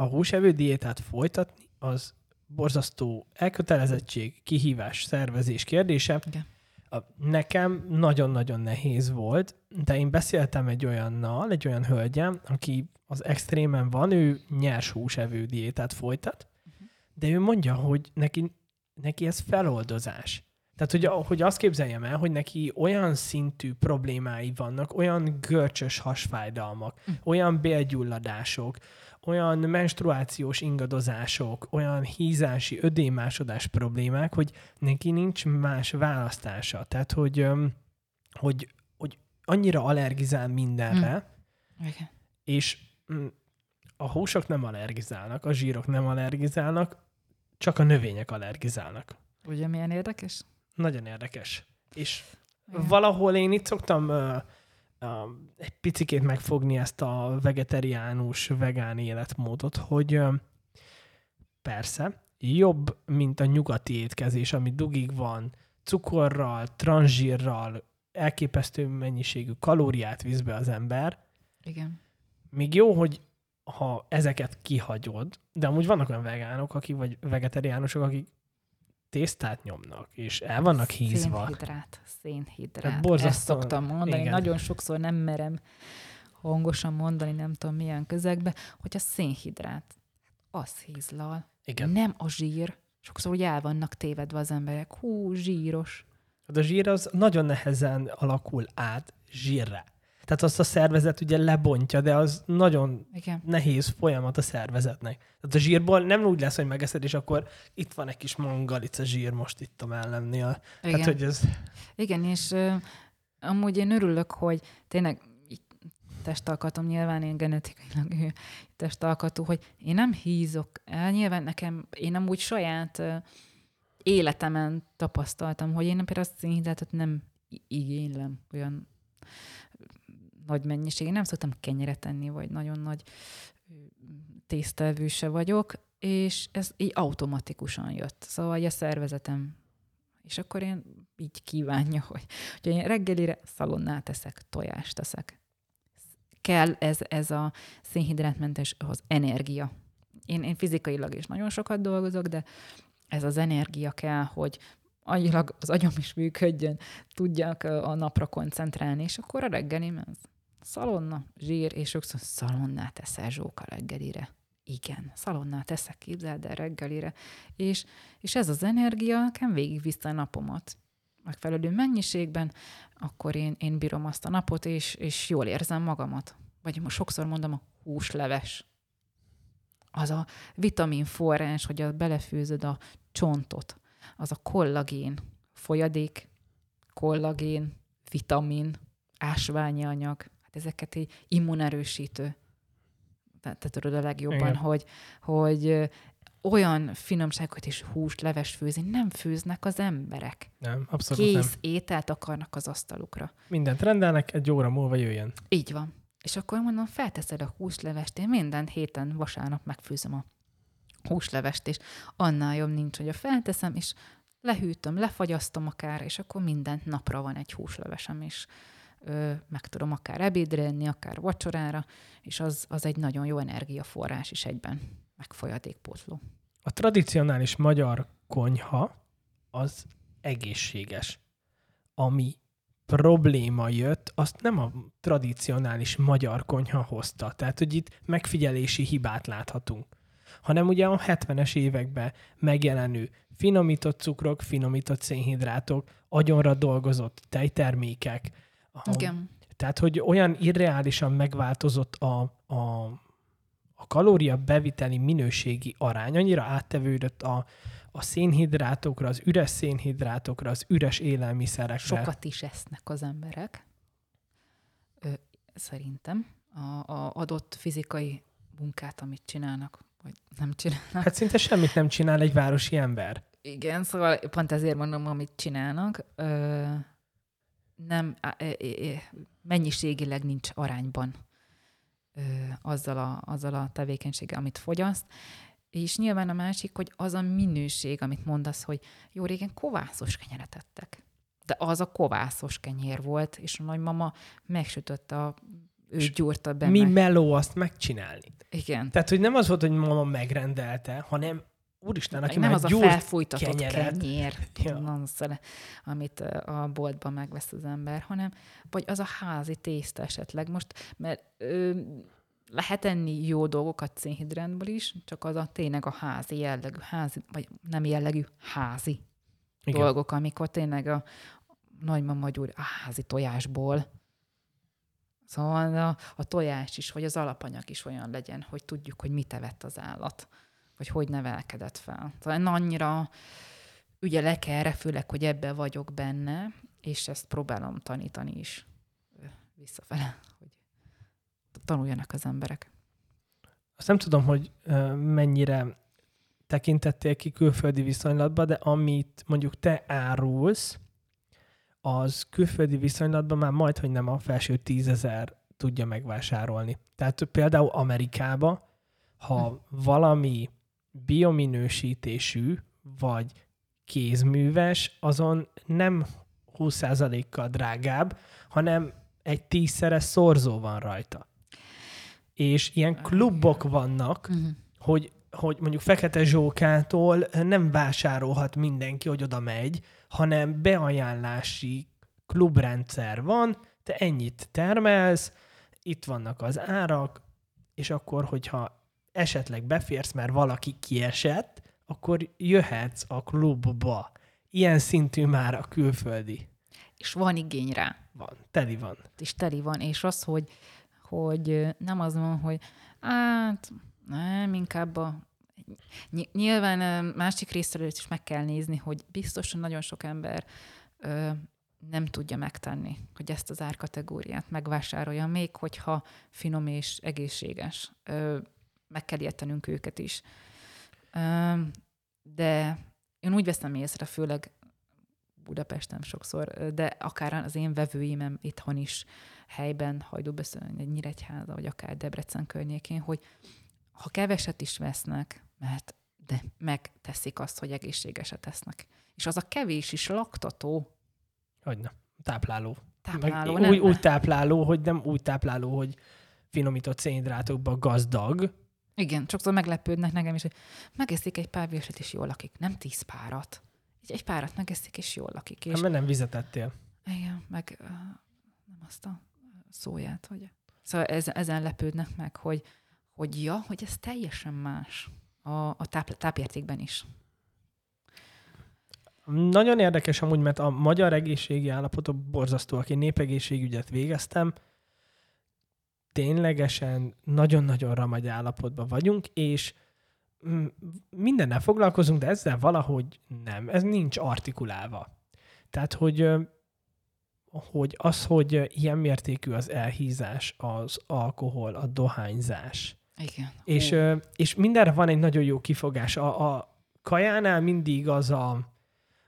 a húsevő diétát folytatni, az borzasztó elkötelezettség, kihívás, szervezés kérdése. Igen. Nekem nagyon-nagyon nehéz volt, de én beszéltem egy olyannal, egy olyan hölgyem, aki az extrémen van, ő nyers húsevő diétát folytat, de ő mondja, hogy neki, neki ez feloldozás. Tehát, hogy, hogy azt képzeljem el, hogy neki olyan szintű problémái vannak, olyan görcsös hasfájdalmak, Mm. olyan bélgyulladások, olyan menstruációs ingadozások, olyan hízási, ödémásodás problémák, hogy neki nincs más választása. Tehát, hogy, hogy, hogy annyira allergizál mindenre, Igen. és mm, a húsok nem allergizálnak, a zsírok nem allergizálnak, csak a növények allergizálnak. Ugye milyen érdekes? Nagyon érdekes. És Igen. valahol én itt szoktam uh, uh, egy picikét megfogni ezt a vegetariánus, vegán életmódot, hogy uh, persze, jobb, mint a nyugati étkezés, ami dugig van, cukorral, transzsírral, elképesztő mennyiségű kalóriát visz be az ember, Igen. még jó, hogy ha ezeket kihagyod, de amúgy vannak olyan vegánok, akik, vagy vegetariánusok, akik tésztát nyomnak, és el vannak hízva. Szénhidrát, szénhidrát. Tehát Ezt borzasztóan- szoktam mondani. igen. Nagyon sokszor nem merem hangosan mondani, nem tudom milyen közegbe, hogy a szénhidrát, az hízlal. Igen. Nem a zsír. Sokszor úgy el vannak tévedve az emberek. Hú, zsíros. Hát a zsír az nagyon nehezen alakul át zsírra. Tehát azt a szervezet ugye lebontja, de az nagyon Igen. nehéz folyamat a szervezetnek. Tehát a zsírból nem úgy lesz, hogy megeszed, és akkor itt van egy kis mangalica zsír most itt a mellemnél. Igen. Tehát, hogy ez... Igen, és ö, amúgy én örülök, hogy tényleg testalkatom nyilván én genetikailag testalkatú, hogy én nem hízok el. Nyilván nekem, én amúgy saját ö, életemen tapasztaltam, hogy én például a szénhidrátot nem igénylem olyan nagy mennyiség. Én nem szoktam kenyeret enni, vagy nagyon nagy ö, tésztelvű se vagyok, és ez így automatikusan jött. Szóval a szervezetem és akkor én így kívánja, hogy, hogy én reggelire szalonnát teszek, tojást teszek. Kell ez, ez a szénhidrátmentes az energia. Én, én fizikailag is nagyon sokat dolgozok, de ez az energia kell, hogy agyilag az agyam is működjön, tudjak a napra koncentrálni, és akkor a reggelim ez szalonna, zsír, és sokszor szalonnát teszel zsóka reggelire. Igen, szalonnát teszek, képzeld el reggelire. És, és ez az energia nekem végigvisz a napomat. Megfelelő mennyiségben, akkor én, én bírom azt a napot, és, és jól érzem magamat. Vagy most sokszor mondom, a húsleves. Az a vitamin forrás, hogy a belefőzöd a csontot, az a kollagén, folyadék, kollagén, vitamin, ásványi anyag, hát ezeket egy immunerősítő. Tehát te tudod a legjobban, Igen. hogy, hogy olyan finomságot és húst, leves főzni nem főznek az emberek. Nem, abszolút nem. Kész ételt akarnak az asztalukra. Mindent rendelnek, egy óra múlva jöjjön. Így van. És akkor mondom, felteszed a húslevest, én minden héten vasárnap megfőzöm a húslevest, és annál jobb nincs, hogy a felteszem, és lehűtöm, lefagyasztom akár, és akkor minden napra van egy húslevesem, és ö, meg tudom akár ebédre enni, akár vacsorára, és az, az egy nagyon jó energiaforrás is egyben, meg folyadékpótló. A tradicionális magyar konyha az egészséges. Ami probléma jött, azt nem a tradicionális magyar konyha hozta. Tehát, hogy itt megfigyelési hibát láthatunk. Hanem ugye a 70-es években megjelenő finomított cukrok, finomított szénhidrátok, agyonra dolgozott tejtermékek. A- Igen. Tehát, hogy olyan irreálisan megváltozott a, a, a kalória beviteli minőségi arány, annyira áttevődött a, a szénhidrátokra, az üres szénhidrátokra, az üres élelmiszerekre. Sokat is esznek az emberek, ö, szerintem, a, a adott fizikai munkát, amit csinálnak, vagy nem csinálnak. Hát szinte semmit nem csinál egy városi ember. Igen, szóval pont ezért mondom, amit csinálnak, ö, nem, mennyiségileg nincs arányban azzal, a, azzal a tevékenységgel, amit fogyaszt, És nyilván a másik, hogy az a minőség, amit mondasz, hogy jó régen kovászos kenyeret ettek. De az a kovászos kenyér volt, és a nagymama megsütötte a ő gyúrta be. Mi meló azt megcsinálni. Igen. Tehát, hogy nem az volt, hogy mama megrendelte, hanem úristen, aki nem az a felfújtatott kenyeret. kenyér, Ja. ja. amit a boltban megvesz az ember, hanem vagy az a házi tészta esetleg. Most, mert ö, lehet enni jó dolgokat szénhidrátból is, csak az a tényleg a házi jellegű, házi, vagy nem jellegű, házi Igen. dolgok, amikor tényleg a nagymama gyúr a házi tojásból. Szóval a, a tojás is, vagy az alapanyag is olyan legyen, hogy tudjuk, hogy mit evett az állat, vagy hogy nevelkedett fel. Szóval én annyira ügyelek erre, főleg, hogy ebbe vagyok benne, és ezt próbálom tanítani is visszafele, hogy tanuljanak az emberek. Azt nem tudom, hogy mennyire tekintettél ki külföldi viszonylatba, de amit mondjuk te árulsz, az külföldi viszonylatban már majd, hogy nem a felső tízezer tudja megvásárolni. Tehát például Amerikába, ha valami biominősítésű, vagy kézműves, azon nem 20%-kal drágább, hanem egy tízszeres szorzó van rajta. És ilyen klubok vannak, Uh-huh. hogy, hogy mondjuk Fekete Zsókától nem vásárolhat mindenki, hogy oda megy, hanem beajánlási klubrendszer van, te ennyit termelsz, itt vannak az árak, és akkor, hogyha esetleg beférsz, mert valaki kiesett, akkor jöhetsz a klubba. Ilyen szintű már a külföldi. És van igény rá. Van, teli van. és teli van, és az, hogy, hogy nem az van, hogy hát nem, inkább a Ny- Nyilván másik részről is meg kell nézni, hogy biztosan nagyon sok ember ö, nem tudja megtenni, hogy ezt az árkategóriát megvásárolja, még hogyha finom és egészséges. Ö, meg kell értenünk őket is. De én úgy veszem észre, főleg Budapesten sokszor, de akár az én vevőimem itthon is helyben, Hajdúbeszön, egy Nyíregyháza, vagy akár Debrecen környékén, hogy ha keveset is vesznek, mert de megteszik azt, hogy egészségeset tesznek. És az a kevés is laktató, Hogyne. Tápláló. tápláló, Meg nem? úgy, úgy tápláló, hogy nem úgy tápláló, hogy finomított szénhidrátokban gazdag. Igen, sokszor meglepődnek nekem is, hogy megeszik egy pár vérset, és jól lakik. Nem tíz párat. Egy, egy párat megeszik, és jól lakik. És És... Mert nem vizet ettél. Igen, meg uh, nem azt a szóját, hogy... Szóval ez, ezen lepődnek meg, hogy, hogy ja, hogy ez teljesen más a, a táp, tápértékben is. Nagyon érdekes amúgy, mert a magyar egészségi állapotok borzasztóak. Én népegészségügyet végeztem, ténylegesen nagyon-nagyon ramagy állapotban vagyunk, és mm, mindennel foglalkozunk, de ezzel valahogy nem. Ez nincs artikulálva. Tehát, hogy, hogy az, hogy ilyen mértékű az elhízás, az alkohol, a dohányzás, Igen. és, Hú. és mindenre van egy nagyon jó kifogás. A, a kajánál mindig az a,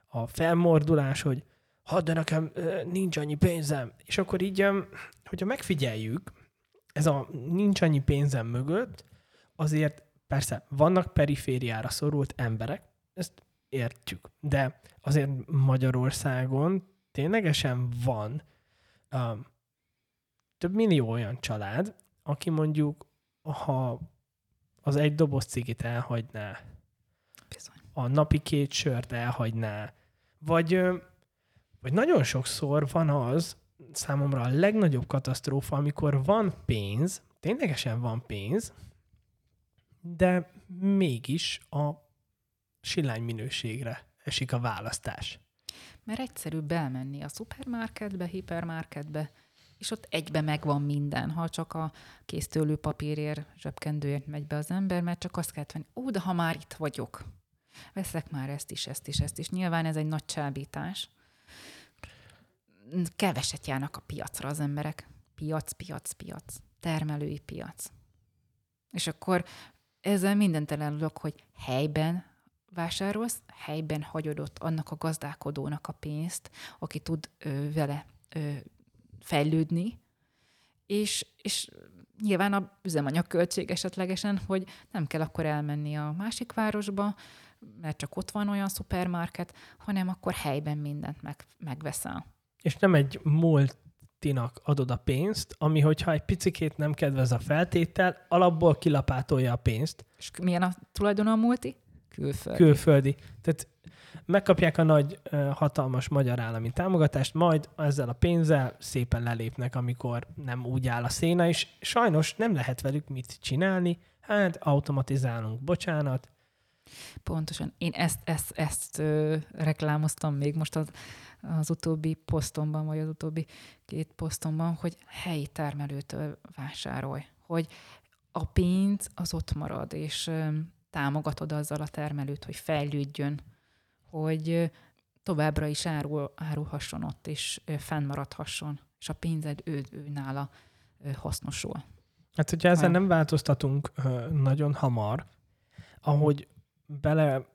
a felmordulás, hogy ha de nekem nincs annyi pénzem. És akkor így, hogyha megfigyeljük, ez a nincs annyi pénzem mögött, azért persze vannak perifériára szorult emberek, ezt értjük, de azért Magyarországon ténylegesen van um, több millió olyan család, aki mondjuk, ha az egy doboz cigit elhagyná, Bizony. a napi két sört elhagyná, vagy, vagy nagyon sokszor van az, számomra a legnagyobb katasztrófa, amikor van pénz, ténylegesen van pénz, de mégis a silány minőségre esik a választás. Mert egyszerűbb elmenni a szupermarketbe, hipermarketbe, és ott egybe megvan minden, ha csak a késztőlő papírért, zsebkendőért megy be az ember, mert csak azt kell venni, ó, de ha már itt vagyok, veszek már ezt is, ezt is, ezt is. Nyilván ez egy nagy csábítás. Keveset járnak a piacra az emberek. Piac, piac, piac. Termelői piac. És akkor ezzel mindent elárulok, hogy helyben vásárolsz, helyben hagyod ott annak a gazdálkodónak a pénzt, aki tud ö, vele ö, fejlődni, és, és nyilván a üzemanyagköltség esetlegesen, hogy nem kell akkor elmenni a másik városba, mert csak ott van olyan szupermarket, hanem akkor helyben mindent meg, megveszel. És nem egy multinak adod a pénzt, ami hogyha egy picikét nem kedvez a feltétel, alapból kilapátolja a pénzt. És milyen a tulajdona a multi? Külföldi. Külföldi. Tehát megkapják a nagy, hatalmas magyar állami támogatást, majd ezzel a pénzzel szépen lelépnek, amikor nem úgy áll a széna, és sajnos nem lehet velük mit csinálni, hát automatizálunk, bocsánat. Pontosan. Én ezt, ezt, ezt ö, reklámoztam még most az, az utóbbi posztomban, vagy az utóbbi két posztomban, hogy helyi termelőtől vásárolj, hogy a pénz az ott marad, és támogatod azzal a termelőt, hogy fejlődjön, hogy továbbra is árul, árulhasson ott, és fennmaradhasson, és a pénzed ő, ő nála hasznosul. Hát, hogyha ezzel nem változtatunk nagyon hamar, ahogy bele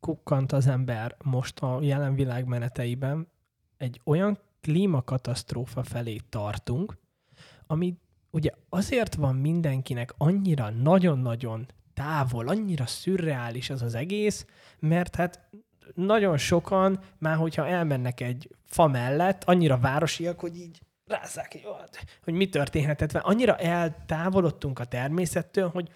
kukkant az ember most a jelen világ meneteiben, egy olyan klímakatasztrófa felé tartunk, ami ugye azért van mindenkinek annyira nagyon-nagyon távol, annyira szürreális az az egész, mert hát nagyon sokan már, hogyha elmennek egy fa mellett, annyira városiak, hogy így rázzák, hogy, mi történhetett. Annyira eltávolodtunk a természettől, hogy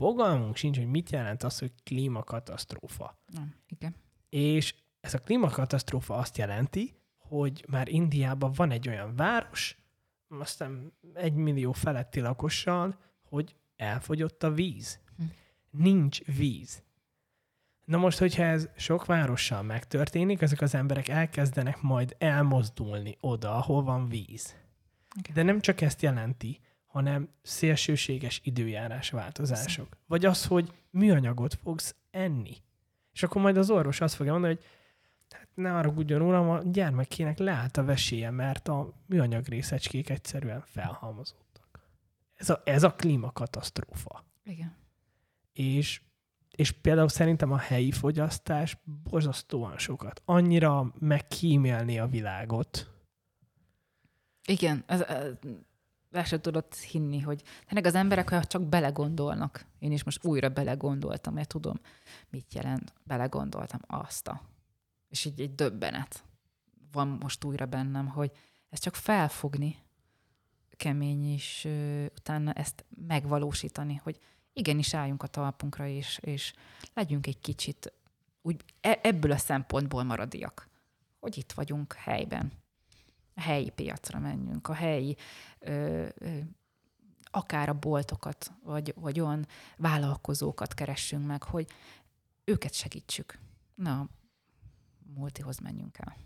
fogalmunk sincs, hogy mit jelent az, hogy klímakatasztrófa. Nem, igen. És ez a klímakatasztrófa azt jelenti, hogy már Indiában van egy olyan város, aztán egy millió feletti lakossal, hogy elfogyott a víz. Hm. Nincs víz. Na most, hogyha ez sok várossal megtörténik, ezek az emberek elkezdenek majd elmozdulni oda, ahol van víz. Okay. De nem csak ezt jelenti, hanem szélsőséges időjárás változások. Vagy az, hogy műanyagot fogsz enni. És akkor majd az orvos azt fogja mondani, hogy hát ne arra ugyan uram, a gyermekének leállt a veséje, mert a műanyag részecskék egyszerűen felhalmozódtak. Ez a, ez a klímakatasztrófa. Igen. És és például szerintem a helyi fogyasztás borzasztóan sokat. Annyira megkímélni a világot. Igen, ez, ez, el sem tudod hinni, hogy tényleg az emberek ha csak belegondolnak. Én is most újra belegondoltam, mert tudom, mit jelent. Belegondoltam azt a. És így egy döbbenet van most újra bennem, hogy ezt csak felfogni kemény, és uh, utána ezt megvalósítani, hogy igenis álljunk a talpunkra, és, és legyünk egy kicsit úgy e, ebből a szempontból maradiak, hogy itt vagyunk helyben. Helyi piacra menjünk, a helyi ö, ö, akár a boltokat, vagy, vagy olyan vállalkozókat keressünk meg, hogy őket segítsük. Na, multihoz menjünk el.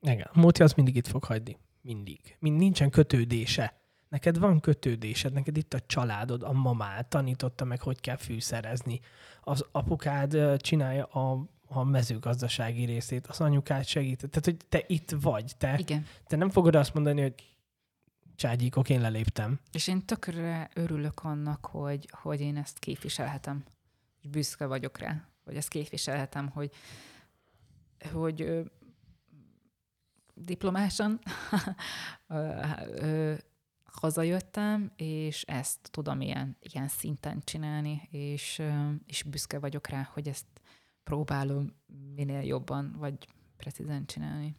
Igen, a multi az mindig itt fog hagyni. Mindig. Mind nincsen kötődése Neked van kötődésed, neked itt a családod, a mamád tanította meg, hogy kell fűszerezni. Az apukád csinálja a, a mezőgazdasági részét, az anyukád segít. Tehát, hogy te itt vagy. Te, Igen. te nem fogod azt mondani, hogy cságyíkok, én leléptem. És én tökre örülök annak, hogy, hogy én ezt képviselhetem. És büszke vagyok rá, hogy ezt képviselhetem, hogy, hogy ö, diplomásan hazajöttem, és ezt tudom ilyen, ilyen szinten csinálni, és, és büszke vagyok rá, hogy ezt próbálom minél jobban, vagy precízen csinálni.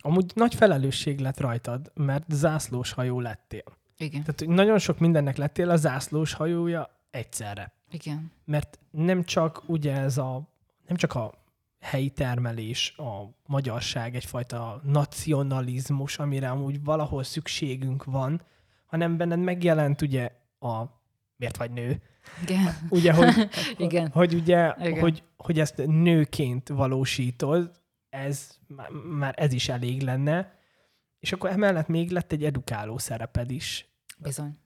Amúgy nagy felelősség lett rajtad, mert zászlós hajó lettél. Igen. Tehát nagyon sok mindennek lettél a zászlós hajója egyszerre. Igen. Mert nem csak ugye ez a, nem csak a helyi termelés, a magyarság, egyfajta nacionalizmus, amire amúgy valahol szükségünk van, hanem benned megjelent ugye a miért vagy nő. Igen. Ugye, hogy, Igen. hogy ugye, Igen. Hogy, hogy ezt nőként valósítod, ez már ez is elég lenne, és akkor emellett még lett egy edukáló szereped is. Bizony.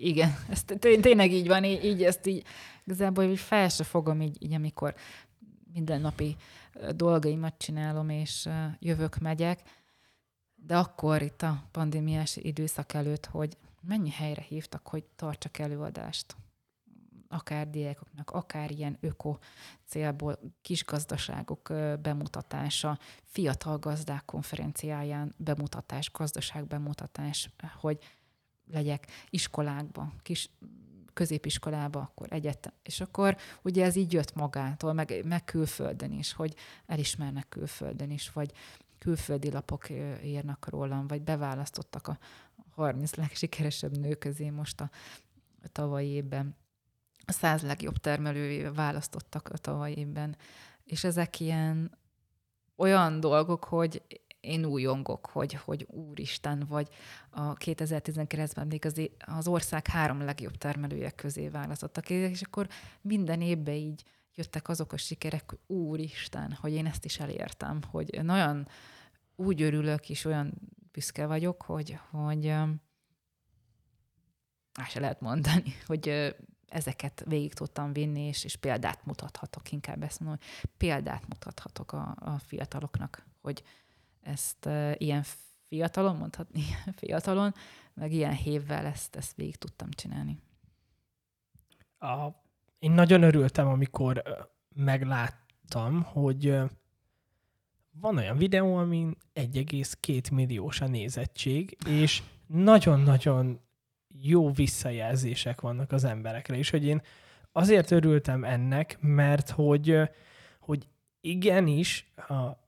Igen, ez tényleg így van, így, így ezt így igazából így fel se fogom így, így amikor mindennapi dolgaimat csinálom, és jövök, megyek, de akkor itt a pandémiás időszak előtt, hogy mennyi helyre hívtak, hogy tartsak előadást. Akár diákoknak, akár ilyen öko célból kis gazdaságok bemutatása, fiatal gazdák konferenciáján bemutatás, gazdaság bemutatás, hogy legyek iskolákba, kis középiskolába, akkor egyetem. És akkor ugye ez így jött magától, meg, meg külföldön is, hogy elismernek külföldön is, vagy külföldi lapok írnak rólam, vagy beválasztottak a 30 legsikeresebb nő közé most a tavalyi évben. A 100 legjobb termelővé választottak a tavalyi évben. És ezek ilyen olyan dolgok, hogy én újongok, hogy, hogy úristen, vagy a 2019-ben még az, az ország három legjobb termelője közé választottak, és akkor minden évben így jöttek azok a sikerek, hogy úristen, hogy én ezt is elértem, hogy nagyon úgy örülök, és olyan büszke vagyok, hogy, hogy azt se lehet mondani, hogy ezeket végig tudtam vinni, és, és példát mutathatok, inkább ezt mondom, hogy példát mutathatok a, a fiataloknak, hogy ezt uh, ilyen fiatalon, mondhatni fiatalon, meg ilyen hévvel ezt, ezt végig tudtam csinálni. A, én nagyon örültem, amikor megláttam, hogy van olyan videó, amin 1,2 milliós a nézettség, és nagyon-nagyon jó visszajelzések vannak az emberekre, és hogy én azért örültem ennek, mert hogy, hogy igenis a,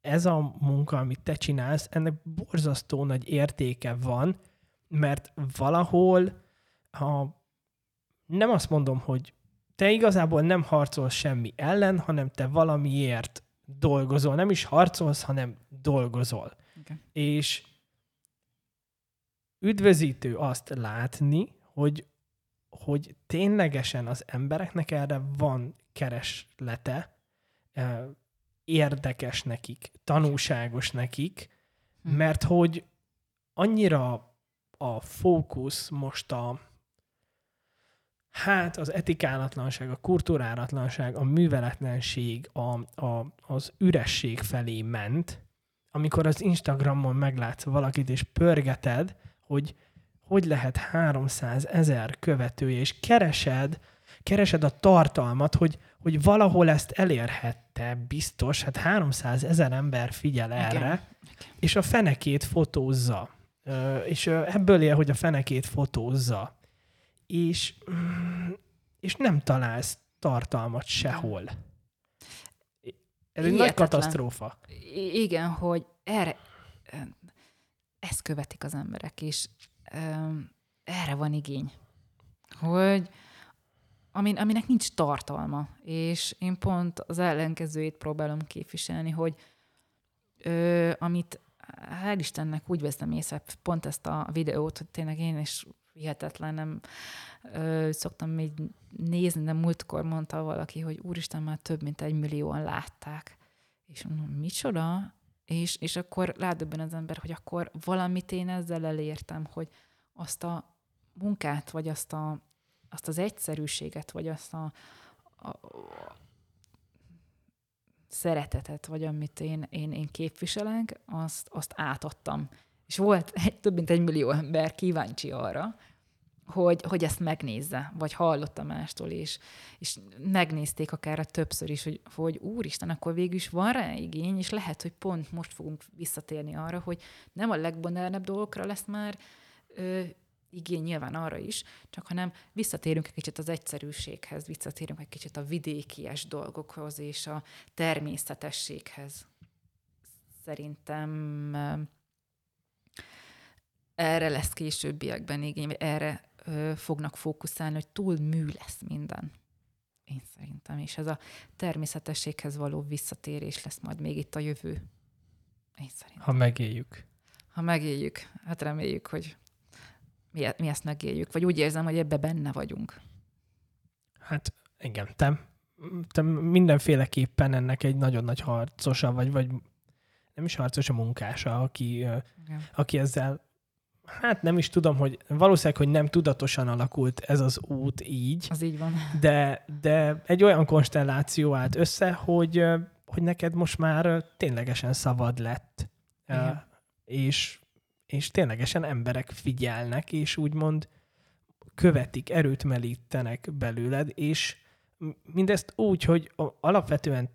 ez a munka, amit te csinálsz, ennek borzasztó nagy értéke van, mert valahol, ha nem azt mondom, hogy te igazából nem harcolsz semmi ellen, hanem te valamiért dolgozol. Nem is harcolsz, hanem dolgozol. Okay. És üdvözítő azt látni, hogy, hogy ténylegesen az embereknek erre van kereslete, érdekes nekik, tanúságos nekik, hm. mert hogy annyira a fókusz most a hát az etikálatlanság, a kultúrálatlanság, a műveletlenség, a, a, az üresség felé ment, amikor az Instagramon meglátsz valakit, és pörgeted, hogy hogy lehet 300 ezer követője, és keresed, keresed a tartalmat, hogy, hogy valahol ezt elérhette, biztos, hát 300 ezer ember figyel erre, Igen. és a fenekét fotózza. És ebből él, hogy a fenekét fotózza. És, és nem találsz tartalmat sehol. Ez egy nagy katasztrófa. Igen, hogy erre ezt követik az emberek, és erre van igény. Hogy amin, aminek nincs tartalma, és én pont az ellenkezőjét próbálom képviselni, hogy ö, amit hál' Istennek úgy veszem észre, pont ezt a videót, hogy tényleg én is hihetetlen, nem ö, szoktam még nézni, de múltkor mondta valaki, hogy úristen, már több mint egy millióan látták. És mondom, micsoda? És, és akkor rádöbben az ember, hogy akkor valamit én ezzel elértem, hogy azt a munkát, vagy azt, a, azt az egyszerűséget, vagy azt a, a, szeretetet, vagy amit én, én, én képviselek, azt, azt átadtam. És volt egy, több mint egy millió ember kíváncsi arra, hogy, hogy ezt megnézze, vagy hallotta mástól, és, és megnézték akár a többször is, hogy, hogy úristen, akkor végül is van rá igény, és lehet, hogy pont most fogunk visszatérni arra, hogy nem a legbanálnebb dolgokra lesz már ö, igény nyilván arra is, csak hanem visszatérünk egy kicsit az egyszerűséghez, visszatérünk egy kicsit a vidékies dolgokhoz és a természetességhez. Szerintem erre lesz későbbiekben igény, erre ö, fognak fókuszálni, hogy túl mű lesz minden. Én szerintem. És ez a természetességhez való visszatérés lesz majd még itt a jövő. Én szerintem. Ha megéljük. Ha megéljük. Hát reméljük, hogy mi, mi ezt megéljük. Vagy úgy érzem, hogy ebbe benne vagyunk. Hát igen, te, te mindenféleképpen ennek egy nagyon nagy harcosa, vagy, vagy nem is harcos a munkása, aki, aki ezzel hát nem is tudom, hogy valószínűleg, hogy nem tudatosan alakult ez az út így. Az így van. De, de egy olyan konstelláció állt össze, hogy, hogy neked most már ténylegesen szabad lett. Igen. És, és ténylegesen emberek figyelnek, és úgymond követik, erőt melítenek belőled, és mindezt úgy, hogy alapvetően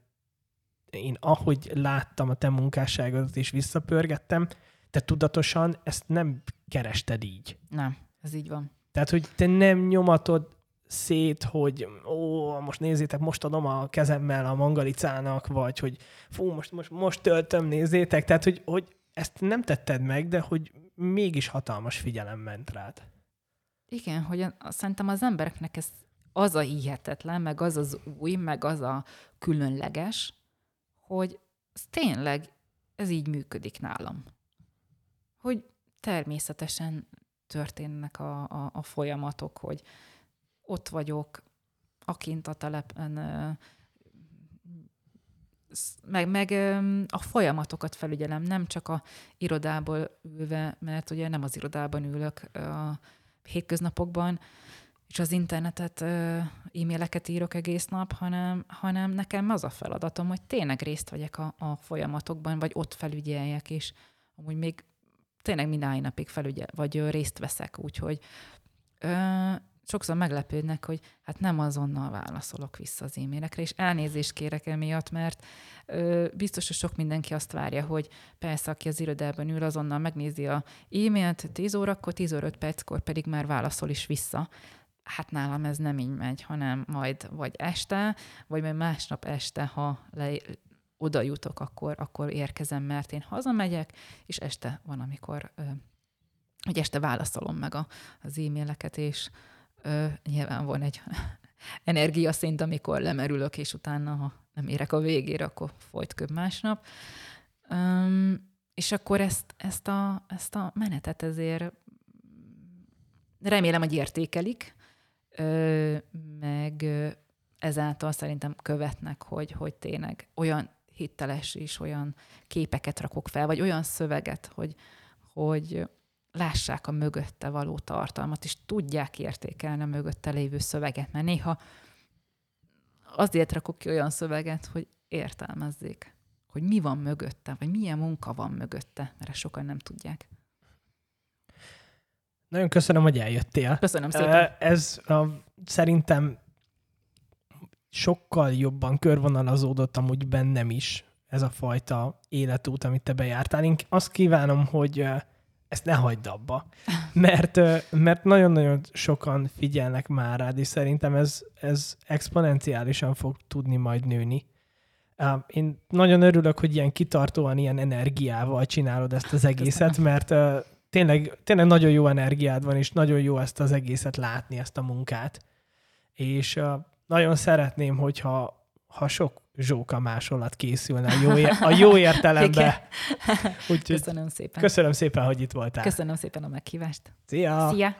én ahogy láttam a te munkásságodat és visszapörgettem, te tudatosan ezt nem kerested így. Nem, ez így van. Tehát, hogy te nem nyomatod szét, hogy ó, most nézzétek, most adom a kezemmel a mangalicának, vagy hogy fú, most, most, most töltöm, nézzétek. Tehát, hogy, hogy ezt nem tetted meg, de hogy mégis hatalmas figyelem ment rád. Igen, hogy szerintem az embereknek ez az a hihetetlen, meg az az új, meg az a különleges, hogy ez tényleg ez így működik nálam. Természetesen történnek a, a, a folyamatok, hogy ott vagyok, akint a telepen, meg, meg a folyamatokat felügyelem, nem csak a irodából ülve, mert ugye nem az irodában ülök a hétköznapokban, és az internetet, e-maileket írok egész nap, hanem, hanem nekem az a feladatom, hogy tényleg részt vegyek a, a folyamatokban, vagy ott felügyeljek, és amúgy még tényleg minden napig felügyel, vagy részt veszek, úgyhogy sokszor meglepődnek, hogy hát nem azonnal válaszolok vissza az e-mailekre, és elnézést kérek emiatt, mert ö, biztos, hogy sok mindenki azt várja, hogy persze, aki az irodában ül, azonnal megnézi a e-mailt 10 órakor, 10 óra 5 perckor pedig már válaszol is vissza. Hát nálam ez nem így megy, hanem majd vagy este, vagy majd másnap este, ha le, oda jutok, akkor, akkor érkezem, mert én hazamegyek, és este van, amikor hogy este válaszolom meg a, az e-maileket, és ö, nyilván van egy energiaszint, amikor lemerülök, és utána, ha nem érek a végére, akkor folyt köbb másnap. Um, és akkor ezt, ezt, a, ezt a menetet ezért remélem, hogy értékelik, ö, meg ezáltal szerintem követnek, hogy, hogy tényleg olyan hiteles és olyan képeket rakok fel, vagy olyan szöveget, hogy, hogy lássák a mögötte való tartalmat, és tudják értékelni a mögötte lévő szöveget, mert néha azért rakok ki olyan szöveget, hogy értelmezzék, hogy mi van mögötte, vagy milyen munka van mögötte, mert ezt sokan nem tudják. Nagyon köszönöm, hogy eljöttél. Köszönöm szépen. Ez a, szerintem sokkal jobban körvonalazódott amúgy bennem is ez a fajta életút, amit te bejártál. Én azt kívánom, hogy ezt ne hagyd abba, mert, mert nagyon-nagyon sokan figyelnek már rád, és szerintem ez, ez exponenciálisan fog tudni majd nőni. Én nagyon örülök, hogy ilyen kitartóan, ilyen energiával csinálod ezt az egészet, mert tényleg, tényleg nagyon jó energiád van, és nagyon jó ezt az egészet látni, ezt a munkát. És nagyon szeretném, hogyha ha sok zsóka másolat készülne a jó, a jó értelemben. Úgyhogy köszönöm szépen. Köszönöm szépen, hogy itt voltál. Köszönöm szépen a meghívást. Szia! Szia!